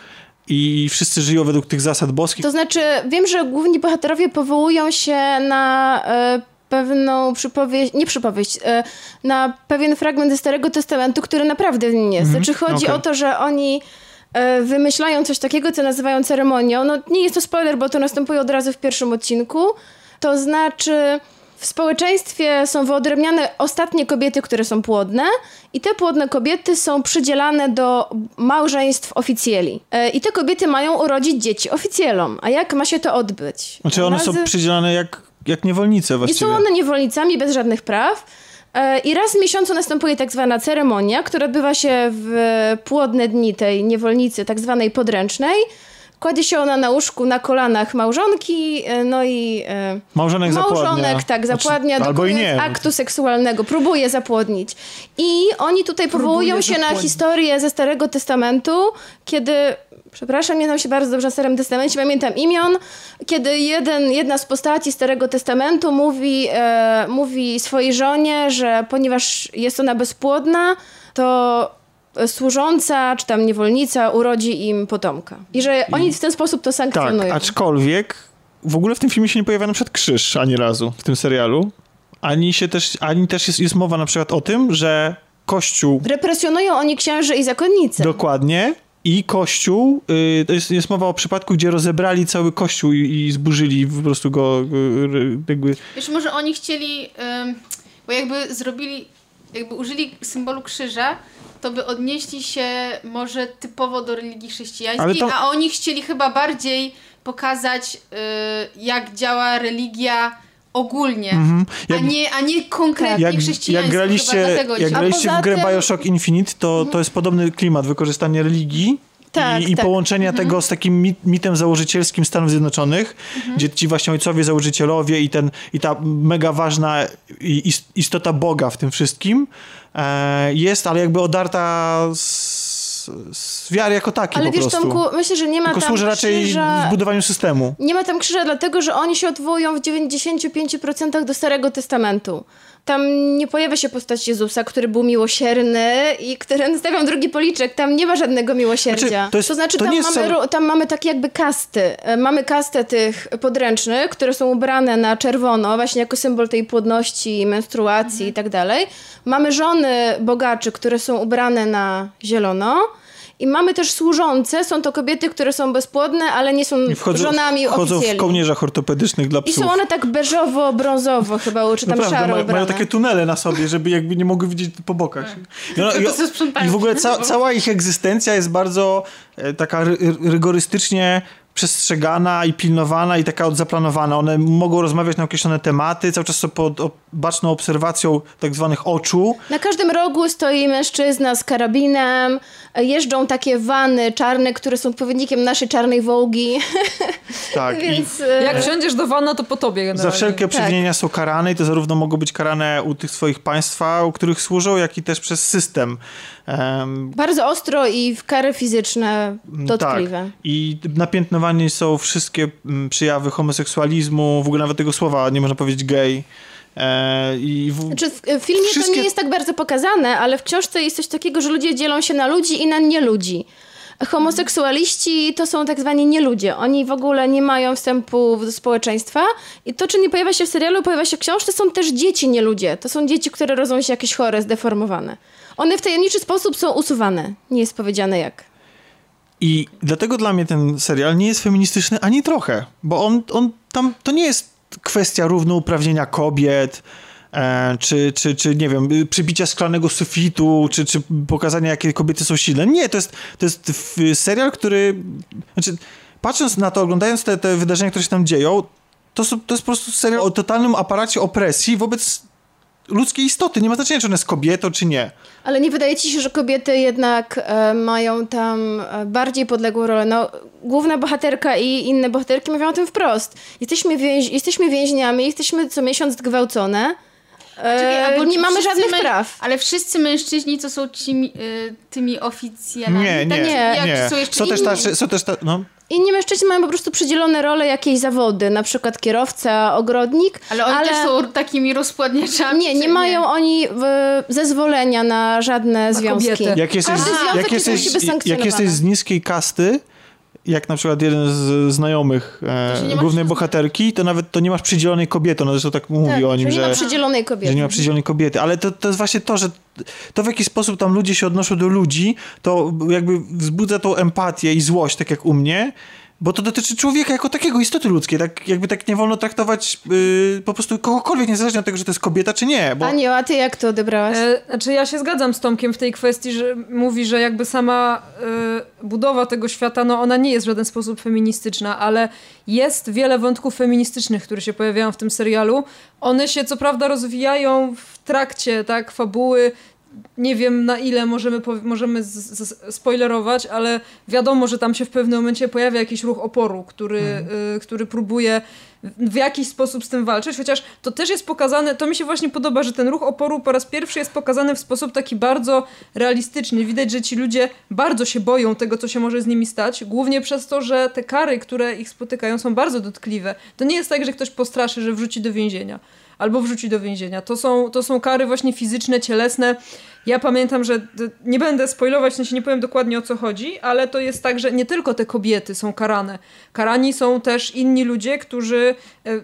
i wszyscy żyją według tych zasad boskich. To znaczy, wiem, że główni bohaterowie powołują się na e, pewną przypowieść, nie przypowieść, e, na pewien fragment ze Starego Testamentu, który naprawdę w nim jest. Znaczy chodzi okej. o to, że oni e, wymyślają coś takiego, co nazywają ceremonią. No nie jest to spoiler, bo to następuje od razu w pierwszym odcinku. To znaczy... W społeczeństwie są wyodrębniane ostatnie kobiety, które są płodne i te płodne kobiety są przydzielane do małżeństw oficjeli. E, I te kobiety mają urodzić dzieci oficjelom. A jak ma się to odbyć? Znaczy one są Razy- przydzielane jak, jak niewolnice I właściwie. są one niewolnicami bez żadnych praw. E, I raz w miesiącu następuje tak zwana ceremonia, która odbywa się w płodne dni tej niewolnicy, tak zwanej podręcznej. Kładzie się ona na łóżku na kolanach małżonki, e, no i e, Małżonek zapładnia. Małżonek, tak, zapładnia, Znaczy, albo i nie. aktu seksualnego, próbuje zapłodnić. I oni tutaj powołują się na zapłodnić. historię ze Starego Testamentu, kiedy, przepraszam, nie znam się bardzo dobrze na Starym Testamencie, pamiętam imion, kiedy jeden, jedna z postaci Starego Testamentu mówi, e, mówi swojej żonie, że ponieważ jest ona bezpłodna, to służąca czy tam niewolnica urodzi im potomka. I że oni w ten sposób to Tak, sankcjonują. aczkolwiek w ogóle w tym filmie się nie pojawia na przykład krzyż ani razu w tym serialu. Ani się też, ani też jest, jest mowa na przykład o tym, że Kościół Represjonują oni księży i zakonnice. dokładnie i Kościół, y, to jest, jest mowa o przypadku, gdzie rozebrali cały Kościół i, i zburzyli po prostu go y, y, jakby... Wiesz, może oni chcieli, bo jakby zrobili, jakby użyli symbolu krzyża, to by odnieśli się może typowo do religii chrześcijańskiej, to- a oni chcieli chyba bardziej pokazać, y, jak działa religia ogólnie, Mhm. Jak- a, nie, a nie konkretnie Jak, chrześcijańska. jak chyba graliście, jak graliście w grę tym- Bioshock Infinite, to, to jest podobny klimat, wykorzystanie religii Tak, i, i tak. połączenia tego z takim mit, mitem założycielskim Stanów Zjednoczonych, gdzie ci właśnie ojcowie założycielowie i, ten, i ta mega ważna istota Boga w tym wszystkim jest, ale jakby odarta z, z wiary jako takiej Ale po wiesz, prostu. Tomku, myślę, że nie ma Tylko tam służy raczej krzyża... w budowaniu systemu. Nie ma tam krzyża dlatego, że oni się odwołują w 95% do Starego Testamentu. Tam nie pojawia się postać Jezusa, który był miłosierny i który stawiam drugi policzek. Tam nie ma żadnego miłosierdzia. Znaczy, to jest- znaczy to tam, mamy, ro- tam mamy takie jakby kasty. E, Mamy kastę tych podręcznych, które są ubrane na czerwono, właśnie jako symbol tej płodności, menstruacji i tak dalej. Mamy żony bogaczy, które są ubrane na zielono. I mamy też służące, są to kobiety, które są bezpłodne, ale nie są I wchodzą, żonami wchodzą w oficjalnie. kołnierzach ortopedycznych dla I psów. są one tak beżowo-brązowo chyba, czy tam Naprawdę, szaro mają, mają takie tunele na sobie, żeby jakby nie mogły widzieć po bokach. I, ona- To i. I w ogóle ca, cała ich egzystencja jest bardzo e, taka ry, rygorystycznie przestrzegana i pilnowana i taka odzaplanowana. One mogą rozmawiać na określone tematy, cały czas są pod baczną obserwacją tak zwanych oczu. Na każdym rogu stoi mężczyzna z karabinem, jeżdżą takie wany czarne, które są odpowiednikiem naszej czarnej wołgi, Tak, więc... i e, Jak wsiądziesz do wana, to po tobie za generalnie. wszelkie Tak. przewinienia są karane i to zarówno mogą być karane u tych swoich państwa, u których służą, jak i też przez system. Em, Bardzo ostro i w kary fizyczne dotkliwe. Tak. I napiętnowane są wszystkie mm, przejawy homoseksualizmu, w ogóle nawet tego słowa nie można powiedzieć gay. E, I w... Znaczy w w filmie to Wszystkie- nie jest tak bardzo pokazane, ale w książce jest coś takiego, że ludzie dzielą się na ludzi i na nieludzi. Homoseksualiści to są tak zwani nieludzie. Oni w ogóle nie mają wstępu do społeczeństwa i to, czy nie pojawia się w serialu, pojawia się w książce, są też dzieci nieludzie. To są dzieci, które rodzą się jakieś chore, zdeformowane. One w tajemniczy sposób są usuwane. Nie jest powiedziane jak. I dlatego dla mnie ten serial nie jest feministyczny ani trochę, bo on, on tam to nie jest kwestia równouprawnienia kobiet, e, czy, czy, czy nie wiem, przybicia szklanego sufitu, czy, czy pokazania, jakie kobiety są silne. Nie, to jest, to jest serial, który. Znaczy, patrząc na to, oglądając te, te wydarzenia, które się tam dzieją, to, są, to jest po prostu serial o totalnym aparacie opresji wobec ludzkiej istoty. Nie ma znaczenia, czy ona jest kobietą, czy nie. Ale nie wydaje ci się, że kobiety jednak e, mają tam e, bardziej podległą rolę? No, główna bohaterka i inne bohaterki mówią o tym wprost. Jesteśmy, więź, jesteśmy więźniami, jesteśmy co miesiąc zgwałcone. E, Czekaj, a bo nie mamy żadnych praw. Ale wszyscy mężczyźni to są ci, y, tymi oficjalami. Nie, nie, nie. Jak nie. są jeszcze Są też tacy, są też ta, no. Inni mężczyźni mają po prostu przydzielone role, jakieś zawody, na przykład kierowca, ogrodnik. Ale oni też są takimi rozpładniaczami. Nie, nie czy mają oni w, zezwolenia na żadne związki. kobietę. Jak jesteś, Każdy związek jak, jest jesteś, być jak jesteś z niskiej kasty, jak na przykład jeden z znajomych e, głównej bohaterki, to nawet to nie masz przydzielonej kobiety. No zresztą tak mówi Tak, o nim, że nie ma przydzielonej kobiety. że nie ma przydzielonej kobiety. Ale to, to jest właśnie to, że to w jaki sposób tam ludzie się odnoszą do ludzi, to jakby wzbudza tą empatię i złość, tak jak u mnie. Bo to dotyczy człowieka jako takiego, istoty ludzkiej. Tak, jakby tak nie wolno traktować yy, po prostu kogokolwiek, niezależnie od tego, że to jest kobieta, czy nie. Bo... Aniu, a ty jak to odebrałaś? E, znaczy ja się zgadzam z Tomkiem w tej kwestii, że mówi, że jakby sama e, budowa tego świata, no ona nie jest w żaden sposób feministyczna, ale jest wiele wątków feministycznych, które się pojawiają w tym serialu. One się co prawda rozwijają w trakcie, tak, fabuły. Nie wiem na ile możemy, możemy spoilerować, ale wiadomo, że tam się w pewnym momencie pojawia jakiś ruch oporu, który, y, który próbuje w jakiś sposób z tym walczyć, chociaż to też jest pokazane, to mi się właśnie podoba, że ten ruch oporu po raz pierwszy jest pokazany w sposób taki bardzo realistyczny. Widać, że ci ludzie bardzo się boją tego, co się może z nimi stać, głównie przez to, że te kary, które ich spotykają są bardzo dotkliwe. To nie jest tak, że ktoś postraszy, że wrzuci do więzienia. Albo wrzucić do więzienia. To są, to są kary właśnie fizyczne, cielesne. Ja pamiętam, że nie będę spoilować, sensie nie powiem dokładnie o co chodzi, ale to jest tak, że nie tylko te kobiety są karane. Karani są też inni ludzie, którzy e,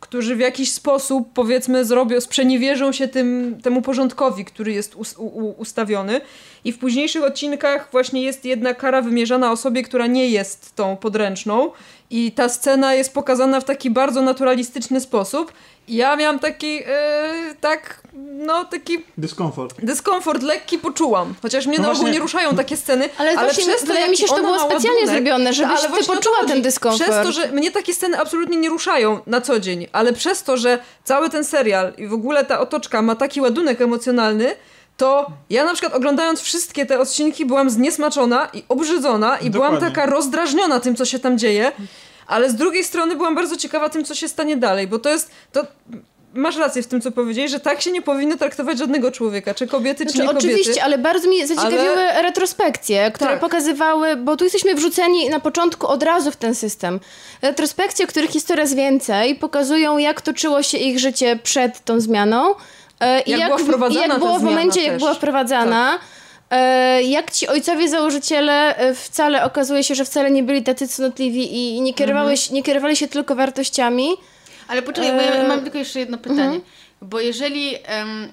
którzy w jakiś sposób, powiedzmy, zrobią, sprzeniewierzą się tym, temu porządkowi, który jest u, ustawiony. I w późniejszych odcinkach właśnie jest jedna kara wymierzana osobie, która nie jest tą podręczną. I ta scena jest pokazana w taki bardzo naturalistyczny sposób. I ja miałam taki, yy, tak, no taki Dyskomfort. dyskomfort lekki poczułam. Chociaż mnie No na ogół właśnie- nie ruszają takie sceny. Ale właśnie przez to, wydaje mi się, że to ona było specjalnie ładunek- zrobione, żebyś ale ty poczuła chodzi. ten dyskomfort. Przez to, że mnie takie sceny absolutnie nie ruszają na co dzień, ale przez to, że cały ten serial i w ogóle ta otoczka ma taki ładunek emocjonalny, to ja na przykład oglądając wszystkie te odcinki byłam zniesmaczona i obrzydzona i byłam Dokładnie. taka rozdrażniona tym, co się tam dzieje, ale z drugiej strony byłam bardzo ciekawa tym, co się stanie dalej, bo to jest... To, Masz rację w tym, co powiedziałeś, że tak się nie powinno traktować żadnego człowieka, czy kobiety, czy Znaczy, nie kobiety. oczywiście, ale bardzo mnie zaciekawiły retrospekcje, które Tak. pokazywały, bo tu jesteśmy wrzuceni na początku od razu w ten system. Retrospekcje, których jest coraz więcej, pokazują, jak toczyło się ich życie przed tą zmianą. E, I Jak była wprowadzana jak ta było w zmiana momencie, jak też. była wprowadzana. e, Jak ci ojcowie założyciele e, wcale okazuje się, że wcale nie byli tacy cnotliwi i nie, kierowali, Mhm. się- nie kierowali się tylko wartościami. Ale poczekaj, bo ja mam tylko jeszcze jedno pytanie. Bo jeżeli em,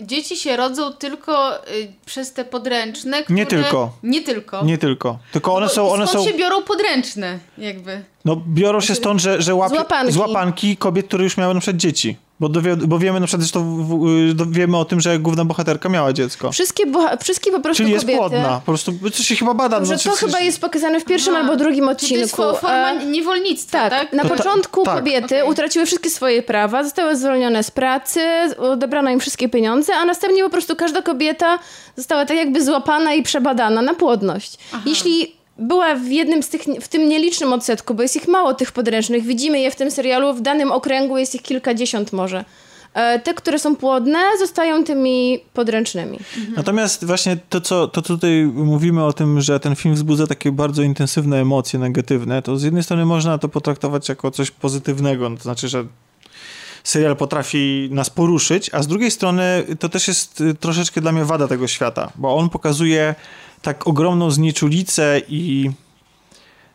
dzieci się rodzą tylko y, przez te podręczne, które... Nie tylko. Nie tylko. Nie tylko. Tylko one Bo są, one skąd są, się biorą podręczne, jakby? no biorą się stąd, że, że łap, Złapanki. złapanki kobiet, które już miały na przykład dzieci. Bo, dowie, bo wiemy na przykład, w, w, do- wiemy o tym, że główna bohaterka miała dziecko. Wszystkie, boha- wszystkie po prostu Czyli jest kobiety. płodna. Po prostu, to się chyba bada. Że no, czy- to chyba jest pokazane w pierwszym Aha. albo drugim Czyli to jest odcinku. fo- forma E, niewolnictwa, tak, tak? na To ta- początku tak. kobiety Okej. utraciły wszystkie swoje prawa, zostały zwolnione z pracy, odebrano im wszystkie pieniądze, a następnie po prostu każda kobieta została tak jakby złapana i przebadana na płodność. Jeśli była w jednym z tych, w tym nielicznym odsetku, bo jest ich mało tych podręcznych, widzimy je w tym serialu, w danym okręgu jest ich kilkadziesiąt może. E, Te, które są płodne, zostają tymi podręcznymi. Natomiast właśnie to co, to, co tutaj mówimy o tym, że ten film wzbudza takie bardzo intensywne emocje negatywne, to z jednej strony można to potraktować jako coś pozytywnego, no to znaczy, że serial potrafi nas poruszyć, a z drugiej strony to też jest y, troszeczkę dla mnie wada tego świata, bo on pokazuje tak ogromną znieczulicę i,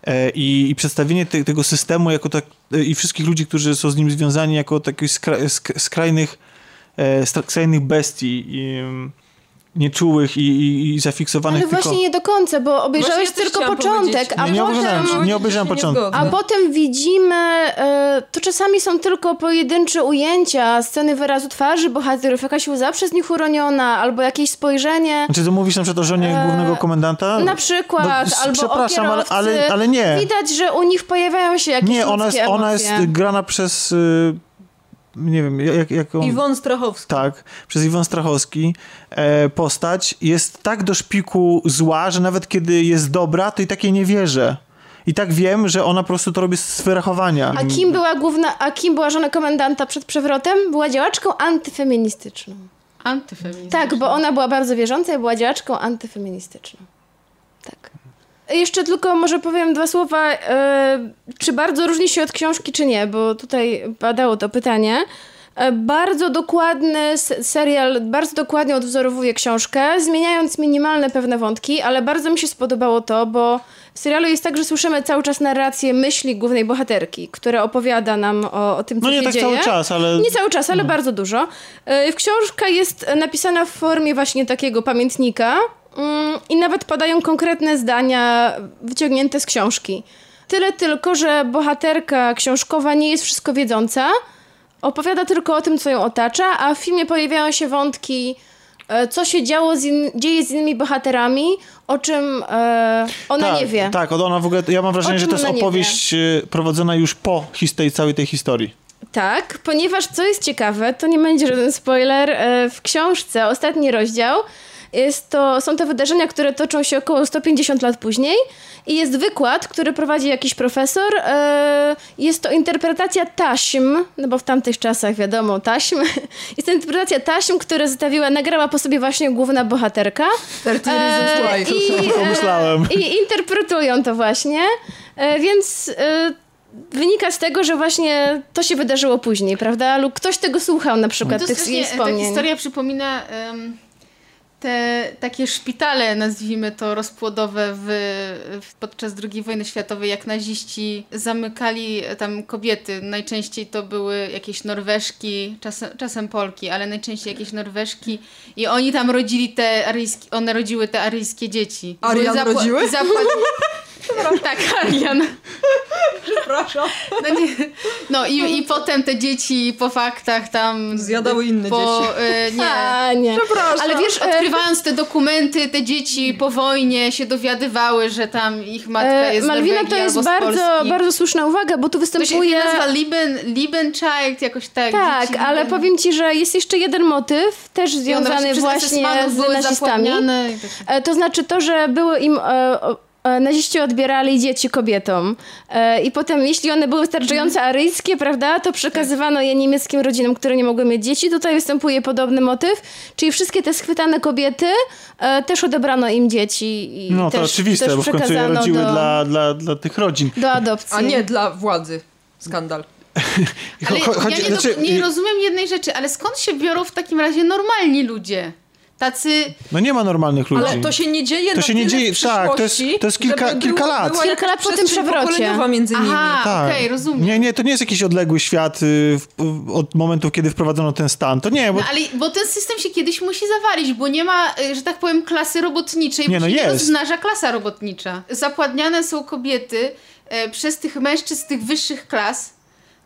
e, i, i przedstawienie te, tego systemu jako tak, i wszystkich ludzi, którzy są z nim związani jako takich skra, sk, skrajnych, e, skrajnych bestii. I, nieczułych i, i, i zafiksowanych Ale tylko... właśnie nie do końca, bo obejrzałeś ja tylko początek, a Nie, nie potem... obejrzałem, nie obejrzałem początku. A potem widzimy, e, to czasami są tylko pojedyncze ujęcia, sceny wyrazu twarzy bohaterów, jakaś łza przez nich uroniona, albo jakieś spojrzenie. Znaczy, to mówisz na przykład o żonie Eee, głównego komendanta? Na przykład, No, albo przepraszam, o ale- ale- ale nie. Widać, że u nich pojawiają się jakieś Nie, ona jest, ona jest grana przez... Nie wiem, jak, jak on... Iwon Strachowski. Tak, przez Iwon Strachowski e, postać jest tak do szpiku zła, że nawet kiedy jest dobra, to i tak jej nie wierzę. I tak wiem, że ona po prostu to robi z wyrachowania. A kim była główna, a kim była żona komendanta przed przewrotem? Była działaczką antyfeministyczną. Antyfeministyczne. Tak, bo ona była bardzo wierząca i była działaczką antyfeministyczną. Jeszcze tylko może powiem dwa słowa, e, czy bardzo różni się od książki, czy nie, bo tutaj padało to pytanie. E, Bardzo dokładny serial, bardzo dokładnie odwzorowuje książkę, zmieniając minimalne pewne wątki, ale bardzo mi się spodobało to, bo w serialu jest tak, że słyszymy cały czas narrację myśli głównej bohaterki, która opowiada nam o, o tym, co No nie się tak dzieje. cały czas, ale... Nie cały czas, ale bardzo dużo. E, Książka jest napisana w formie właśnie takiego pamiętnika i nawet padają konkretne zdania wyciągnięte z książki. Tyle tylko, że bohaterka książkowa nie jest wszystko wiedząca, opowiada tylko o tym, co ją otacza, a w filmie pojawiają się wątki, e, co się działo z in- dzieje z innymi bohaterami, o czym e, ona tak, nie wie. Tak, ona w ogóle, ja mam wrażenie, że to jest opowieść e, prowadzona już po his- tej całej tej historii. Tak, ponieważ co jest ciekawe, to nie będzie żaden spoiler, e, w książce ostatni rozdział jest to, są to wydarzenia, które toczą się około 150 lat później i jest wykład, który prowadzi jakiś profesor. e, Jest to interpretacja taśm, no bo w tamtych czasach wiadomo, taśm. Jest to interpretacja taśm, które zostawiła, nagrała po sobie właśnie główna bohaterka. 30 Reasons E, Why. I, Pomyślałem. I interpretują to właśnie. E, Więc e, wynika z tego, że właśnie to się wydarzyło później, prawda? Lub ktoś tego słuchał na przykład, To tych jej ta wspomnień. historia przypomina em, te takie szpitale, nazwijmy to, rozpłodowe w, w, podczas II wojny światowej, jak naziści zamykali tam kobiety. Najczęściej to były jakieś Norweżki, czasem, czasem Polki, ale najczęściej jakieś Norweżki i oni tam rodzili te aryjskie, one rodziły te aryjskie dzieci. Arian zapła- rodziły? zapła- tak, Arian. Przepraszam. No, nie. no i, i potem te dzieci po faktach tam... Zjadały inne po, dzieci. e, nie. A, nie. Przepraszam. Ale wiesz, e, Odkrywając te dokumenty, te dzieci po wojnie się dowiadywały, że tam ich matka e, jest z Malwina to jest bardzo, Polski. bardzo słuszna uwaga, bo tu To się występuje... nazywa Lieben, Liebenchild, jakoś tak. Tak, dzieci ale Lieben- powiem ci, że jest jeszcze jeden motyw, też związany przez właśnie z nazistami. tak. E, To znaczy to, że były im. E, e, Naziści odbierali dzieci kobietom e, i potem, jeśli one były wystarczająco aryjskie, prawda, to przekazywano je niemieckim rodzinom, które nie mogły mieć dzieci. Tutaj występuje podobny motyw, czyli wszystkie te schwytane kobiety e, też odebrano im dzieci i No to też, oczywiste, też bo w końcu je rodziły do, dla, dla, dla tych rodzin. do adopcji. A nie dla władzy. Skandal. Ale Cho- chodzi- ja nie, do, znaczy, nie rozumiem jednej rzeczy, ale skąd się biorą w takim razie normalni ludzie? Tacy... No nie ma normalnych ludzi. Ale to się nie dzieje To na się nie dzieje- w tak, to jest- to jest kilka- kilka lat. była Kilka lat po tym przewrocie. między nimi. Aha, Tak. okej, rozumiem. Nie, nie, to nie jest jakiś odległy świat y, w, od momentu, kiedy wprowadzono ten stan. To nie, bo No, ale, bo ten system się kiedyś musi zawalić, bo nie ma, y, że tak powiem, klasy robotniczej. Nie, bo no jest. rozmnaża klasa robotnicza. Zapładniane są kobiety e, przez tych mężczyzn z tych wyższych klas.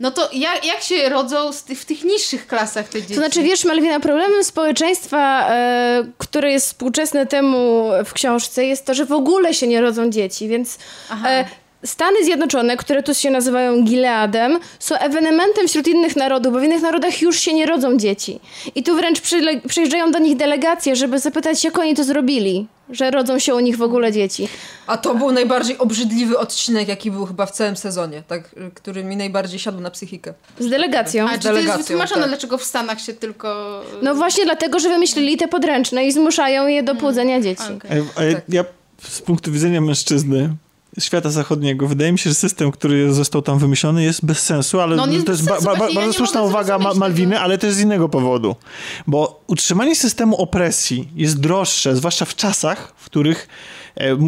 No to jak, jak się rodzą tych, w tych niższych klasach te dzieci? To znaczy, wiesz, Malwina, problemem społeczeństwa, e, które jest współczesne temu w książce, jest to, że w ogóle się nie rodzą dzieci, więc e, Stany Zjednoczone, które tu się nazywają Gileadem, są ewenementem wśród innych narodów, bo w innych narodach już się nie rodzą dzieci. I tu wręcz przyjeżdżają do nich delegacje, żeby zapytać, jak oni to zrobili, że rodzą się u nich w ogóle dzieci. A to był najbardziej obrzydliwy odcinek, jaki był chyba w całym sezonie, tak, y, który mi najbardziej siadł na psychikę. Z delegacją. A czy to jest delegacją, wytłumaczone, tak. dlaczego w Stanach się tylko... No właśnie dlatego, że wymyślili te podręczne i zmuszają je do płodzenia dzieci. Okej. E, a ja, Tak. ja z punktu widzenia mężczyzny świata zachodniego, wydaje mi się, że system, który został tam wymyślony jest bez sensu, ale No to jest sensu, ba- ba- ja bardzo nie słuszna uwaga Ma- Malwiny, ale też z innego powodu. Bo utrzymanie systemu opresji jest droższe, zwłaszcza w czasach, w których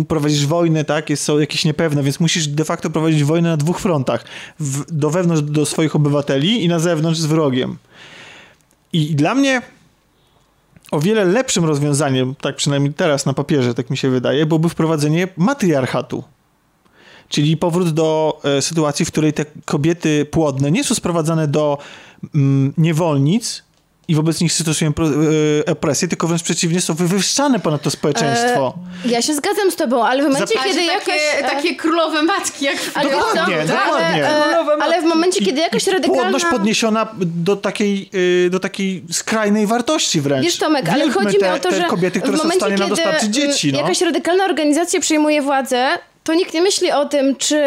prowadzisz wojnę, tak, jest, są jakieś niepewne, więc musisz de facto prowadzić wojnę na dwóch frontach. W, do wewnątrz do swoich obywateli i na zewnątrz z wrogiem. I dla mnie o wiele lepszym rozwiązaniem, tak przynajmniej teraz na papierze, tak mi się wydaje, byłoby wprowadzenie matriarchatu. Czyli powrót do e, sytuacji, w której te kobiety płodne nie są sprowadzane do mm, niewolnic i wobec nich e, opresję, tylko wręcz przeciwnie, są wywyższane ponad to społeczeństwo. Ja się zgadzam z tobą, ale w momencie, kiedy że jakaś... takie, e, takie królowe matki, jak w Ale, co? Dokładnie, dokładnie. ale, e, ale w momencie, kiedy jakaś radykalna... Płodność podniesiona do takiej, y, do takiej skrajnej wartości wręcz. Wiesz Tomek, ale chodzi te, mi o to, że kobiety, które w są w momencie, stanie nam kiedy dostarczyć mm, dzieci. No. jakaś radykalna organizacja przejmuje władzę, to nikt nie myśli o tym, czy,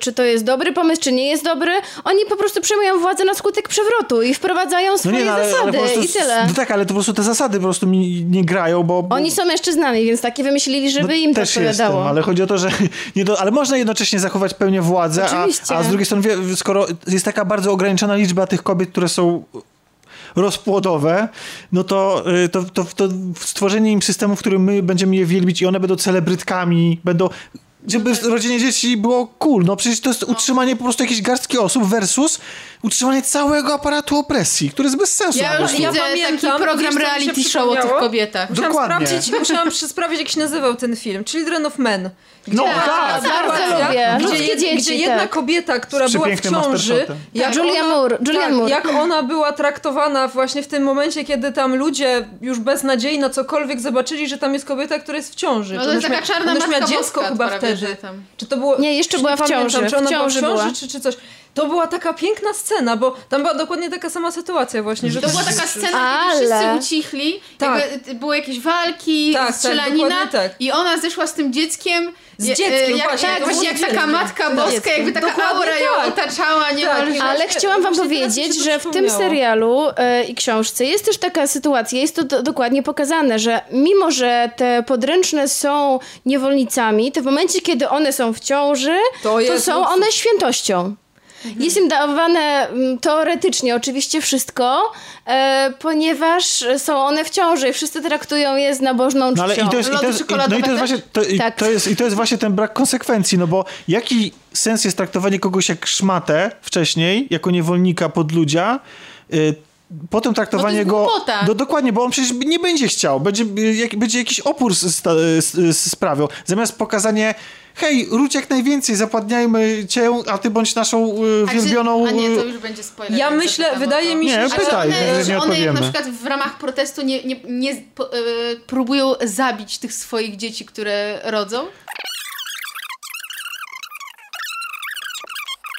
czy to jest dobry pomysł, czy nie jest dobry. Oni po prostu przejmują władzę na skutek przewrotu i wprowadzają swoje no, zasady po prostu, i tyle. No tak, ale to po prostu te zasady po prostu mi nie grają, bo... bo Oni są mężczyznami, więc takie wymyślili, żeby no, im to też odpowiadało. Jestem, ale chodzi o to, że nie do, ale można jednocześnie zachować pełnię władzę, a, a z drugiej strony, skoro jest taka bardzo ograniczona liczba tych kobiet, które są rozpłodowe, no to, y, to, to, to stworzenie im systemu, w którym my będziemy je wielbić i one będą celebrytkami, będą żeby w rodzinie dzieci było cool. No przecież to jest utrzymanie po prostu jakiejś garstki osób versus utrzymanie całego aparatu opresji, który jest bez sensu. Ja już widzę pamiętam, taki program wiesz, reality show o tych kobietach. Musiałam Dokładnie. sprawdzić, musiałam sprawdzić, jak się nazywał ten film. Children of Men. No tak, bardzo lubię. Gdzie, jed- dzieci, gdzie jedna tak. kobieta, która była w ciąży, jak Julia ona, Moore, Julianne tak, Moore. jak ona była traktowana właśnie w tym momencie, kiedy tam ludzie już bez nadziei na cokolwiek zobaczyli, że tam jest kobieta, która jest w ciąży. No to jest taka czarna ona już miała Matka dziecko chyba wtedy. Czy to było... Nie, jeszcze była w pamiętam, ciąży, Czy ona w ciąży była w ciąży, czy coś. To była taka piękna scena, bo tam była dokładnie taka sama sytuacja właśnie, że To była taka scena, Ale- kiedy wszyscy ucichli, Tak. jakby były jakieś walki, Tak, tak, strzelanina dokładnie tak. i ona zeszła z tym dzieckiem. Z je- dzieckiem, jak, właśnie, Tak, właśnie jak taka matka boska, jakby taka Dokładnie aura ją tak. otaczała niemalże. Tak, Ale Właśnie- chciałam wam powiedzieć, że w tym serialu e, i książce jest też taka sytuacja, jest to do, dokładnie pokazane, że mimo, że te podręczne są niewolnicami, to w momencie, kiedy one są w ciąży, To to, są one świętością. Jest im dawane mm, teoretycznie oczywiście wszystko, e, ponieważ są one w ciąży i wszyscy traktują je z nabożną czcią. No ale i to jest, i to jest, no i to czekoladowe jest właśnie, to, i, Tak. to jest, i to jest właśnie ten brak konsekwencji, no bo jaki sens jest traktowanie kogoś jak szmatę wcześniej, jako niewolnika podludzia, y, potem traktowanie jest go... głupota. No dokładnie, bo on przecież nie będzie chciał, będzie, y, jak, będzie jakiś opór z, sta- z, z sprawiał. Zamiast pokazanie hej, róć jak najwięcej, zapładniajmy cię, a ty bądź naszą y, A czy- wielbioną... A nie, to y, już będzie spoiler. Ja myślę, wydaje to. mi się, Nie, że... pytaj. One, nie że one jak na przykład w ramach protestu nie, nie, nie po, e, próbują zabić tych swoich dzieci, które rodzą?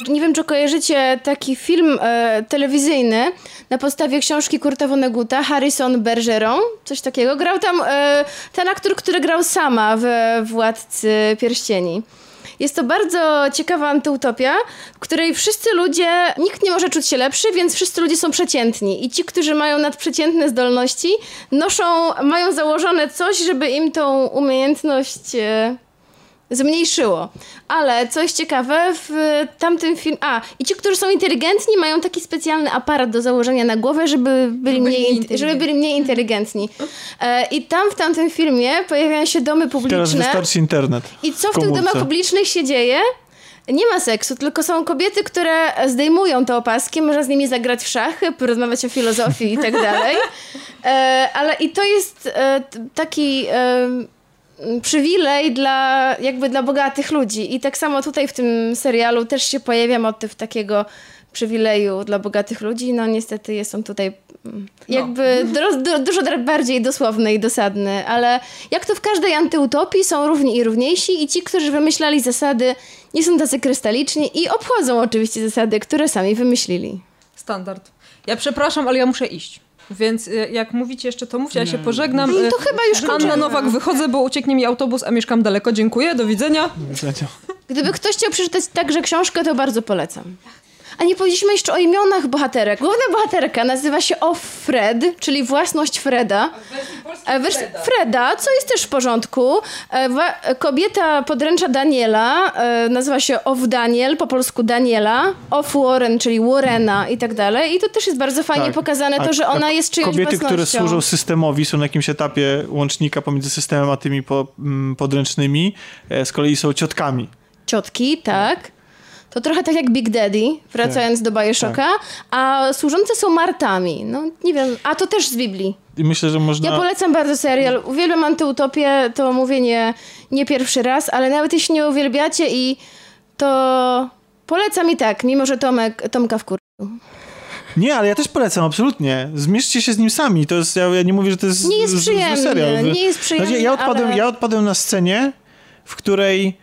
Nie wiem, czy kojarzycie taki film e, telewizyjny na podstawie książki Kurta Vonneguta, Harrison Bergeron, coś takiego. Grał tam e, ten aktor, który grał sama w Władcy Pierścieni. Jest to bardzo ciekawa antyutopia, w której wszyscy ludzie, nikt nie może czuć się lepszy, więc wszyscy ludzie są przeciętni. I ci, którzy mają nadprzeciętne zdolności, noszą, mają założone coś, żeby im tą umiejętność e, zmniejszyło. Ale coś ciekawe, w tamtym filmie... A, i ci, którzy są inteligentni, mają taki specjalny aparat do założenia na głowę, żeby byli, byli mniej, inteligentni. żeby byli mniej inteligentni. E, I tam w tamtym filmie pojawiają się domy Teraz publiczne. wystarczy internet. I co w tych komórce. domach publicznych się dzieje? Nie ma seksu, tylko są kobiety, które zdejmują te opaski, można z nimi zagrać w szachy, porozmawiać o filozofii i tak dalej. E, ale i to jest e, taki e, przywilej dla, jakby dla bogatych ludzi. I tak samo tutaj w tym serialu też się pojawia motyw takiego przywileju dla bogatych ludzi. No niestety jest on tutaj mm, jakby dro, du, dużo bardziej dosłowny i dosadny, ale jak to w każdej antyutopii są równi i równiejsi i ci, którzy wymyślali zasady nie są tacy krystaliczni i obchodzą oczywiście zasady, które sami wymyślili. Standard. Ja przepraszam, ale ja muszę iść. Więc y, jak mówicie jeszcze, to mówcie, ja się pożegnam. No Y, to chyba już Anna kończymy. Nowak, wychodzę, bo ucieknie mi autobus, a mieszkam daleko. Dziękuję, do widzenia. Gdyby ktoś chciał przeczytać także książkę, to bardzo polecam. A nie powiedzieliśmy jeszcze o imionach bohaterek. Główna bohaterka nazywa się Offred, czyli własność Freda. E, wers- Freda, co jest też w porządku. E, kobieta podręcza Daniela, e, nazywa się Off Daniel, po polsku Daniela. Off Warren, czyli Warrena i tak dalej. I to też jest bardzo fajnie Tak. pokazane, A- to, że a ona jest czyjąś Kobiety, które własnością. służą systemowi, są na jakimś etapie łącznika pomiędzy systemem a tymi po, podręcznymi, z kolei są ciotkami. Ciotki, tak. To trochę tak jak Big Daddy, wracając do Bioshocka. A służące są Martami. No nie wiem, a to też z Biblii. I myślę, że można... Ja polecam bardzo serial. Uwielbiam antyutopię, to mówię nie, nie pierwszy raz, ale nawet jeśli nie uwielbiacie i to polecam i tak, mimo że Tomek, Tomka w Nie, ale ja też polecam, absolutnie. Zmierzcie się z nim sami. To jest, ja, ja nie mówię, że to jest Nie jest przyjemny, serial. nie jest przyjemny, Znaczy, ja, odpadłem, ale- ja odpadłem na scenie, w której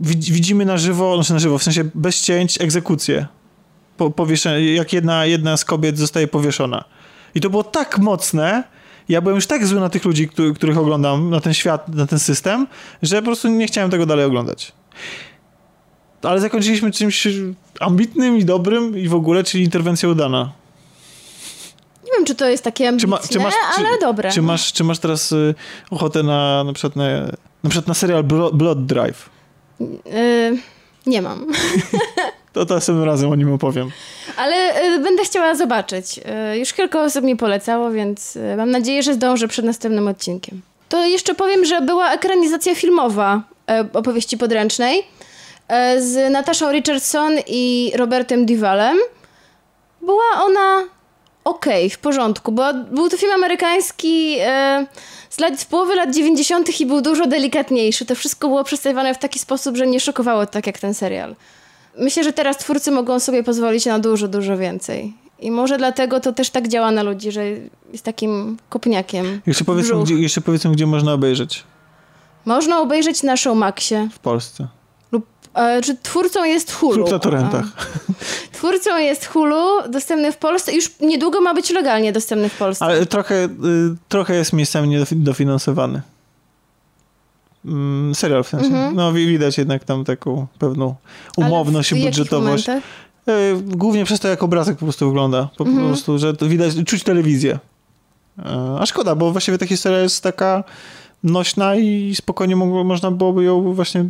widzimy na żywo, znaczy na żywo, w sensie bez cięć, egzekucję. Po, powieszenie, jak jedna, jedna z kobiet zostaje powieszona. I to było tak mocne, ja byłem już tak zły na tych ludzi, których, których oglądam, na ten świat, na ten system, że po prostu nie chciałem tego dalej oglądać. Ale zakończyliśmy czymś ambitnym i dobrym i w ogóle, czyli interwencja udana. Nie wiem, czy to jest takie Czy, ambitne, ma, czy, masz, czy, ale dobre. Czy masz, czy masz teraz y, ochotę na na przykład na, na, przykład na serial Blo- Blood Drive? Y, nie mam. To następnym razem o nim opowiem. Ale y, będę chciała zobaczyć. Y, już kilka osób mi polecało, więc y, mam nadzieję, że zdążę przed następnym odcinkiem. To jeszcze powiem, że była ekranizacja filmowa y, opowieści podręcznej y, z Nataszą Richardson i Robertem Duvalem. Była ona okej, w porządku, bo był to film amerykański y, z, lat, z połowy lat 90. i był dużo delikatniejszy. To wszystko było przedstawione w taki sposób, że nie szokowało tak jak ten serial. Myślę, że teraz twórcy mogą sobie pozwolić na dużo, dużo więcej. I może dlatego to też tak działa na ludzi, że jest takim kopniakiem. Jeszcze powiedzmy, gdzie, jeszcze powiedzmy, gdzie można obejrzeć Można obejrzeć na Showmaxie w Polsce. E, czy twórcą jest Hulu. Klub na torrentach. Twórcą jest Hulu, dostępny w Polsce. Już niedługo ma być legalnie dostępny w Polsce. Ale trochę, y, trochę jest miejscami niedofinansowany. Mm, serial w sensie. No wi- widać jednak tam taką pewną Mhm. Umowność i budżetowość. Y, Głównie przez to, jak obrazek po prostu wygląda. Po Mhm. prostu, że to widać, czuć telewizję. E, A szkoda, bo właściwie ta historia jest taka nośna i spokojnie mogło, można byłoby ją właśnie,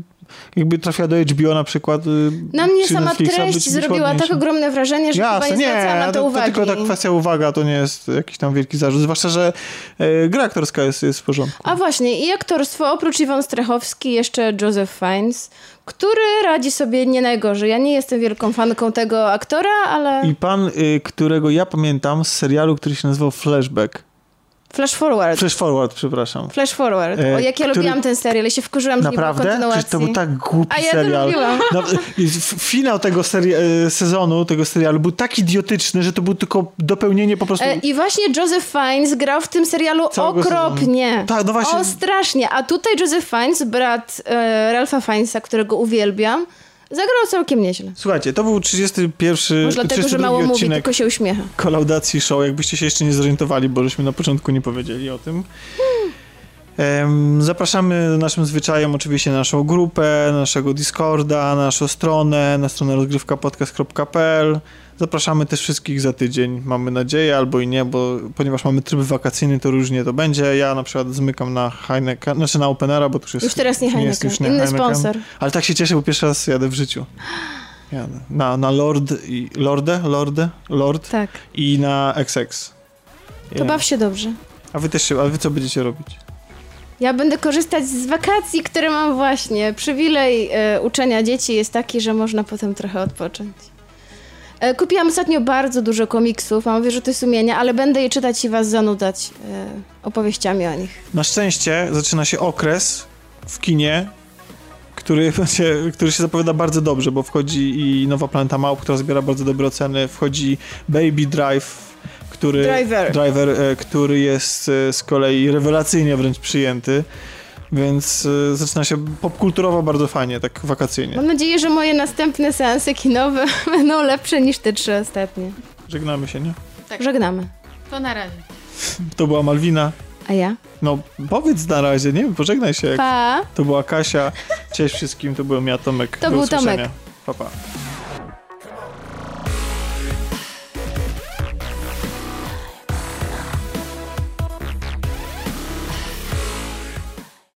jakby trafiła do HBO na przykład. y, Na mnie sama Netflixa, treść być- być zrobiła ładniejsza. tak ogromne wrażenie, że chyba Jasne, nie zwracałam na to, to, to uwagi. tylko ta kwestia uwaga, to nie jest jakiś tam wielki zarzut. Zwłaszcza, że e, gra aktorska jest, jest w porządku. A właśnie, i aktorstwo, oprócz Iwon Strechowski, jeszcze Joseph Fiennes, który radzi sobie nie najgorzej. Ja nie jestem wielką fanką tego aktora, ale I pan, y, którego ja pamiętam z serialu, który się nazywał Flashback. Flash Forward. Flash Forward, przepraszam. Flash Forward. E, O, jak ja który- lubiłam ten serial, ja się wkurzyłam, że nie było Naprawdę? kontynuacji. Przecież to był tak głupi A ja to serial. lubiłam. No, i f- finał tego e, sezonu, tego serialu był tak idiotyczny, że to był tylko dopełnienie po prostu... E, I właśnie Joseph Fiennes grał w tym serialu Całego okropnie. sezonu. Tak, no właśnie. O, strasznie. A tutaj Joseph Fiennes, brat e, Ralpha Fiennesa, którego uwielbiam, zagrał całkiem nieźle. Słuchajcie, to był 31, Może dlatego, że 32 mało mówi, tylko się uśmiecha. kolaudacji show, jakbyście się jeszcze nie zorientowali, bo żeśmy na początku nie powiedzieli o tym. Em, Zapraszamy naszym zwyczajem oczywiście na naszą grupę, naszego Discorda, naszą stronę, na stronę rozgrywkapodcast.pl. Zapraszamy też wszystkich za tydzień, mamy nadzieję, albo i nie, bo ponieważ mamy tryb wakacyjny, to różnie to będzie. Ja na przykład zmykam na Heineken, znaczy na Openera, bo to już jest... Już teraz nie jest Heineken. już nie Inny Heineken. sponsor. Ale tak się cieszę, bo pierwszy raz jadę w życiu. Jadę. Na, na Lord i... Lordę? Lordę? Lord? Tak. I na XX. To baw się dobrze. A wy też się, a wy co będziecie robić? Ja będę korzystać z wakacji, które mam właśnie. Przywilej e, uczenia dzieci jest taki, że można potem trochę odpocząć. E, kupiłam ostatnio bardzo dużo komiksów, mam wyrzuty sumienia, ale będę je czytać i was zanudzać e, opowieściami o nich. Na szczęście zaczyna się okres w kinie, który, będzie, który się zapowiada bardzo dobrze, bo wchodzi i Nowa Planeta Małp, która zbiera bardzo dobre oceny, wchodzi Baby Drive, który, Driver. Driver, e, który jest e, z kolei rewelacyjnie wręcz przyjęty, więc e, zaczyna się popkulturowo bardzo fajnie, tak wakacyjnie. Mam nadzieję, że moje następne seanse kinowe będą lepsze niż te trzy ostatnie. Żegnamy się, nie? Tak. Żegnamy. To na razie. To była Malwina. A ja? No, powiedz na razie, nie wiem, pożegnaj się. Jak Pa! To była Kasia. Cześć wszystkim, to byłem ja, Tomek. To Do był Tomek. usłyszenia. Pa, pa.